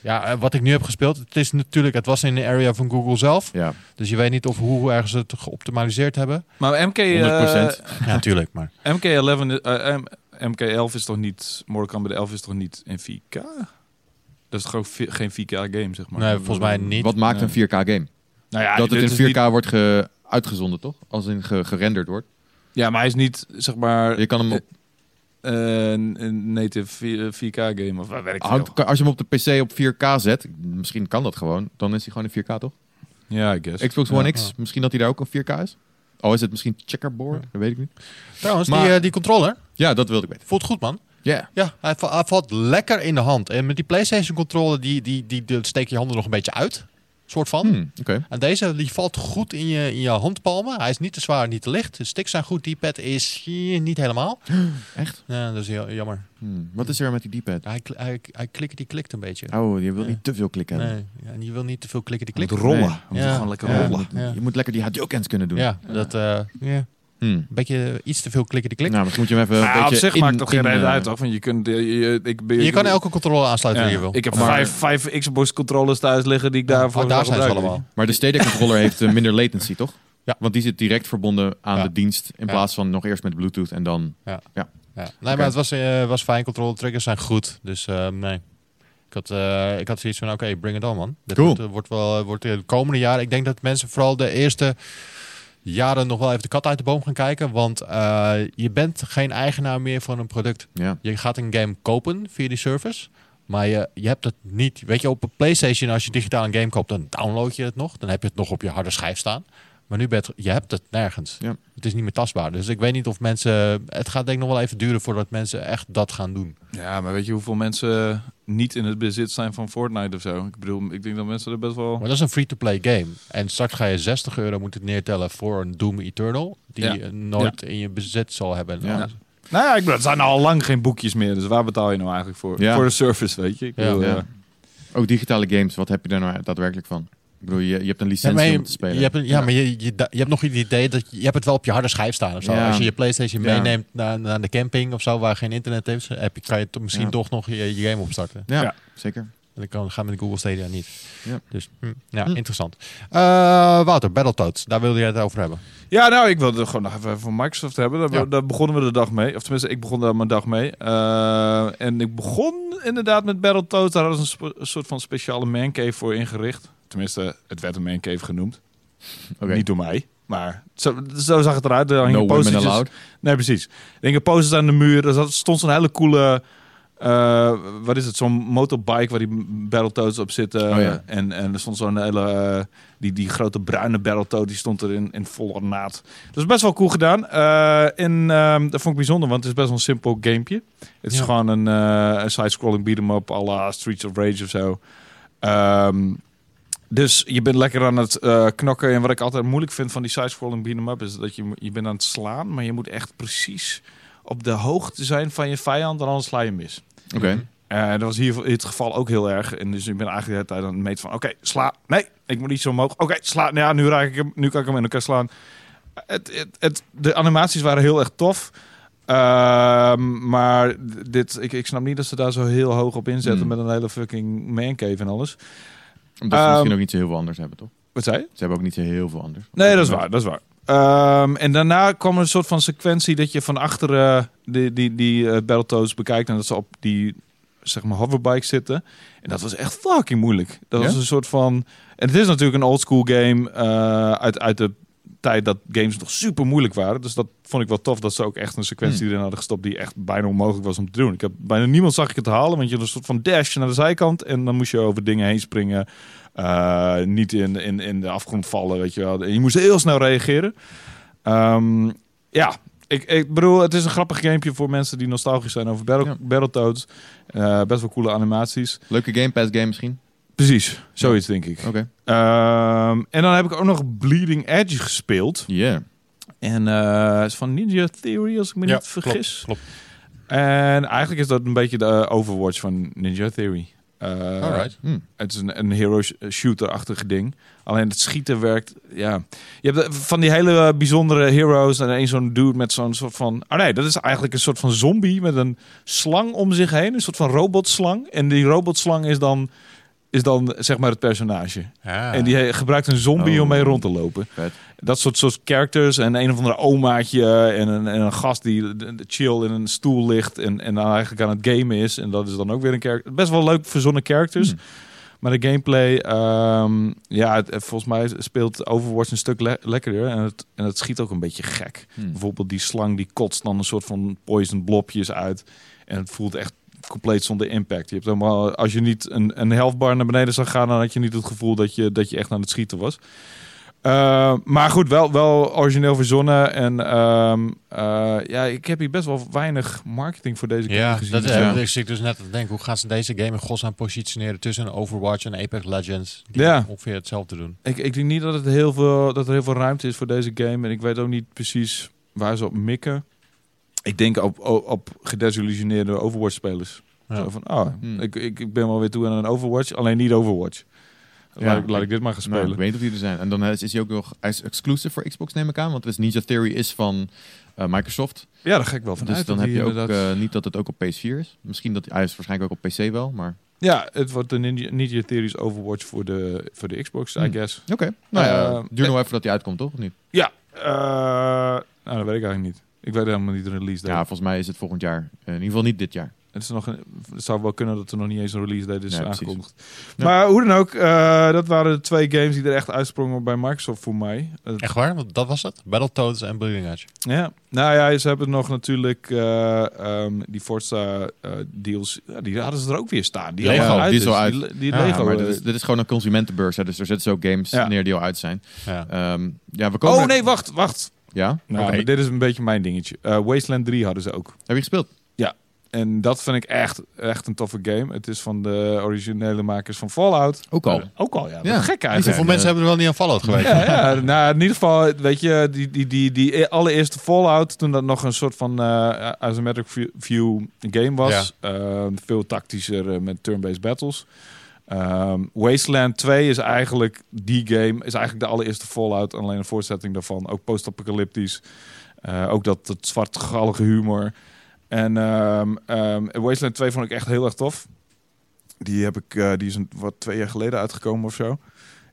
S1: ja, eh, wat ik nu heb gespeeld, het is natuurlijk, het was in de area van Google zelf.
S2: ja.
S1: Dus je weet niet of hoe ergens het geoptimaliseerd hebben.
S3: Maar MK,
S2: 100%.
S3: eh,
S1: Ja, natuurlijk, maar.
S3: MK11, is- eh, M- MK11 is toch niet... Mortal Kombat 11 is toch niet in 4K? Dat is toch ook vi- geen 4K game, zeg maar?
S1: Nee, volgens mij niet.
S2: Wat maakt
S3: Nee.
S2: een 4K game?
S3: Nou ja,
S2: dat het in 4K
S3: niet-
S2: wordt ge- uitgezonden, toch? Als in ge- gerenderd wordt.
S3: ja, maar hij is niet, zeg maar...
S2: Je kan hem op,
S3: eh, een, native 4K game of ik veel.
S2: hangt- als je hem op de PC op 4K zet, misschien kan dat gewoon, dan is hij gewoon in 4K, toch?
S3: Ja, I guess.
S2: Xbox One
S1: Ja.
S2: X, misschien dat hij daar ook een 4K is? Oh, is het misschien checkerboard? Dat weet ik niet.
S1: Trouwens,
S2: Maar-
S1: die, eh, die controller
S2: Ja, dat wilde ik weten.
S1: voelt goed, man.
S2: Ja.
S1: Ja, hij valt lekker in de hand. En met die PlayStation controller, die, die, die, die steek je handen nog een beetje uit. Soort van.
S2: Hmm, Oké.
S1: En deze die valt goed in je, in je handpalmen. Hij is niet te zwaar, niet te licht. De sticks zijn goed. Die pad is hier niet helemaal.
S2: Echt?
S1: Ja, dat is heel jammer.
S2: Hmm, Wat is er met die D-pad?
S1: Hij, hij, hij klikt, die klikt een beetje.
S2: Oh, je wil niet te veel klikken.
S1: Nee, ja, en je wil niet te veel klikken, die klikt.
S3: rollen.
S2: Nee.
S1: Ja.
S3: gewoon lekker rollen.
S1: Ja.
S2: Je moet lekker die Hadoukens kunnen doen.
S1: Ja, dat, ja,
S2: Hmm.
S1: een beetje iets te veel klikken, die klikt.
S2: Nou, misschien moet je hem even
S3: Maar
S2: een
S3: op
S2: beetje
S3: zich
S2: in-
S3: maakt toch geen reden uit, toch? Want je kunt... Je, je- ik, ben-
S1: je kan elke controller aansluiten
S3: Ja.
S1: die je wil.
S3: Ik heb
S2: Maar-
S3: vijf, vijf Xbox controllers thuis liggen die ik daarvoor
S1: Oh, daar zijn ze allemaal.
S2: Maar de Stadia controller heeft eh, minder latency, toch?
S1: Ja.
S2: Want die zit direct verbonden aan
S1: Ja.
S2: de dienst in
S1: Ja.
S2: plaats van nog eerst met Bluetooth en dan...
S1: Ja. Nee, maar het was, eh, was fijn. Controle triggers zijn goed. Dus eh, nee. Ik had, eh, ik had zoiets van, oké, bring it on, man. Dit
S2: Cool.
S1: wordt, wordt wel wordt de komende jaren... Ik denk dat mensen vooral de eerste jaren nog wel even de kat uit de boom gaan kijken. Want eh, je bent geen eigenaar meer van een product.
S2: Ja.
S1: Je gaat een game kopen via die service. Maar je, je hebt het niet. Weet je, op een PlayStation, als je digitaal een game koopt, dan download je het nog. Dan heb je het nog op je harde schijf staan. Maar nu ben je, je hebt het nergens.
S2: Ja.
S1: Het is niet meer tastbaar. Dus ik weet niet of mensen. Het gaat denk ik nog wel even duren voordat mensen echt dat gaan doen.
S3: Ja, maar weet je hoeveel mensen niet in het bezit zijn van Fortnite of zo? Ik bedoel, ik denk dat mensen er best wel...
S1: Maar dat is een free-to-play game. En straks ga je 60 euro moeten neertellen voor een Doom Eternal. Die
S3: Ja.
S1: je nooit in je bezit zal hebben.
S2: Ja.
S3: Nou ja, ik bedoel, het zijn al lang geen boekjes meer. Dus waar betaal je nou eigenlijk voor?
S2: Ja.
S3: Voor de service, weet je? Ik
S1: Ja.
S3: bedoel,
S2: Ja. Ook digitale games, wat heb je daar nou daadwerkelijk van? Ik bedoel, je, je hebt een licentie
S1: je,
S2: om te spelen.
S1: je hebt een, ja, maar je, je, je hebt nog het idee dat je, je hebt het wel op je harde schijf staan of zo.
S2: Ja.
S1: Als je je PlayStation
S2: Ja.
S1: meeneemt naar, naar de camping of zo waar geen internet is, heb je, kan je toch misschien
S2: Ja.
S1: toch nog je, je game opstarten.
S2: ja,
S3: Ja.
S2: zeker.
S1: En dat kan gaan met Google Stadia niet.
S2: Ja.
S1: Dus hm, ja,
S2: Hm.
S1: interessant. Eh, Wouter, Battletoads, daar wilde jij het over hebben.
S3: Ja, nou, ik wilde het gewoon nog even van Microsoft hebben. Daar,
S1: Ja.
S3: daar begonnen we de dag mee. Of tenminste, ik begon daar mijn dag mee. Eh, en ik begon inderdaad met Battletoads. Daar hadden ze een, een soort van speciale mancave voor ingericht. Tenminste, het werd een mancave genoemd. Niet door mij. Maar zo, zo zag het eruit. Er hingen
S2: No allowed.
S3: Nee, precies. Er hingen posters aan de muur. Er stond zo'n hele coole... eh, wat is het? Zo'n motorbike waar die Battletoads op zitten.
S2: Oh ja.
S3: en, en er stond zo'n hele... eh, die, die grote bruine Battletoad, die stond er in, in volle naad. Dat is best wel cool gedaan. Eh, en ehm, dat vond ik bijzonder, want het is best wel een simpel gamepje. Het is
S1: Ja.
S3: gewoon een, een side-scrolling beat-em-up à la Streets of Rage of zo. Ehm, dus je bent lekker aan het eh, knokken. En wat ik altijd moeilijk vind van die side-scrolling beat-em-up... is dat je, je bent aan het slaan, maar je moet echt precies op de hoogte zijn van je vijand... en anders sla je mis.
S2: Oké.
S3: Eh, dat was hier in het geval ook heel erg. En dus ik ben eigenlijk de hele tijd aan het meten van... oké, sla. Nee, ik moet niet zo omhoog. Oké, sla. Nou ja, nu, raak ik hem, nu kan ik hem in elkaar slaan. Het, het, het, de animaties waren heel erg tof. Ehm, maar dit, ik, ik snap niet dat ze daar zo heel hoog op inzetten...
S2: Hmm.
S3: met een hele fucking mancave en alles.
S2: Omdat ze
S3: Ehm,
S2: misschien ook niet zo heel veel anders hebben, toch?
S3: Wat zei je?
S2: Ze hebben ook niet zo heel veel anders.
S3: Nee, dat is waar, dat is waar. Ehm, en daarna kwam er een soort van sequentie dat je van achteren die, die, die eh, Battletoads bekijkt en dat ze op die zeg maar hoverbike zitten. En dat was echt fucking moeilijk. Dat
S2: Ja?
S3: was een soort van. En het is natuurlijk een oldschool game eh, uit, uit de tijd dat games nog super moeilijk waren. Dus dat vond ik wel tof dat ze ook echt een sequentie
S2: Hmm.
S3: erin hadden gestopt die echt bijna onmogelijk was om te doen. Ik heb bijna niemand zag ik het halen, want je had een soort van dash naar de zijkant en dan moest je over dingen heen springen. Eh, niet in, in, in de afgrond vallen, weet je wel. En je moest heel snel reageren. Ehm, ja, ik, ik bedoel, het is een grappig gamepje voor mensen die nostalgisch zijn over Battle,
S2: Ja.
S3: Battletoads. Eh, best wel coole animaties.
S2: Leuke Game Pass game misschien?
S3: Precies, zoiets denk ik.
S2: Oké.
S3: Ehm, en dan heb ik ook nog Bleeding Edge gespeeld.
S2: Yeah.
S3: En eh, het is van Ninja Theory, als ik me
S1: Ja,
S3: niet vergis.
S1: Klopt.
S3: En eigenlijk is dat een beetje de Overwatch van Ninja Theory. Eh,
S1: Alright.
S2: Hm.
S3: Het is een, een hero sh- shooter-achtige ding. Alleen het schieten werkt, ja. Je hebt eh, van die hele bijzondere heroes en een zo'n dude met zo'n soort van... Oh nee, dat is eigenlijk een soort van zombie met een slang om zich heen. Een soort van robotslang. En die robotslang is dan, is dan zeg maar het personage.
S1: Ja.
S3: En die gebruikt een zombie
S2: Oh.
S3: om mee rond te lopen.
S2: Vet.
S3: Dat soort, soort characters en een of andere omaatje en een, en een gast die chill in een stoel ligt en, en dan eigenlijk aan het gamen is. En dat is dan ook weer een character. Best wel leuk verzonnen characters.
S2: Hmm.
S3: Maar de gameplay, ehm, ja, het, volgens mij speelt Overwatch een stuk le- lekkerder. En het, en het schiet ook een beetje gek.
S2: Hm.
S3: Bijvoorbeeld die slang die kotst dan een soort van poison blobjes uit. En het voelt echt compleet zonder impact. Je hebt helemaal, als je niet een, een health bar naar beneden zag gaan, dan had je niet het gevoel dat je, dat je echt aan het schieten was. Uh, maar goed, wel, wel origineel verzonnen. En ehm, uh, ja, ik heb hier best wel weinig marketing voor deze game
S1: Ja,
S3: gezien.
S1: dat,
S3: Dus
S1: eh,
S3: ja.
S1: ik zit dus net te denken, hoe gaan ze deze game in godsnaam positioneren tussen Overwatch en Apex Legends? Die
S3: Ja.
S1: ongeveer hetzelfde doen.
S3: Ik, ik denk niet dat, het heel veel, dat er heel veel ruimte is voor deze game. En ik weet ook niet precies waar ze op mikken. Ik denk op, op, op gedesillusioneerde Overwatch-spelers.
S1: Ja.
S3: Zo van, oh,
S2: Hmm.
S3: ik, ik, ik ben wel weer toe aan een Overwatch, alleen niet Overwatch.
S2: Ja.
S3: laat, ik, laat ik dit maar gaan
S2: Nou,
S3: spelen.
S2: ik weet niet of die er zijn. En dan is, is hij ook nog is exclusive voor Xbox, neem ik aan. Want dus Ninja Theory is van eh, Microsoft.
S3: ja, daar ga ik wel vanuit.
S2: dus dan heb je ook
S3: inderdaad-
S2: eh, niet dat het ook op PS4 is. Misschien dat hij is waarschijnlijk ook op PC wel, maar
S3: Ja, het wordt de Ninja, Ninja Theories Overwatch voor de, voor de Xbox, I
S2: Hmm.
S3: guess.
S2: Oké. Nou ja,
S3: Eh,
S2: duur nog even dat hij uitkomt, toch? Of niet?
S3: Ja, eh, nou, dat weet ik eigenlijk niet. Ik weet helemaal niet de release date.
S2: Ja, volgens mij is het volgend jaar. Eh, in ieder geval niet dit jaar.
S3: Het, is nog een, het zou wel kunnen dat er nog niet eens een release date is
S2: Ja, precies.
S3: aangekondigd.
S2: Ja.
S3: Maar hoe dan ook, eh, dat waren de twee games die er echt uitsprongen bij Microsoft voor mij. Het-
S1: Echt waar? Want dat was het? Battletoads en Bleeding Edge.
S3: Ja, nou ja, ze hebben nog natuurlijk eh, ehm, die Forza eh, deals. Ja, die hadden ze er ook weer staan. Die
S1: Lego,
S3: al uit
S2: die is al uit.
S3: Die, die
S1: Ja,
S3: Lego.
S2: maar dit is, dit is gewoon een consumentenbeurs. Hè, dus er zetten ze ook games
S3: Ja.
S2: neer die al uit zijn.
S1: Ja.
S2: Ehm, ja, we komen
S3: Oh nee, wacht, wacht.
S2: Ja?
S3: Nou, dit is een beetje mijn dingetje. Eh, Wasteland 3 hadden ze ook.
S2: Heb je gespeeld?
S3: En dat vind ik echt, echt een toffe game. Het is van de originele makers van Fallout.
S2: Ook al.
S3: Eh, ook al, ja.
S2: Ja.
S3: gek eigenlijk.
S2: Ja,
S1: mensen hebben er wel niet aan Fallout geweest?
S3: Ja, ja, nou, in ieder geval, weet je, die, die, die, die allereerste Fallout, toen dat nog een soort van eh isometric view- game was. veel tactischer met turn-based battles. Ehm, Wasteland 2 is eigenlijk die game, is eigenlijk de allereerste Fallout, alleen een voortzetting daarvan. Ook post-apocalyptisch. Eh, ook dat, dat zwartgallige humor. En ehm, Wasteland 2 vond ik echt heel erg tof. Die, heb ik, eh, die is een, wat twee jaar geleden uitgekomen of zo.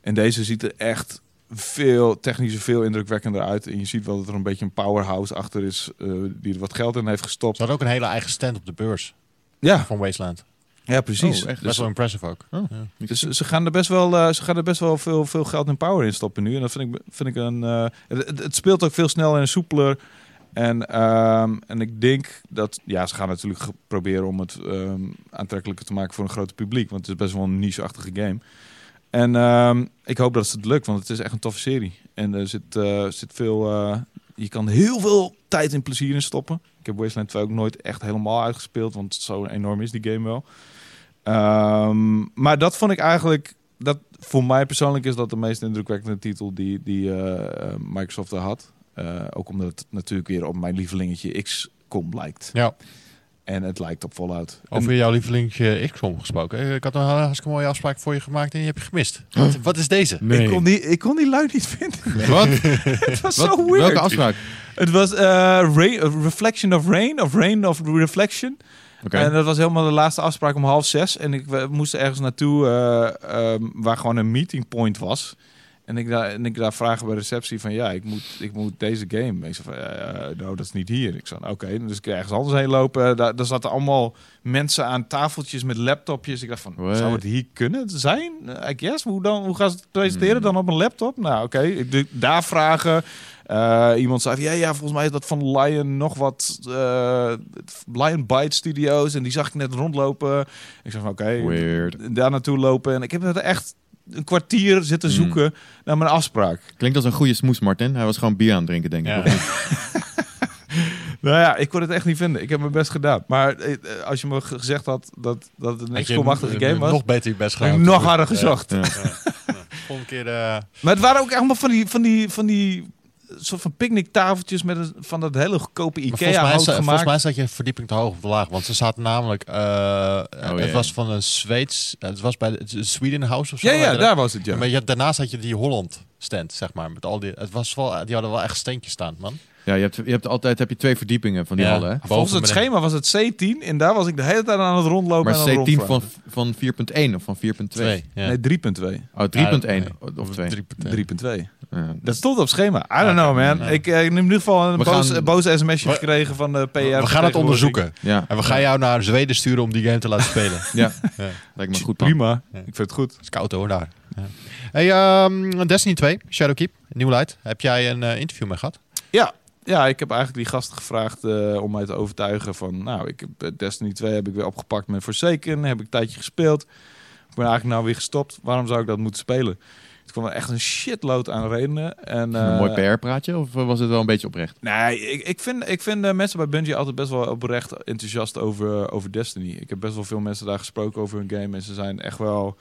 S3: En deze ziet er echt veel technisch veel indrukwekkender uit. En je ziet wel dat er een beetje een powerhouse achter is eh, die er wat geld in heeft gestopt.
S1: Ze hadden ook een hele eigen stand op de beurs
S3: Ja,
S1: van Wasteland.
S3: Ja precies.
S2: Oh, echt?
S1: Best wel impressive ook.
S2: Oh.
S1: Ja.
S3: Dus ze gaan er best wel, eh, ze gaan er best wel veel, veel geld en power in stoppen nu. En dat vind ik, vind ik een. eh, het, speelt ook veel sneller en soepeler. En, ehm, en ik denk dat. Ja, ze gaan natuurlijk proberen om het ehm, aantrekkelijker te maken voor een groot publiek. Want het is best wel een niche-achtige game. En ehm, ik hoop dat het lukt, want het is echt een toffe serie. En er zit, eh, zit veel. je kan heel veel tijd en plezier in stoppen. Ik heb Wasteland 2 ook nooit echt helemaal uitgespeeld, want zo enorm is die game wel. Ehm, maar dat vond ik eigenlijk. Dat, voor mij persoonlijk is dat de meest indrukwekkende titel die, die eh, Microsoft er had. Eh, ook omdat het natuurlijk weer op mijn lievelingetje XCOM lijkt.
S1: Ja.
S3: En het lijkt op Fallout.
S1: Over jouw lievelingetje XCOM gesproken. Ik had een hartstikke mooie afspraak voor je gemaakt en die heb je gemist. Wat, wat is deze?
S3: Ik, kon die, ik kon die lui niet vinden.
S2: Wat?
S3: het was
S2: Wat?
S3: zo weird.
S2: Welke afspraak?
S3: Het was eh, Reflection of Rain, of Rain of Reflection. En dat was helemaal de laatste afspraak om half zes. En ik we moesten ergens naartoe eh, ehm, waar gewoon een meeting point was. En ik, daar, en ik daar vragen bij receptie van ja, ik moet, ik moet deze game. Ik zei van ja, nou, dat is niet hier. Ik zei oké, dus ik ergens anders heen lopen. Daar, daar zaten allemaal mensen aan tafeltjes met laptopjes. Ik dacht van,
S2: What?
S3: zou het hier kunnen zijn? Eh, I guess. Hoe, dan, hoe gaan ze het presenteren
S2: Hmm.
S3: dan op een laptop? Nou oké, ik doe daar vragen. Eh, iemand zei ja, ja, volgens mij is dat van Lion nog wat eh Lion Byte Studios en die zag ik net rondlopen. Ik zei van oké, daar naartoe lopen en ik heb er echt een kwartier zitten
S2: Hmm.
S3: zoeken naar mijn afspraak.
S2: Klinkt als een goede smoes, Martin. Hij was gewoon bier aan het drinken, denk ik.
S1: Ja.
S3: Nou ja, ik kon het echt niet vinden. Ik heb mijn best gedaan. Maar eh, als je me ge- gezegd had dat, dat het een
S1: een-
S3: game was,
S1: Nog beter je best gedaan.
S3: nog harder gezocht.
S2: Ja.
S1: Volgende keer eh,
S3: Maar het waren ook allemaal van die, van die, van die soort van picknicktafeltjes met een, van dat hele goedkope
S1: Maar volgens, mij,
S3: Ikea-hout
S1: sta- volgens
S3: gemaakt.
S1: mij staat je verdieping te hoog of te laag. Want ze zaten namelijk... eh, het
S2: ja.
S1: was van een Zweeds... Het was bij de Sweden House of zo.
S3: Ja, ja, daar was het, ja.
S1: Maar je, had- daarnaast had je die Holland stand, zeg maar. Met al die, het was wel, die hadden wel echt steentjes staan, man.
S2: Ja, je hebt, je hebt altijd heb je twee verdiepingen van die
S1: Ja.
S2: hallen. Hè?
S3: Volgens het schema was het C10 en daar was ik de hele tijd aan het rondlopen
S2: Maar
S3: en aan het
S2: C10
S3: rondvragen.
S2: van, van 4.1 of van 4.2?
S1: Twee. Ja.
S3: Nee, 3.2.
S2: Oh, 3.1
S1: Ja, nee.
S2: of 2.
S3: 3.2.
S2: Ja.
S3: Dat stond op schema. I don't know, man.
S1: Ja.
S3: Ik, eh, ik heb in ieder geval een boos,
S2: gaan-
S3: boze sms'je
S1: We-
S3: gekregen van de PR.
S1: We gaan het onderzoeken.
S2: Ja.
S1: En we gaan jou naar Zweden sturen om die game te laten spelen.
S2: ja,
S1: Ja.
S2: lijkt me goed plan.
S3: Prima.
S1: Ja.
S3: Ik vind het goed.
S1: Het is koud hoor, daar. Ja. Hey, ehm, Destiny 2, Shadowkeep, New Light. Heb jij een eh, interview mee gehad?
S3: Ja. Ja, ik heb eigenlijk die gasten gevraagd eh, om mij te overtuigen van... Nou, ik heb eh, Destiny 2 heb ik weer opgepakt met Forsaken. Heb ik een tijdje gespeeld. Ik ben eigenlijk nou weer gestopt. Waarom zou ik dat moeten spelen? Het kwam er echt een shitload aan redenen. En,
S2: een
S3: eh,
S2: mooi PR-praatje of was het wel een beetje oprecht?
S3: Nee, ik, ik vind, ik vind eh, mensen bij Bungie altijd best wel oprecht enthousiast over, over Destiny. Ik heb best wel veel mensen daar gesproken over hun game. En ze zijn echt wel...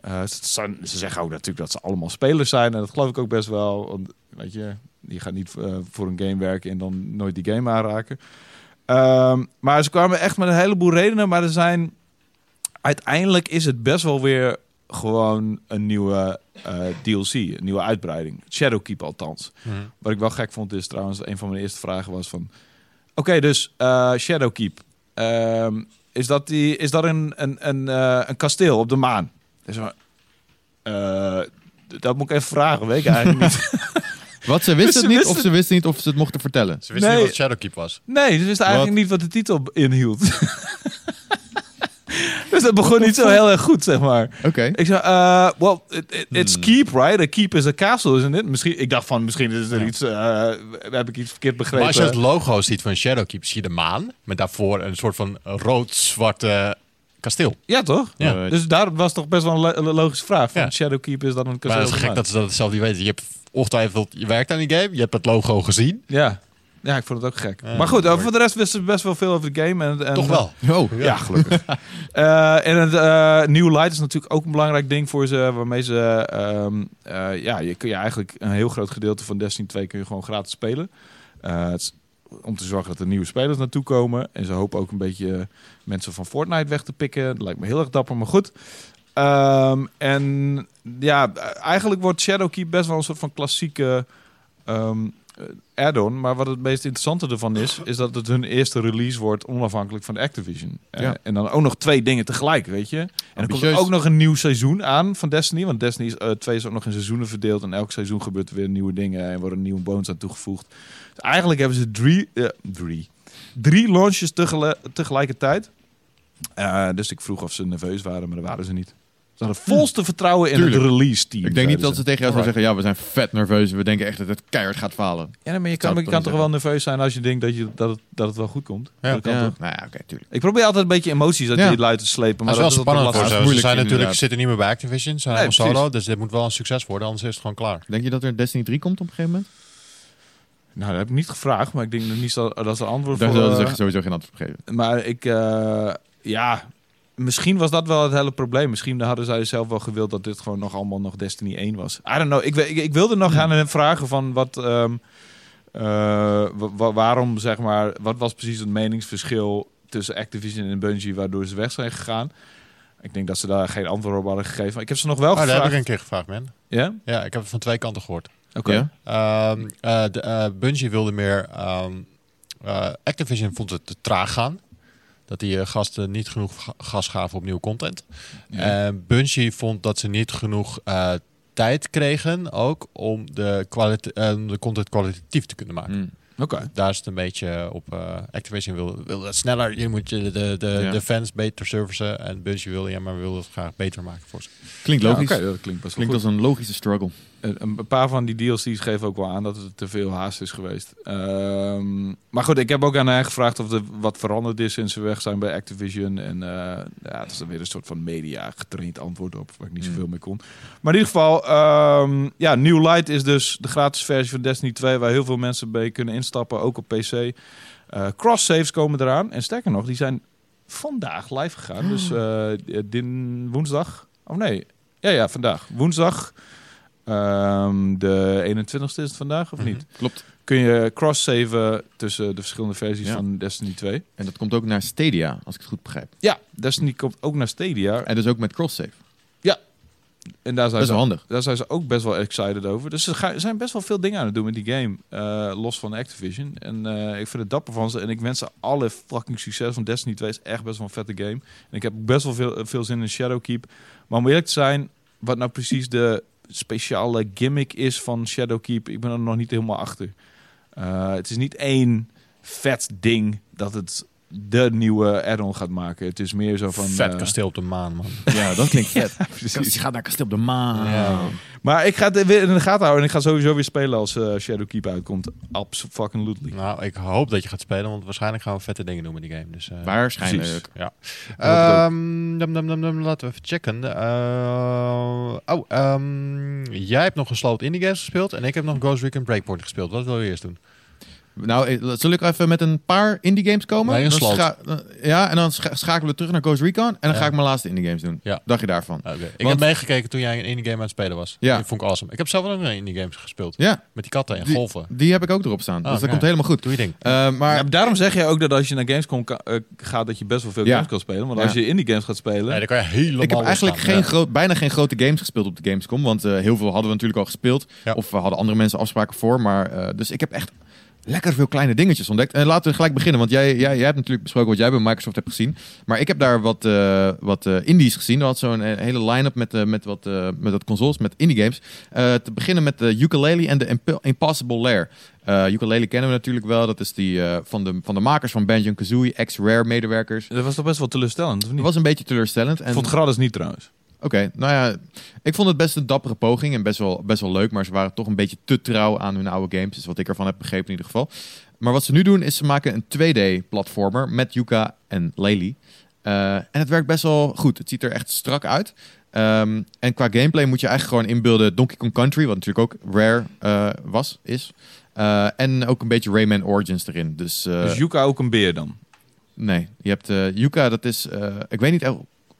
S3: eh, ze, zijn- ze zeggen ook natuurlijk dat ze allemaal spelers zijn. En dat geloof ik ook best wel. Want, weet je, die gaan niet eh, voor een game werken en dan nooit die game aanraken. Ehm, maar ze kwamen echt met een heleboel redenen. Maar er zijn... Uiteindelijk is het best wel weer gewoon een nieuwe eh, DLC. Een nieuwe uitbreiding. Shadowkeep althans. Wat ik wel gek vond is trouwens, een van mijn eerste vragen was van... Oké, dus eh, Shadowkeep. Ehm, is dat, die, is dat een, een, een, een kasteel op de maan. Dus, dat moet ik even vragen, weet ik eigenlijk niet.
S2: Wat, ze wisten
S3: Ze
S2: het niet
S3: wisten-
S2: of ze wisten niet of ze het mochten vertellen?
S1: Ze wisten
S3: Nee.
S1: niet wat Shadowkeep was.
S3: Nee, ze wisten eigenlijk niet wat de titel inhield. dus dat begon niet zo heel erg goed, zeg maar.
S2: Oké.
S3: Ik zei, eh well, it, it- it's
S2: Hmm.
S3: keep, right? A keep is a castle, isn't it? Misschien, ik dacht van, misschien is er
S1: Ja.
S3: iets, eh, heb ik iets verkeerd
S1: Maar
S3: begrepen.
S1: als je het logo ziet van Shadowkeep, zie je de maan. Met daarvoor een soort van rood-zwarte kasteel.
S3: Ja, toch?
S1: Ja.
S2: Eh,
S3: Dus daar was toch best wel een lo- logische vraag. Van
S1: Ja.
S3: Shadowkeep is dan een
S1: Maar het is
S3: kasteel.
S1: gek dat ze dat zelf niet weten. Je hebt ongetwijfeld, je werkt aan die game, je hebt het logo gezien.
S3: Ja. ja, ik vond het ook gek.
S1: Ja,
S3: maar goed, voor de rest wisten ze best wel veel over de game. En, en,
S1: Toch wel.
S2: Oh,
S3: Ja, gelukkig. Eh, en het eh, New Light is natuurlijk ook een belangrijk ding voor ze. Waarmee ze, ehm, eh, ja, je kun je eigenlijk een heel groot gedeelte van Destiny 2 kun je gewoon gratis spelen. Eh, het is om te zorgen dat er nieuwe spelers naartoe komen. En ze hopen ook een beetje eh, mensen van Fortnite weg te pikken. Dat lijkt me heel erg dapper, maar goed. Ehm, en ja, eigenlijk wordt Shadowkeep best wel een soort van klassieke eh, add-on. Maar wat het meest interessante ervan is, is dat het hun eerste release wordt onafhankelijk van Activision. Eh, en dan ook nog twee dingen tegelijk, weet je. En dan komt er
S2: Ambitieus.
S3: ook nog een nieuw seizoen aan van Destiny. Want Destiny is, eh, 2 is ook nog in seizoenen verdeeld. En elk seizoen gebeurt er weer nieuwe dingen en worden nieuwe bonus aan toegevoegd. Dus eigenlijk hebben ze drie, eh, drie, drie launches tegelijkertijd. Eh, dus ik vroeg of ze nerveus waren, maar dat waren ze niet. Ze hadden volste vertrouwen in
S2: Tuurlijk.
S3: het release team.
S2: Ik denk niet dat ze tegen jou zou zeggen, ja, we zijn vet nerveus. We denken echt dat het keihard gaat falen.
S3: Ja, maar je kan,
S2: ik
S3: je kan
S2: toch
S3: wel nerveus zijn als je denkt dat, je, dat, het, dat het wel goed komt.
S1: Ja.
S3: Dat kan
S2: Ja.
S3: toch?
S2: Nou ja, oké, tuurlijk.
S3: Ik probeer altijd een beetje emoties uit
S2: Ja.
S3: die luid te slepen.
S1: Maar het is wel
S3: dat
S1: spannend voor ze. Ze zijn natuurlijk, zitten niet meer bij Activision. Ze zijn
S3: Nee,
S1: solo. Dus dit moet wel een succes worden, anders is het gewoon klaar.
S2: Denk je dat er Destiny 3 komt op een gegeven moment?
S3: Nou, dat heb ik niet gevraagd, maar ik denk dat niet zo, dat is een antwoord
S2: Daar
S3: voor...
S2: zullen
S3: eh,
S2: ze sowieso geen antwoord op geven.
S3: Maar ik, eh, ja, misschien was dat wel het hele probleem. Misschien hadden zij zelf wel gewild dat dit gewoon nog allemaal nog Destiny 1 was. I don't know. Ik, ik, ik wilde nog aan hen vragen van wat, ehm, eh, wa- wa- waarom zeg maar, wat was precies het meningsverschil tussen Activision en Bungie waardoor ze weg zijn gegaan. Ik denk dat ze daar geen antwoord op hadden gegeven. Maar ik heb ze nog wel
S1: Oh, dat heb
S3: gevraagd.
S1: ik een keer gevraagd, man.
S3: Ja?
S1: Ja, ik heb het van twee kanten gehoord.
S3: Oké.
S2: Ja?
S1: Ehm, eh, de, eh, Bungie wilde meer. ehm, eh, Activision vond het te traag gaan. Dat die gasten niet genoeg ga- gas gaven op nieuwe content.
S3: Ja.
S1: En Bungie vond dat ze niet genoeg eh, tijd kregen ook om de, kwalite- de content kwalitatief te kunnen maken.
S3: Oké.
S1: Daar is het een beetje op. eh, Activision wilde, wilde het sneller. Je moet je de, de,
S2: Ja.
S1: de fans beter servicen. En Bungie wilde ja, maar wilde het graag beter maken voor ze.
S2: Klinkt
S3: Ja,
S2: logisch.
S3: oké, dat klinkt best
S2: Klinkt
S3: goed.
S2: als een logische struggle.
S3: Een, paar van die DLC's geven ook wel aan dat het te veel haast is geweest. Ehm, maar goed, ik heb ook aan hen gevraagd of er wat veranderd is sinds ze weg zijn bij Activision. En eh, ja, het is dan weer een soort van media getraind antwoord op, waar ik niet
S2: Hmm.
S3: zoveel mee kon. Maar in ieder geval, ehm, ja, New Light is dus de gratis versie van Destiny 2, waar heel veel mensen bij kunnen instappen, ook op PC. Eh cross saves komen eraan. En sterker nog, die zijn vandaag live gegaan. Dus eh, din, woensdag. Oh nee. Ja, ja, vandaag. Woensdag. Ehm, de 21ste is het vandaag, of niet?
S2: Klopt.
S3: Kun je cross-saven tussen de verschillende versies
S2: Ja.
S3: van Destiny 2.
S2: En dat komt ook naar Stadia, als ik het goed begrijp.
S3: Ja, Destiny komt ook naar Stadia.
S2: En dus ook met cross-save.
S3: En daar
S2: Dat
S3: zijn,
S2: is
S3: ze,
S2: wel handig.
S3: daar zijn ze ook best wel excited over. Dus ze zijn best wel veel dingen aan het doen met die game. eh, los van Activision. En eh, ik vind het dapper van ze. En ik wens ze alle fucking succes. Want Destiny 2 is echt best wel een vette game. En ik heb best wel veel, veel zin in Shadowkeep. Maar om eerlijk te zijn, wat nou precies de speciale gimmick is van Shadowkeep, ik ben er nog niet helemaal achter. Eh, het is niet één vet ding dat het de nieuwe add-on gaat maken. Het is meer zo van...
S1: Vet
S3: eh,
S1: kasteel op de maan, man.
S2: Ja, dat klinkt vet.
S3: precies.
S2: Je gaat naar Kasteel op de Maan.
S1: Ja.
S3: Maar ik ga het weer in de gaten houden en ik ga sowieso weer spelen als eh, Shadowkeep uitkomt. Absolutely.
S1: Nou, ik hoop dat je gaat spelen, want waarschijnlijk gaan we vette dingen doen met die game. Dus, eh,
S2: Waarschijnlijk.
S3: Precies.
S1: Ja.
S3: het
S1: Ehm, dum, dum, dum, dum, laten we even checken. Eh, oh, ehm, jij hebt nog gesloten indie games gespeeld en ik heb nog Ghost Recon Breakpoint gespeeld. Wat wil je eerst doen?
S2: Nou, eh, zal ik even met een paar indie games komen?
S1: Nee, een slot.
S2: dan- ja, en dan scha- schakelen we terug naar Ghost Recon. En dan
S1: Ja.
S2: ga ik mijn laatste indie games doen.
S1: Ja.
S2: Dacht je daarvan?
S1: Oké. Ik
S2: Want-
S1: heb meegekeken toen jij een indie game aan het spelen was.
S2: Ja.
S1: Die vond ik awesome. Ik heb zelf ook nog een indie games gespeeld.
S2: Ja,
S1: Met die katten en
S2: Die-
S1: golven.
S2: die heb ik ook erop staan.
S1: Oh,
S2: dus dat komt helemaal goed.
S1: Doe je ding.
S2: Eh, maar
S3: daarom zeg je ook dat als je naar Gamescom eh, gaat, dat je best wel veel
S2: Ja.
S3: games kan spelen. Want
S2: Ja.
S3: als je indie games gaat spelen...
S1: Nee, dan kan je helemaal
S2: ik heb eigenlijk geen
S1: Ja.
S2: groot, bijna geen grote games gespeeld op de Gamescom. Want eh, heel veel hadden we natuurlijk al gespeeld.
S1: Ja.
S2: Of we hadden andere mensen afspraken voor. Maar, eh, dus ik heb echt lekker veel kleine dingetjes ontdekt. En laten we gelijk beginnen, want jij, jij, jij hebt natuurlijk besproken wat jij bij Microsoft hebt gezien. Maar ik heb daar wat, eh, wat eh, indies gezien. Er had zo'n eh, hele line-up met, met, wat, met wat consoles, met indie games. Te beginnen met de Ukulele en de Imp- Impossible Lair. Eh Ukulele kennen we natuurlijk wel. Dat is die van, de, van de makers van Banjo-Kazooie, ex-Rare medewerkers.
S3: Dat was toch best wel teleurstellend, of niet?
S2: Het was een beetje teleurstellend. En...
S3: Ik vond het gratis niet trouwens.
S2: Oké, nou ja, ik vond het best een dappere poging en best wel, best wel leuk, maar ze waren toch een beetje te trouw aan hun oude games, is wat ik ervan heb begrepen in ieder geval. Maar wat ze nu doen is ze maken een 2D-platformer met Yuka en Lely. Eh, en het werkt best wel goed. Het ziet er echt strak uit. Ehm, en qua gameplay moet je eigenlijk gewoon inbeelden Donkey Kong Country, wat natuurlijk ook Rare eh, was, is. Eh, en ook een beetje Rayman Origins erin. Dus,
S3: dus Yuka ook een beer dan?
S2: nee, je hebt Yuka, dat is, ik weet niet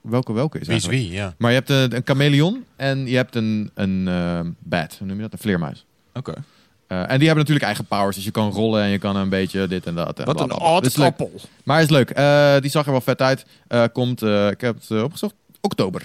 S2: welke welke is
S1: Wie is wie, ja.
S2: Maar je hebt een, een chameleon en je hebt een, een eh, bat. Hoe noem je dat? Een vleermuis.
S3: Oké.
S2: Eh, en die hebben natuurlijk eigen powers. Dus je kan rollen en je kan een beetje dit en dat. En
S3: Wat een odd appel.
S2: Maar is leuk. Eh, die zag er wel vet uit. Eh, komt, eh, ik heb het eh, opgezocht, oktober.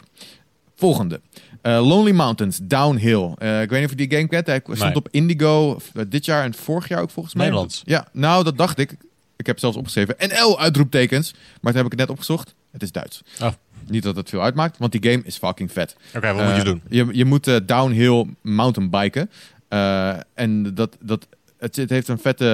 S2: Volgende. Eh, Lonely Mountains, Downhill. Eh, ik weet niet of je die game kent. Hij stond
S1: Nee.
S2: op Indigo eh, dit jaar en vorig jaar ook volgens mij.
S1: Nederlands.
S2: Ja, nou dat dacht ik. Ik heb het zelfs opgeschreven. NL uitroeptekens. Maar toen heb ik het net opgezocht. Het is Duits.
S1: Oh.
S2: Niet dat het veel uitmaakt, want die game is fucking vet.
S1: Oké, wat moet je
S2: Eh,
S1: doen?
S2: Je, je moet eh, downhill mountainbiken. Eh en dat, dat, het, het heeft een vette...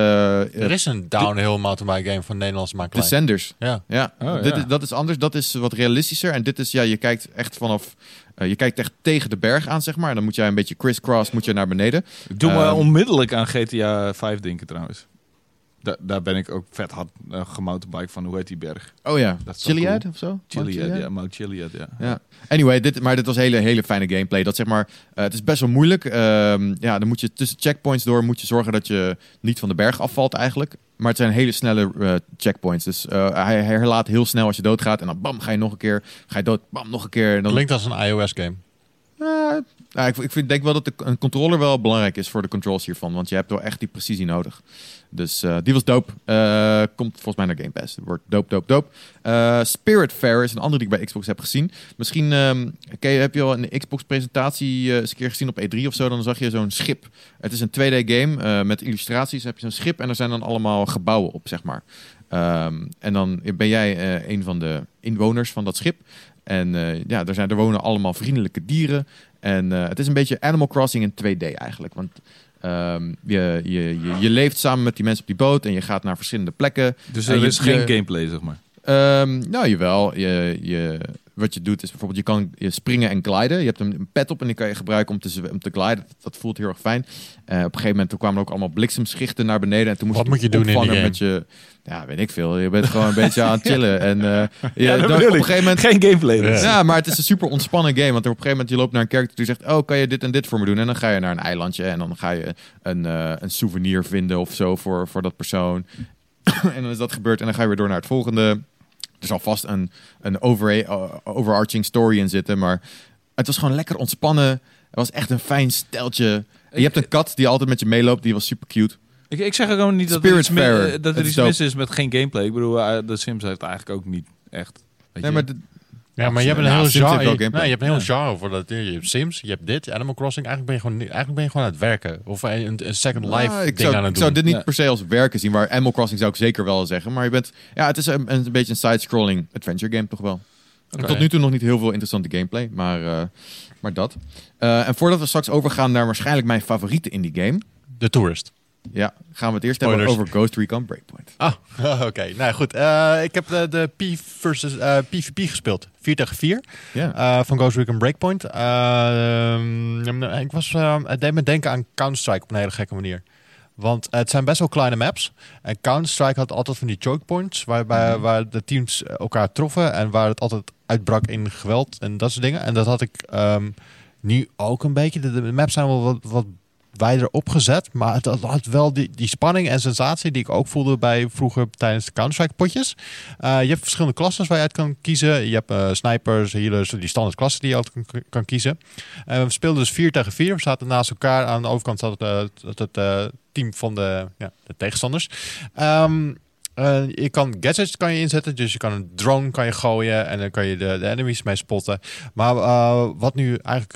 S1: Er is een downhill mountainbike game van Nederlandse makelaar.
S2: Descenders.
S1: Ja.
S2: Ja,
S3: Oh,
S2: dit
S3: ja.
S2: Is, dat is anders. Dat is wat realistischer. En dit is, ja, je kijkt echt vanaf... eh, je kijkt echt tegen de berg aan, zeg maar. En dan moet jij een beetje crisscross moet je naar beneden.
S3: Ik doe me
S2: Ehm.
S3: onmiddellijk aan GTA 5 denken trouwens. Da daar ben ik ook vet hard uh, gemountainbike van. Hoe heet die berg?
S2: Oh ja,
S3: Dat is wel
S2: Chiliad of zo?
S3: Chiliad, ja. Mount Chiliad, ja.
S2: Ja. Anyway, dit, maar dit was hele, hele fijne gameplay. Dat zeg maar, eh, het is best wel moeilijk. Ehm, ja, dan moet je tussen checkpoints door moet je zorgen dat je niet van de berg afvalt eigenlijk. Maar het zijn hele snelle eh, checkpoints. Dus eh, hij, hij herlaat heel snel als je doodgaat. En dan bam, ga je nog een keer. Ga je dood, bam, nog een keer. En dan,
S1: Klinkt als een iOS-game.
S2: Eh, nou, ik, ik vind, denk wel dat een controller wel belangrijk is voor de controls hiervan. Want je hebt wel echt die precisie nodig. Dus eh, die was dope. Eh, komt volgens mij naar Game Pass. Wordt dope, dope, dope. Eh Spirit Fair is een andere die ik bij Xbox heb gezien. Misschien ken je, heb je al een Xbox-presentatie eens een keer gezien op E3 of zo. Dan zag je zo'n schip. Het is een 2D-game eh, met illustraties. heb je zo'n schip en er zijn dan allemaal gebouwen op, zeg maar. Ehm, en dan ben jij een van de inwoners van dat schip. En ja, er, zijn, er wonen allemaal vriendelijke dieren. En eh, het is een beetje Animal Crossing in 2D eigenlijk. Want ehm, je, je, je, je leeft samen met die mensen op die boot en je gaat naar verschillende plekken.
S3: Dus er
S2: je-
S3: is geen gameplay, zeg maar.
S2: Ehm, nou, jawel. Je, je, wat je doet is bijvoorbeeld, je kan je springen en gliden. Je hebt een, een pet op en die kan je gebruiken om te, om te gliden. Dat, voelt heel erg fijn. Eh, op een gegeven moment toen kwamen er ook allemaal bliksemschichten naar beneden. En toen moest
S1: Wat
S2: je
S1: moet je doen in
S2: met je... Ja, weet ik veel. Je bent gewoon een beetje aan het chillen. En eh, je,
S3: Ja,
S2: dan- op een gegeven moment...
S3: Geen gameplay. Dus.
S2: Ja, maar het is een super ontspannen game. Want op een gegeven moment je loopt naar een kerk die zegt... Oh, kan je dit en dit voor me doen? En dan ga je naar een eilandje en dan ga je een, eh, een souvenir vinden of zo voor, voor dat persoon. en dan is dat gebeurd en dan ga je weer door naar het volgende. Er zal vast een, een over, eh, overarching story in zitten, maar het was gewoon lekker ontspannen. Het was echt een fijn steltje. Je hebt een kat die altijd met je meeloopt, die was super cute.
S3: Ik, ik zeg ook gewoon niet dat er iets, mi- eh, dat
S2: Het
S3: er iets mis is met geen gameplay. Ik bedoel, eh, de Sims heeft eigenlijk ook niet echt. Weet
S2: Nee,
S3: je.
S2: maar
S1: Ja, maar je hebt een
S2: Nou,
S1: heel
S2: heeft
S1: genre.
S2: wel
S1: Je, hebt een heel genre voor dat. Je hebt Sims, je hebt dit, Animal Crossing. Eigenlijk ben je gewoon, eigenlijk ben je gewoon aan het werken. Of een, een Second Life
S2: Nou, ik
S1: ding
S2: zou,
S1: aan het
S2: ik
S1: doen.
S2: zou dit niet
S3: Ja.
S2: per se als werken zien, maar Animal Crossing zou ik zeker wel zeggen. Maar je bent, ja, het is een, een beetje een side-scrolling adventure game toch wel. Tot nu toe nog niet heel veel interessante gameplay, maar, eh, maar dat. Eh, en voordat we straks overgaan naar waarschijnlijk mijn favoriete indie game,
S1: The Tourist.
S2: Ja, gaan we het eerst hebben over Ghost Recon Breakpoint.
S1: Ah, oké. Nou goed, Eh, ik heb de, de P versus eh, PvP gespeeld. 4 tegen 4
S2: Ja.
S1: eh, van Ghost Recon Breakpoint. Ehm, ik was, eh, het deed me denken aan Counter-Strike op een hele gekke manier. Want het zijn best wel kleine maps. En Counter-Strike had altijd van die choke points. Waarbij, waar de teams elkaar troffen. En waar het altijd uitbrak in geweld en dat soort dingen. En dat had ik ehm, nu ook een beetje. De, de maps zijn wel wat, wat wijder opgezet. Maar het had wel die, die spanning en sensatie die ik ook voelde bij vroeger tijdens de Counter-Strike potjes. Eh, je hebt verschillende klassen waar je uit kan kiezen. Je hebt eh, snipers, healers, die standaard klassen die je altijd kan, kan kiezen. Eh, we speelden dus 4 tegen 4. We zaten naast elkaar. Aan de overkant zat het, het, team van de, ja, de tegenstanders. Ehm, Eh, je kan gadgets kan je inzetten, dus je kan een drone kan je gooien en dan kan je de, de enemies mee spotten. Maar eh, wat nu eigenlijk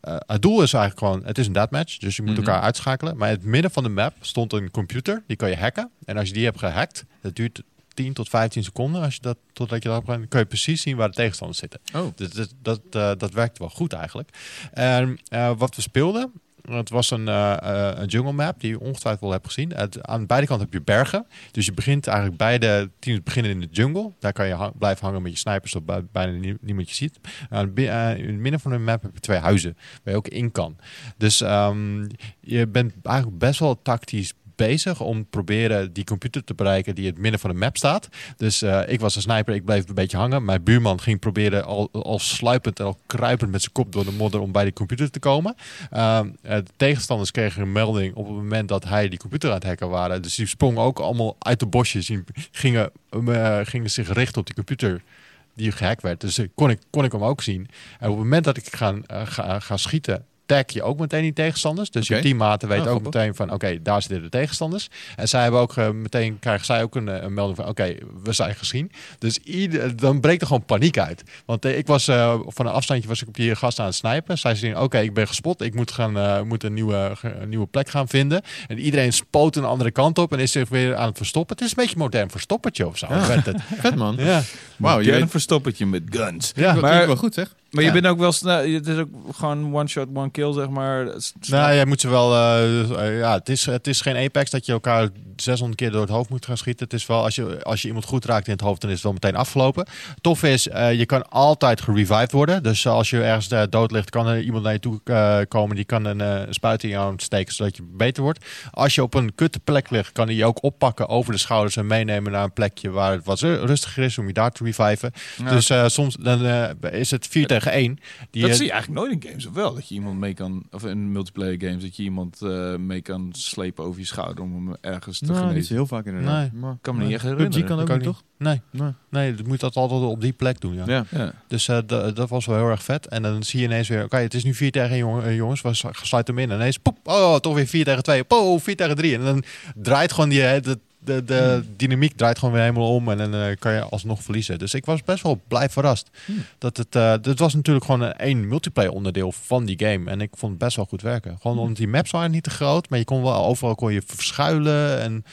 S1: eh, het doel is eigenlijk gewoon, het is een deathmatch, dus je moet
S2: Mhm.
S1: elkaar uitschakelen. Maar in het midden van de map stond een computer, die kan je hacken. En als je die hebt gehackt, dat duurt 10 tot 15 seconden, als je dat totdat je dat hebt kan je precies zien waar de tegenstanders zitten.
S2: Oh.
S1: Dus dat, dat, dat werkt wel goed eigenlijk. En wat we speelden, het was een, eh, een jungle map die je ongetwijfeld wel hebt gezien. Aan beide kanten heb je bergen. Dus je begint eigenlijk beide teams beginnen in de jungle. Daar kan je blijven hangen met je snipers bij- bijna nie- niemand je ziet. Eh, in het midden van de map heb je twee huizen waar je ook in kan. Dus ehm, je bent eigenlijk best wel tactisch bezig om proberen die computer te bereiken die het midden van de map staat. Dus eh, ik was een sniper, ik bleef een beetje hangen. Mijn buurman ging proberen al, al sluipend en al kruipend met zijn kop door de modder om bij die computer te komen. Ehm, eh, de tegenstanders kregen een melding op het moment dat hij die computer aan het hacken waren. Dus die sprongen ook allemaal uit de bosjes. Die gingen, eh, gingen zich richten op die computer die gehackt werd. Dus kon ik, kon ik hem ook zien. En op het moment dat ik ga, eh, ga, ga schieten, tag je ook meteen die tegenstanders. Dus je teammaten weten
S2: Oh,
S1: ook meteen van, oké, daar zitten de tegenstanders. En zij hebben ook eh, meteen, krijgen zij ook een, eh, een melding van, oké, we zijn gezien. Dus ieder, dan breekt er gewoon paniek uit. Want eh, ik was, eh, van een afstandje was ik op die gast aan het snijpen. Zij zien, oké, ik ben gespot. Ik moet, gaan, eh, moet een, nieuwe, een nieuwe plek gaan vinden. En iedereen spoot een andere kant op en is zich weer aan het verstoppen. Het is een beetje een modern verstoppertje of zo.
S2: Ja.
S1: werd het.
S2: Vet man.
S1: Ja.
S2: Wauw, je
S3: Modern
S2: weet
S3: verstoppertje met guns.
S1: Ja.
S2: dat
S3: maar-
S2: wel goed zeg.
S3: Maar je bent ook wel snel. Het is ook gewoon one shot, one kill, zeg maar. S- snel-
S1: Nou, jij moet ze wel. eh, ja, het is, het is geen Apex dat je elkaar 600 keer door het hoofd moet gaan schieten. Het is wel als je, als je iemand goed raakt in het hoofd, dan is het wel meteen afgelopen. Tof is, eh, je kan altijd gerevived worden. Dus als je ergens eh, dood ligt, kan er iemand naar je toe komen. Die kan een spuit in jou steken zodat je beter wordt. Als je op een kutte plek ligt, kan hij je ook oppakken over de schouders en meenemen naar een plekje waar het wat rustiger is om je daar te reviven.
S3: Ja.
S1: Dus soms dan, is het 4 tegen 1. Die,
S3: dat
S1: eh,
S3: zie je eigenlijk nooit in games, of wel? Dat je iemand mee kan, of in multiplayer games, dat je iemand eh, mee kan slepen over je schouder om hem ergens te
S2: Nou,
S3: genezen.
S2: heel vaak inderdaad.
S1: Nee.
S2: Maar,
S3: kan me niet echt
S2: PUBG
S3: herinneren.
S2: kan ook
S1: kan
S2: niet, toch?
S1: Nee,
S2: Nee.
S1: nee, dat moet dat altijd op die plek doen. Ja.
S2: Ja.
S3: Ja.
S1: Dus eh, d- dat was wel heel erg vet. En dan zie je ineens weer, oké, het is nu 4 tegen 1 jong- eh, jongens, we slu- sluiten hem in. En ineens, poep, oh, toch weer 4 tegen 2, oh, 4 tegen 3. En dan draait gewoon die, eh, de, de, dynamiek draait gewoon weer helemaal om. En dan eh, kan je alsnog verliezen. Dus ik was best wel blij verrast.
S2: Hmm.
S1: Dat het, eh dit was natuurlijk gewoon een één multiplayer onderdeel van die game. En ik vond het best wel goed werken. Gewoon omdat die maps waren niet te groot, maar je kon wel overal kon je verschuilen. En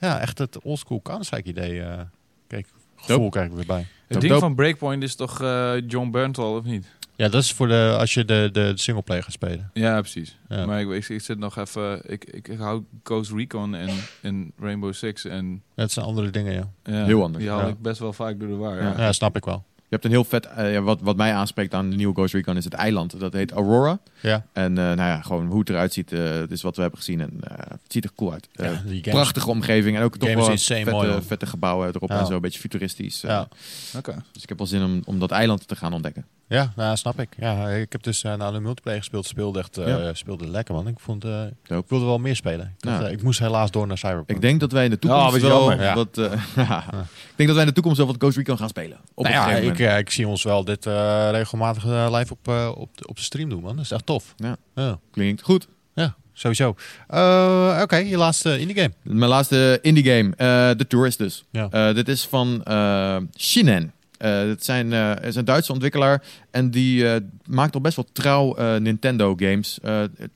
S1: ja, echt het oldschool Counter-Strike idee. eh kijk, gevoel
S2: Dope.
S1: krijg ik weer bij.
S3: Het
S2: Dope,
S3: ding
S2: dope.
S3: van Breakpoint is toch eh, John Berntal, of niet?
S1: Ja, dat is voor de, als je de, de singleplayer gaat spelen.
S3: Ja, precies.
S1: Ja.
S3: Maar ik, ik, ik zit nog even... Ik, ik, ik hou Ghost Recon en, en Rainbow Six en...
S1: Dat zijn andere dingen, ja.
S3: Ja,
S2: Heel anders,
S3: Die haal
S1: ja.
S3: ik best wel vaak door de war.
S2: Ja.
S3: Ja.
S1: Ja, snap ik wel.
S2: Je hebt een heel vet, ja, wat, wat mij aanspreekt aan de nieuwe Ghost Recon is het eiland. Dat heet Aurora.
S1: Ja,
S2: En eh, nou ja, gewoon hoe het eruit ziet, eh het is wat we hebben gezien. En eh, het ziet er cool uit. Eh,
S1: ja die games.
S2: prachtige omgeving en ook toch wel vette,
S1: mooi,
S2: vette gebouwen erop
S1: Ja.
S2: en zo. Een beetje futuristisch.
S1: Ja.
S3: Oké.
S2: Dus ik heb wel zin om, om dat eiland te gaan ontdekken.
S1: Ja, nou, snap ik. Ja, ik heb dus uh, nou, de multiplayer gespeeld. Speelde echt uh,
S2: Ja.
S1: speelde lekker, man. Ik, vond, uh,
S2: Dope.
S1: ik wilde wel meer spelen. Ik, dacht,
S2: Ja.
S1: eh, ik moest helaas door naar Cyberpunk.
S2: Ik denk dat wij in de toekomst
S3: Oh,
S2: wel wat, eh, ik denk dat wij in de toekomst wel wat Ghost Recon gaan spelen. Op
S1: Nou ja, ik, eh, ik zie ons wel dit eh, regelmatig eh, live op, eh, op, de, op de stream doen, man. Dat is echt tof.
S2: Ja.
S1: Ja,
S2: Klinkt goed.
S1: ja sowieso. Uh, Oké, je laatste indie game.
S2: Mijn laatste indie game, eh The Tourist dus.
S1: Ja.
S2: Eh, dit is van eh Shinen. Uh, het zijn, uh, is een Duitse ontwikkelaar en die uh, maakt al best wel trouw Nintendo games.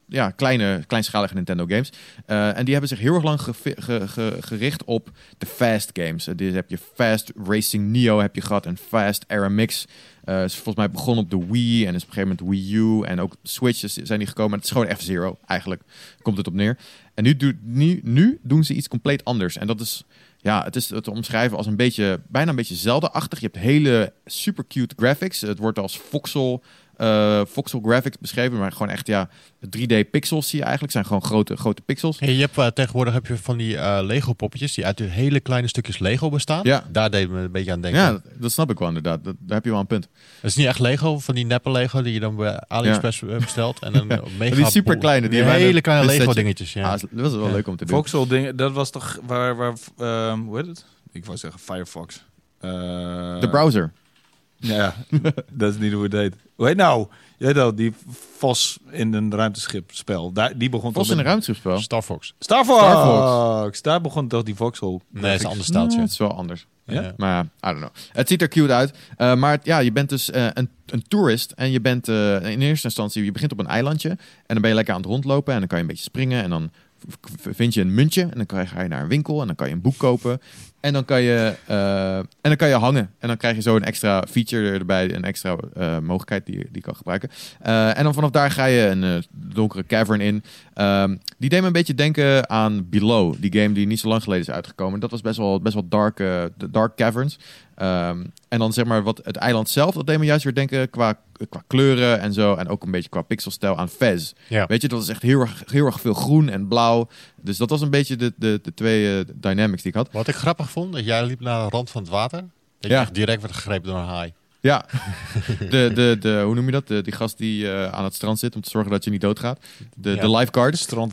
S2: Ja, kleine, kleinschalige Nintendo games. En die hebben zich heel erg lang ge ge ge gericht op de fast games. Dus heb je Fast Racing Neo heb je gehad en Fast Aramix. Uh, is volgens mij begonnen op de Wii en is op een gegeven moment Wii U en ook Switch zijn die gekomen. Het is gewoon F-Zero eigenlijk, komt het op neer. En nu, nu, nu doen ze iets compleet anders. En dat is ja, het is te omschrijven als een beetje, bijna een beetje Zelda-achtig. Je hebt hele super cute graphics. Het wordt als voxel, uh, voxel graphics beschreven, maar gewoon echt ja, 3D pixels zie je eigenlijk. Zijn gewoon grote, grote pixels.
S1: Hey, je hebt, uh, tegenwoordig heb je van die uh, Lego poppetjes die uit hele kleine stukjes Lego bestaan.
S2: Ja.
S1: Daar deed me een beetje aan denken.
S2: Ja, dat, dat snap ik wel inderdaad. Dat, daar heb je wel een punt.
S1: Het is niet echt Lego, van die neppe Lego die je dan bij AliExpress ja. bestelt. En dan ja. mega
S2: die super kleine, die,
S1: hele kleine Lego dingetjes. Ja.
S2: Ah, dat was wel
S1: ja.
S2: leuk om te doen.
S3: Voxel dingen, dat was toch waar, waar um, hoe heet het? Ik wou zeggen Firefox. Uh,
S2: de browser.
S3: Ja, dat is niet hoe het deed. Hoe heet nou? Je weet wel, die Vos in een ruimteschip spel. Daar, die begon toch
S2: in een ruimteschipspel?
S1: Star Fox.
S3: Star Fox!
S2: Star
S3: Daar begon toch die Vauxhall.
S1: Nee, het is een ander
S2: Ja,
S1: staaltje.
S2: het is wel anders.
S3: Ja?
S1: Ja.
S2: Maar I don't know. Het ziet er cute uit. Eh, maar ja, je bent dus eh, een, een toerist. En je bent eh, in eerste instantie, je begint op een eilandje. En dan ben je lekker aan het rondlopen. En dan kan je een beetje springen. En dan vind je een muntje. En dan kan je, ga je naar een winkel. En dan kan je een boek kopen. En dan kan je, eh, en dan kan je hangen. En dan krijg je zo een extra feature erbij. Een extra eh, mogelijkheid die, die je kan gebruiken. Eh, en dan vanaf daar ga je een donkere cavern in. Ehm, die deed me een beetje denken aan Below. Die game die niet zo lang geleden is uitgekomen. Dat was best wel, best wel dark, dark caverns. Ehm, en dan zeg maar wat het eiland zelf. Dat deed me juist weer denken qua, qua kleuren en zo. En ook een beetje qua pixelstijl aan Fez.
S1: Ja.
S2: Weet je, dat is echt heel erg, heel erg veel groen en blauw. Dus dat was een beetje de, de, de twee eh, dynamics die ik had.
S1: Wat ik grappig vond, dat jij liep naar de rand van het water. Dat
S2: Ja.
S1: je echt direct werd gegrepen door een haai.
S2: Ja, de, de, de, hoe noem je dat? De, die gast die eh, aan het strand zit om te zorgen dat je niet doodgaat. De,
S1: Ja.
S2: de.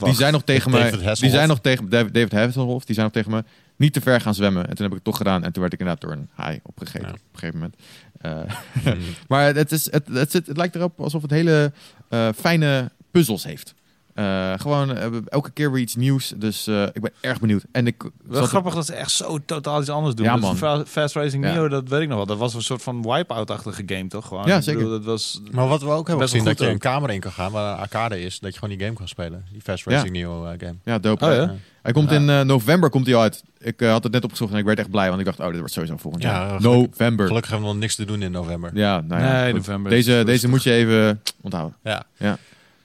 S2: Die zijn nog tegen
S1: David
S2: mij.
S1: Hasselhoff.
S2: Die zijn nog tegen David David Hasselhoff. Die zijn nog tegen me niet te ver gaan zwemmen. En toen heb ik het toch gedaan. En toen werd ik inderdaad door een haai opgegeten
S1: Ja.
S2: op een gegeven moment. Eh, maar het, is, het, het, zit, het lijkt erop alsof het hele eh, fijne puzzels heeft. Eh, gewoon eh, elke keer weer iets nieuws. Dus eh, ik ben erg benieuwd. En ik
S3: Wel grappig dat ze echt zo totaal iets anders doen.
S2: Ja,
S3: Dat
S2: man.
S3: Fa- Fast Racing
S2: Ja.
S3: Neo, dat weet ik nog wel. Dat was een soort van wipeout-achtige game, toch? Gewoon.
S2: Ja, zeker.
S3: bedoel, dat was...
S1: Maar wat we ook hebben gezien, dat je een kamer in kan gaan waar een arcade is. Dat je gewoon die game kan spelen. Die Fast Racing Neo eh, game.
S2: Ja, dope.
S3: Oh, ja?
S2: Hij komt
S1: Ja.
S2: in eh, november komt hij uit. Ik had het net opgezocht en ik werd echt blij. Want ik dacht, oh, dit wordt sowieso volgend
S1: Ja,
S2: jaar. November.
S1: Gelukkig hebben we nog niks te doen in november.
S2: Ja, nou ja.
S3: Nee, november
S2: Deze, deze moet je even onthouden.
S1: Ja.
S2: Ja.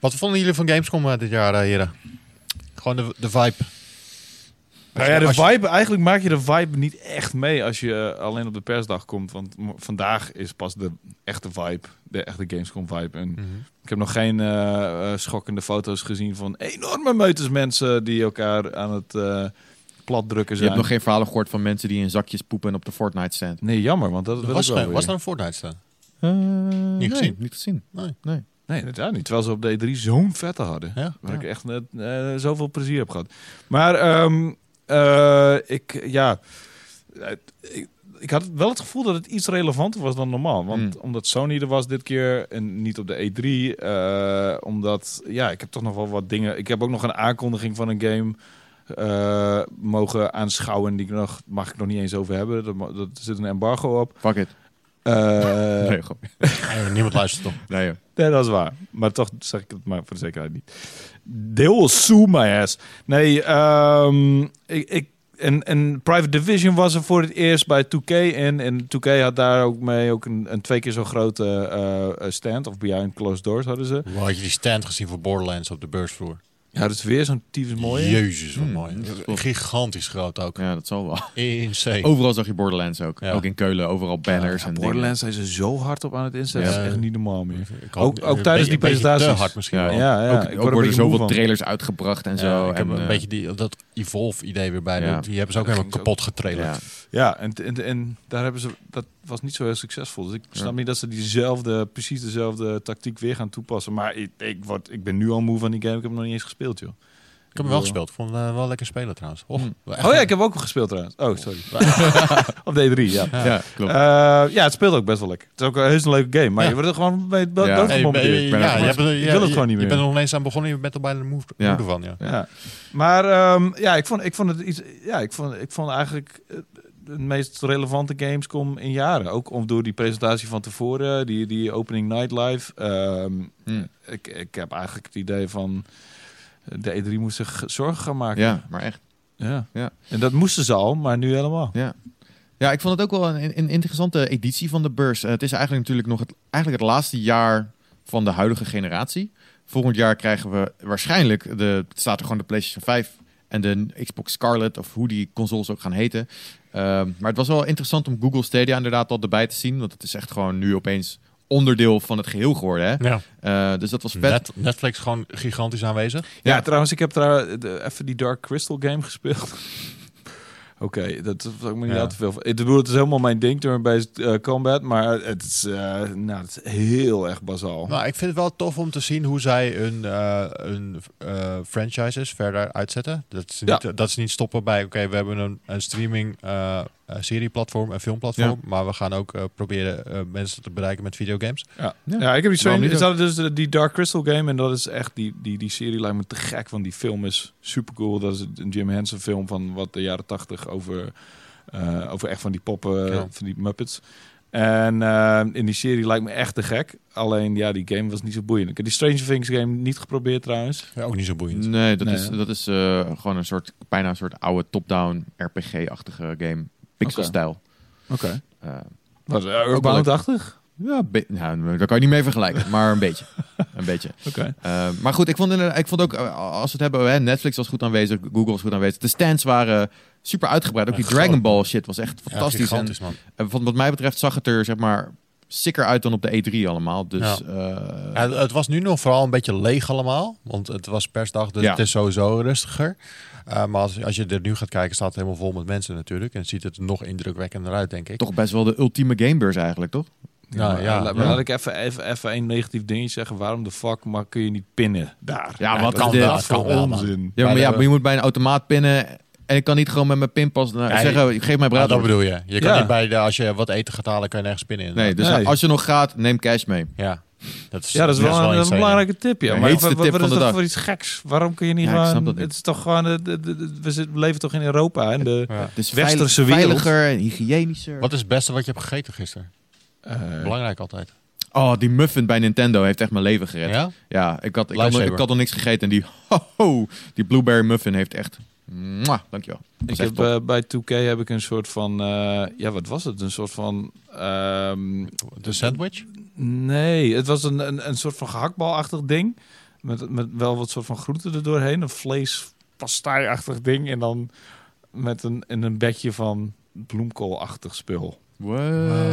S1: Wat vonden jullie van Gamescom eh, dit jaar, eh, heren? Gewoon de, de vibe.
S3: Nou ja, de
S1: je-
S3: vibe, eigenlijk maak je de vibe niet echt mee als je eh, alleen op de persdag komt. Want vandaag is pas de echte vibe, de echte Gamescom vibe. En
S1: Mhm.
S3: ik heb nog geen schokkende foto's gezien van enorme meutes mensen die elkaar aan het eh plat drukken
S2: Je
S3: zijn.
S2: hebt nog geen verhalen gehoord van mensen die in zakjes poepen op de Fortnite stand.
S3: Nee, jammer, want dat,
S1: Was,
S3: wel
S1: er, was er een Fortnite staan?
S2: niet
S1: Niet gezien?
S2: Niet gezien.
S1: Nee.
S2: Nee.
S3: Nee, inderdaad niet. Terwijl ze op de E3 zo'n vette hadden.
S1: Ja?
S3: Waar ik echt net, eh, zoveel plezier heb gehad. Maar ehm, eh, ik, ja, eh, ik, ik had wel het gevoel dat het iets relevanter was dan normaal. Want
S2: Hmm.
S3: omdat Sony er was dit keer en niet op de E3. eh, omdat, ja, ik heb toch nog wel wat dingen. Ik heb ook nog een aankondiging van een game mogen aanschouwen. Die ik nog, mag ik nog niet eens over hebben. Dat zit een embargo op.
S2: Fuck it.
S3: Eh,
S2: nee,
S1: niemand luistert toch?
S2: Nee, joh.
S3: Nee, dat is waar. Maar toch zeg ik het maar voor de zekerheid niet. Will sue my ass. Nee, ehm, ik, ik, en, en Private Division was er voor het eerst bij 2K in. En 2K had daar ook mee ook een, een twee keer zo grote eh, stand. Of Behind Closed Doors hadden ze.
S1: Hoe had je die stand gezien voor Borderlands op de beursvloer?
S3: Ja, dat is weer zo'n tyfus mooie.
S1: Jezus, wat
S2: Hmm,
S1: mooi.
S2: dat is cool.
S1: Gigantisch groot ook.
S2: Ja, dat zal wel.
S1: Insane.
S2: Overal zag je Borderlands ook.
S1: Ja.
S2: Ook in Keulen, overal banners
S3: Ja,
S2: en
S3: Borderlands zijn ze zo hard op aan het inzetten.
S1: Ja.
S3: Dat is echt niet normaal meer. Ook- ook tijdens die presentaties.
S1: te hard misschien
S2: Ja,
S1: wel.
S3: Ja, ja.
S2: ook
S3: ik
S2: ook
S3: er
S2: worden
S3: moe
S2: zoveel
S3: van.
S2: trailers uitgebracht en
S1: Ja,
S2: zo.
S1: ik heb
S2: en,
S1: een
S2: eh,
S1: beetje die, dat Evolve-idee weer bij.
S2: Ja.
S1: Die hebben ze ook
S3: Dat
S1: helemaal kapot getrailerd.
S2: ja.
S3: Ja, en, en, en daar hebben ze, dat was niet zo heel succesvol. Dus ik snap niet dat ze diezelfde, precies dezelfde tactiek weer gaan toepassen. Maar ik, ik, word, ik ben nu al moe van die game. Ik heb nog niet eens gespeeld, joh.
S1: Ik heb hem wel gespeeld. Ik vond het eh, wel lekker spelen trouwens. Och,
S2: Hmm.
S1: echt-
S3: Oh ja, ik heb ook gespeeld trouwens. Oh, sorry. Op D3, ja.
S2: Ja, klopt.
S3: Eh, ja, het speelt ook best wel lekker. Het is ook een heus een leuke game, maar
S1: Ja.
S3: je wordt er gewoon mee dood
S2: Ja.
S3: ja.
S1: Hey, ben- ja, je, hebt,
S3: Ik wil het gewoon niet
S1: Je
S3: meer.
S1: bent er nog ineens aan begonnen. Je bent er bijna de moe,
S2: Ja.
S1: van. Ja.
S3: Ja. Maar ehm, ja, ik vond, ik vond het iets. Ja, ik vond, ik vond eigenlijk eh, de meest relevante Gamescom in jaren. Ook om door die presentatie van tevoren, die, die opening night live. Ehm,
S2: Hmm.
S3: ik, ik heb eigenlijk het idee van eh, de E3 moest zich zorgen gaan maken.
S2: ja, maar echt.
S3: Ja.
S2: Ja.
S3: En dat moesten ze al, maar nu helemaal.
S2: Ja. Ja, ik vond het ook wel een, een interessante editie van de beurs. Eh, het is eigenlijk natuurlijk nog het, eigenlijk het laatste jaar van de huidige generatie. Volgend jaar krijgen we waarschijnlijk, de, staat er gewoon de PlayStation 5 en de Xbox Scarlet, of hoe die consoles ook gaan heten. Ehm, maar het was wel interessant om Google Stadia inderdaad al erbij te zien, want het is echt gewoon nu opeens onderdeel van het geheel geworden. Hè?
S1: Ja.
S2: Eh, dus dat was vet.
S1: Net, Netflix gewoon gigantisch aanwezig.
S3: Ja,
S2: Ja.
S3: trouwens, ik heb daar de- even die Dark Crystal game gespeeld. Oké, dat is ook niet
S1: Ja.
S3: al te veel. Ik bedoel, het is helemaal mijn ding, turn-based eh, combat, maar het is, eh, nou, het is heel erg bazaal.
S1: Nou, ik vind het wel tof om te zien hoe zij hun, eh, hun eh, franchises verder uitzetten. Dat ze niet, dat ze niet stoppen bij, oké, we hebben een, een streaming eh, serieplatform en filmplatform. Maar we gaan ook eh, proberen eh, mensen te bereiken met videogames.
S3: Ja.
S2: Ja.
S3: Ja. ik heb die, ze hadden dus de- die Dark Crystal game en dat is echt, die, die, die serie lijkt me te gek, want die film is super cool. Dat is een Jim Henson film van wat de jaren tachtig over, eh, over echt van die poppen,
S1: Ja.
S3: van die Muppets. En in die serie lijkt me echt te gek. Alleen ja, die game was niet zo boeiend. Ik heb die Stranger Things game niet geprobeerd trouwens.
S1: Ja, ook niet zo boeiend.
S2: Nee, dat
S3: Nee,
S2: is, dat is eh, gewoon een soort, bijna een soort oude top-down RPG-achtige game. Pixel-stijl.
S3: Oké.
S2: Eh,
S3: Was uh,
S2: wel
S3: Earthbound-achtig?
S2: ja, nou, daar kan je niet mee vergelijken, maar een beetje. Een beetje.
S3: Oké.
S2: Eh, maar goed, ik vond, ik vond ook, eh, als we het hebben, hè, Netflix was goed aanwezig, Google was goed aanwezig. De stands waren super uitgebreid. Ook die Dragon. Ball shit was echt
S1: Ja,
S2: fantastisch. en, en van wat mij betreft zag het er, zeg maar, sicker uit dan op de E3 allemaal. Dus
S1: Ja.
S2: eh,
S1: Ja, het was nu nog vooral een beetje leeg allemaal. Want het was persdag, dus
S2: Ja.
S1: het is sowieso rustiger. Uh, maar als, als je er nu gaat kijken, staat het helemaal vol met mensen natuurlijk. En ziet het er nog indrukwekkender uit, denk ik.
S2: toch best wel de ultieme gamebeurs eigenlijk, toch?
S1: Ja,
S3: maar,
S1: ja,
S3: laat, ik even, even, even een negatief dingetje zeggen. Waarom de fuck maar kun je niet pinnen daar?
S2: Ja, wat
S1: kan wel,
S3: voor onzin?
S2: Ja, maar,
S1: Maar
S2: ja,
S1: de-
S2: maar je moet bij een automaat pinnen en ik kan niet gewoon met mijn pinpas nou,
S1: Ja,
S2: zeggen, geef mij bruid.
S1: dat bedoel je. Je kan
S3: Ja.
S1: niet bij de, als je wat eten gaat halen, kan je nergens pinnen.
S2: nee, dus
S3: Nee.
S2: als je nog gaat, neem cash mee.
S1: Ja, dat is,
S3: Ja, dat is wel, een, belangrijke tip. Ja. Maar wat, wat
S2: tip
S3: is dat voor iets geks? Waarom kun je niet
S2: Ja,
S3: gewoon...
S2: dat niet.
S3: Het is toch gewoon... de- de- de- de- we zitten- we leven toch in Europa en de...
S1: Ja.
S2: Het is
S3: Westerse wereld.
S2: veiliger en hygiënischer.
S1: Wat is het beste wat je hebt gegeten gisteren?
S3: eh,
S1: Belangrijk altijd.
S2: Oh, die muffin bij Nintendo heeft echt mijn leven gered. Ja,
S1: Ja?
S2: ik, had, ik, had,
S1: Lifesaver.
S2: ik had nog niks gegeten en die, ho, ho, die blueberry muffin heeft echt... Mwah, dankjewel. Dat
S3: ik heb eh, bij 2K heb ik een soort van... eh, ja, wat was het? Een soort van... ehm,
S1: De sandwich?
S3: nee, het was een, een, een soort van gehaktbalachtig ding. Met, met wel wat soort van groenten er doorheen. Een vleespastei-achtig ding. En dan met een, in een bedje van bloemkoolachtig spul.
S2: What?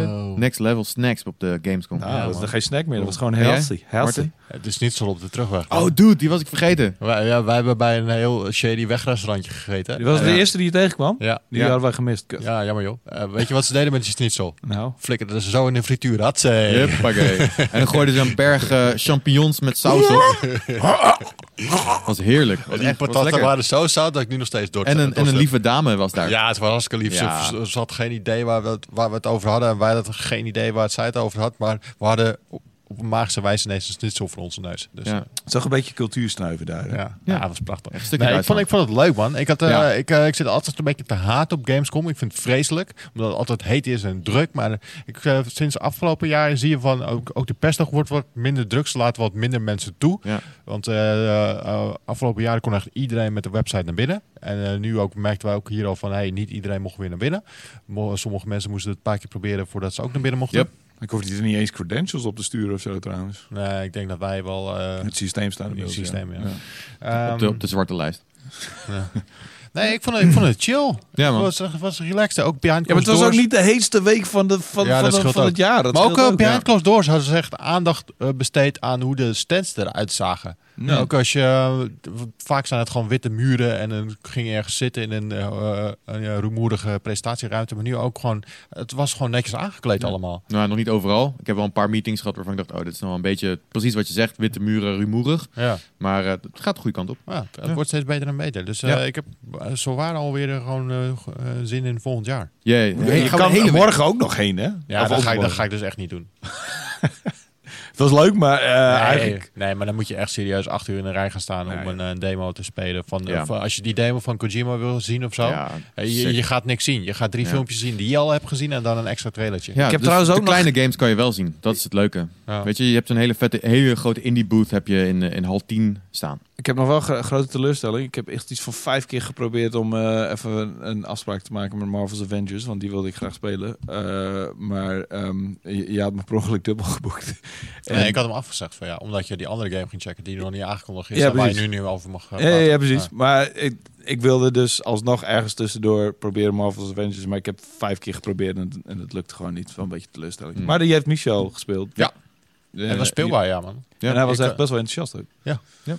S1: Wow.
S2: Next level snacks op de Gamescom.
S3: Nou,
S1: Ja,
S3: dat is
S1: man.
S3: er geen snack meer. Dat was gewoon
S2: En jij?
S3: healthy. healthy.
S1: Het is niet zo op de terugweg.
S2: Oh, dude, die was ik vergeten.
S1: Wij, ja, wij hebben bij een heel shady wegrestaurantje gegeten.
S3: Die was de
S2: Ja.
S3: eerste die je tegenkwam.
S1: Ja,
S3: Die
S2: Ja.
S3: hadden wij gemist. Kut.
S1: ja jammer joh. Eh, weet je wat ze deden met die schnitzel?
S3: Nou,
S1: Flikkerden ze zo in de frituur. Had ze.
S2: En dan gooiden ze een berg eh, champignons met saus op. was heerlijk. Was
S1: Die
S2: echt, was
S1: patatten waren zo zout dat ik nu nog steeds door
S2: En een, en een lieve dame was daar.
S1: Ja, het was hartstikke lief. Ze-
S2: Ja.
S1: Ze, ze had geen idee waar we, het, waar we over hadden. En wij hadden geen idee waar het zij het over had. Maar we hadden op, een magische wijze ineens een schnitzel voor onze neus. Dus
S2: Ja.
S3: het zag een beetje cultuursnuiven daar. hè?
S1: ja.
S2: Ja.
S1: dat was prachtig.
S2: Echt een stukje
S1: Nee, ik, vond, ik vond het leuk, man. Ik, had, eh,
S2: Ja.
S1: ik, eh, ik zit altijd een beetje te haat op Gamescom. Ik vind het vreselijk. Omdat het altijd heet is en druk. Maar ik, eh, sinds afgelopen jaar zie je van... Ook, ook de persdag wordt wat minder druk. Ze laten wat minder mensen toe.
S2: Ja.
S1: Want eh, eh, afgelopen jaren kon echt iedereen met de website naar binnen. En eh, nu ook merkten wij ook hier al van... Hey, niet iedereen mocht weer naar binnen. Sommige mensen moesten het een paar keer proberen... voordat ze ook naar binnen mochten.
S2: Yep.
S3: Ik hoefde er niet eens credentials op te sturen of zo trouwens.
S1: Nee, ik denk dat wij wel... eh,
S3: Het systeem staat
S1: in het systeem, ja.
S2: op, de,
S1: ehm,
S2: op de zwarte lijst.
S1: Nee, ik vond het, ik vond het chill.
S2: Ja, man.
S1: Het was, was relaxed. Ook behind
S3: Ja, maar het was ook niet de heetste week van, de, van,
S1: Ja,
S3: van,
S1: dat
S3: de-
S1: scheelt
S3: van
S1: ook.
S3: het jaar. Dat
S1: maar ook,
S3: scheelt
S1: uh, behind
S3: ja.
S1: closed doors hadden ze echt aandacht eh, besteed aan hoe de stands eruit zagen.
S3: Ja.
S1: Ook als je, eh, vaak zijn het gewoon witte muren en dan ging je ergens zitten in een, eh, eh, een rumoerige presentatieruimte. Maar nu ook gewoon, het was gewoon netjes aangekleed
S3: Ja.
S1: allemaal.
S2: Nou, nog niet overal. Ik heb wel een paar meetings gehad waarvan ik dacht, oh, dit is nou een beetje precies wat je zegt. Witte muren, rumoerig.
S1: Ja,
S2: Maar eh, het gaat de goede kant op.
S1: ja het,
S2: Ja.
S1: wordt steeds beter en beter. Dus eh,
S2: Ja.
S1: ik heb uh, zo waar alweer gewoon zin in volgend jaar.
S2: Jee.
S3: Je
S2: Hey,
S3: kan er morgen ook nog heen, hè?
S1: Ja,
S3: Of
S1: dat ga, ik, dat
S3: overmorgen.
S1: ga ik dus echt niet doen.
S3: Het was leuk, maar eh,
S1: nee,
S3: eigenlijk...
S1: nee, maar dan moet je echt serieus acht uur in de rij gaan staan
S3: Nee.
S1: om een, eh, demo te spelen. Van,
S2: Ja.
S1: of, als je die demo van Kojima wil zien of zo,
S2: Ja,
S1: eh, je, je gaat niks zien. Je gaat drie
S2: Ja.
S1: filmpjes zien die je al hebt gezien en dan een extra trailertje.
S2: Ja,
S3: Ik heb
S2: dus
S3: trouwens
S2: de
S3: ook nog-
S2: kleine games kan je wel zien. Dat is het leuke.
S1: Ja.
S2: Weet je, je hebt een hele vette, hele grote indie booth heb je in, in hal 10 staan.
S3: Ik heb nog wel een grote teleurstelling. Ik heb echt iets van vijf keer geprobeerd om eh, even een, een afspraak te maken met Marvel's Avengers. Want die wilde ik graag spelen. Eh, maar ehm, je, je had me per ongeluk dubbel geboekt.
S1: Nee, ik had hem afgezegd van ja, omdat je die andere game ging checken die nog niet aangekondigd is.
S3: Ja,
S1: waar je nu, nu over mag eh,
S3: Ja, ja,
S1: praten.
S3: ja, precies. Maar ik, ik wilde dus alsnog ergens tussendoor proberen Marvel's Avengers. Maar ik heb vijf keer geprobeerd en, en het lukte gewoon niet. Wel een beetje teleurstelling.
S2: Hmm.
S3: Maar die heeft Michel gespeeld.
S1: Ja. En dat was speelbaar, ja man.
S2: Ja,
S3: en hij was
S1: ik,
S3: echt best wel enthousiast ook.
S1: Ja.
S2: Ja.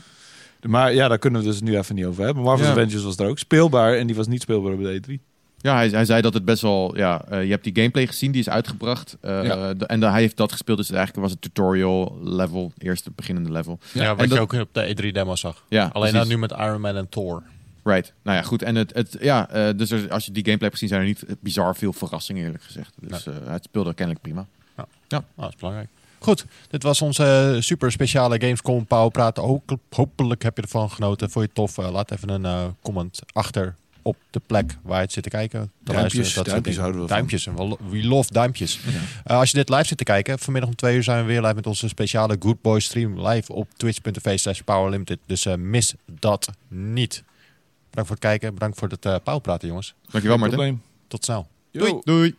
S3: Maar ja, daar kunnen we dus nu even niet over hebben. Marvel's
S2: Ja.
S3: Avengers was er ook. Speelbaar en die was niet speelbaar op de E3.
S2: Ja, hij, hij zei dat het best wel... Ja, eh, je hebt die gameplay gezien, die is uitgebracht. Eh,
S3: Ja.
S2: de- en de- hij heeft dat gespeeld, dus eigenlijk was het tutorial level. Eerste beginnende level.
S1: Ja, wat
S2: en
S1: je
S2: dat-
S1: ook op de E3 demo zag.
S2: Ja,
S1: Alleen dan nu met Iron Man en Thor.
S2: Right. Nou ja, goed. En het, het, ja, eh, dus er- als je die gameplay hebt gezien, zijn er niet bizar veel verrassingen, eerlijk gezegd. Dus eh, het speelde kennelijk prima.
S1: Oh, dat is belangrijk. Goed, dit was onze eh, super speciale Gamescom Power Praat. Hoop- Hopelijk heb je ervan genoten. Vond je het tof? Eh, laat even een eh, comment achter op de plek waar je het zit te kijken. Te
S3: Duimpjes,
S1: dat
S3: duimpjes houden we van.
S1: Duimpjes, en we- love duimpjes. Eh, als je dit live zit te kijken, vanmiddag om twee uur zijn we weer live met onze speciale Good Boy stream live op twitch.tv slash powerlimited. Dus eh, mis dat niet. Bedankt voor het kijken, bedankt voor het eh Power praten jongens.
S2: Dankjewel, Martin.
S3: Probleem.
S1: Tot snel.
S3: Yo.
S2: Doei.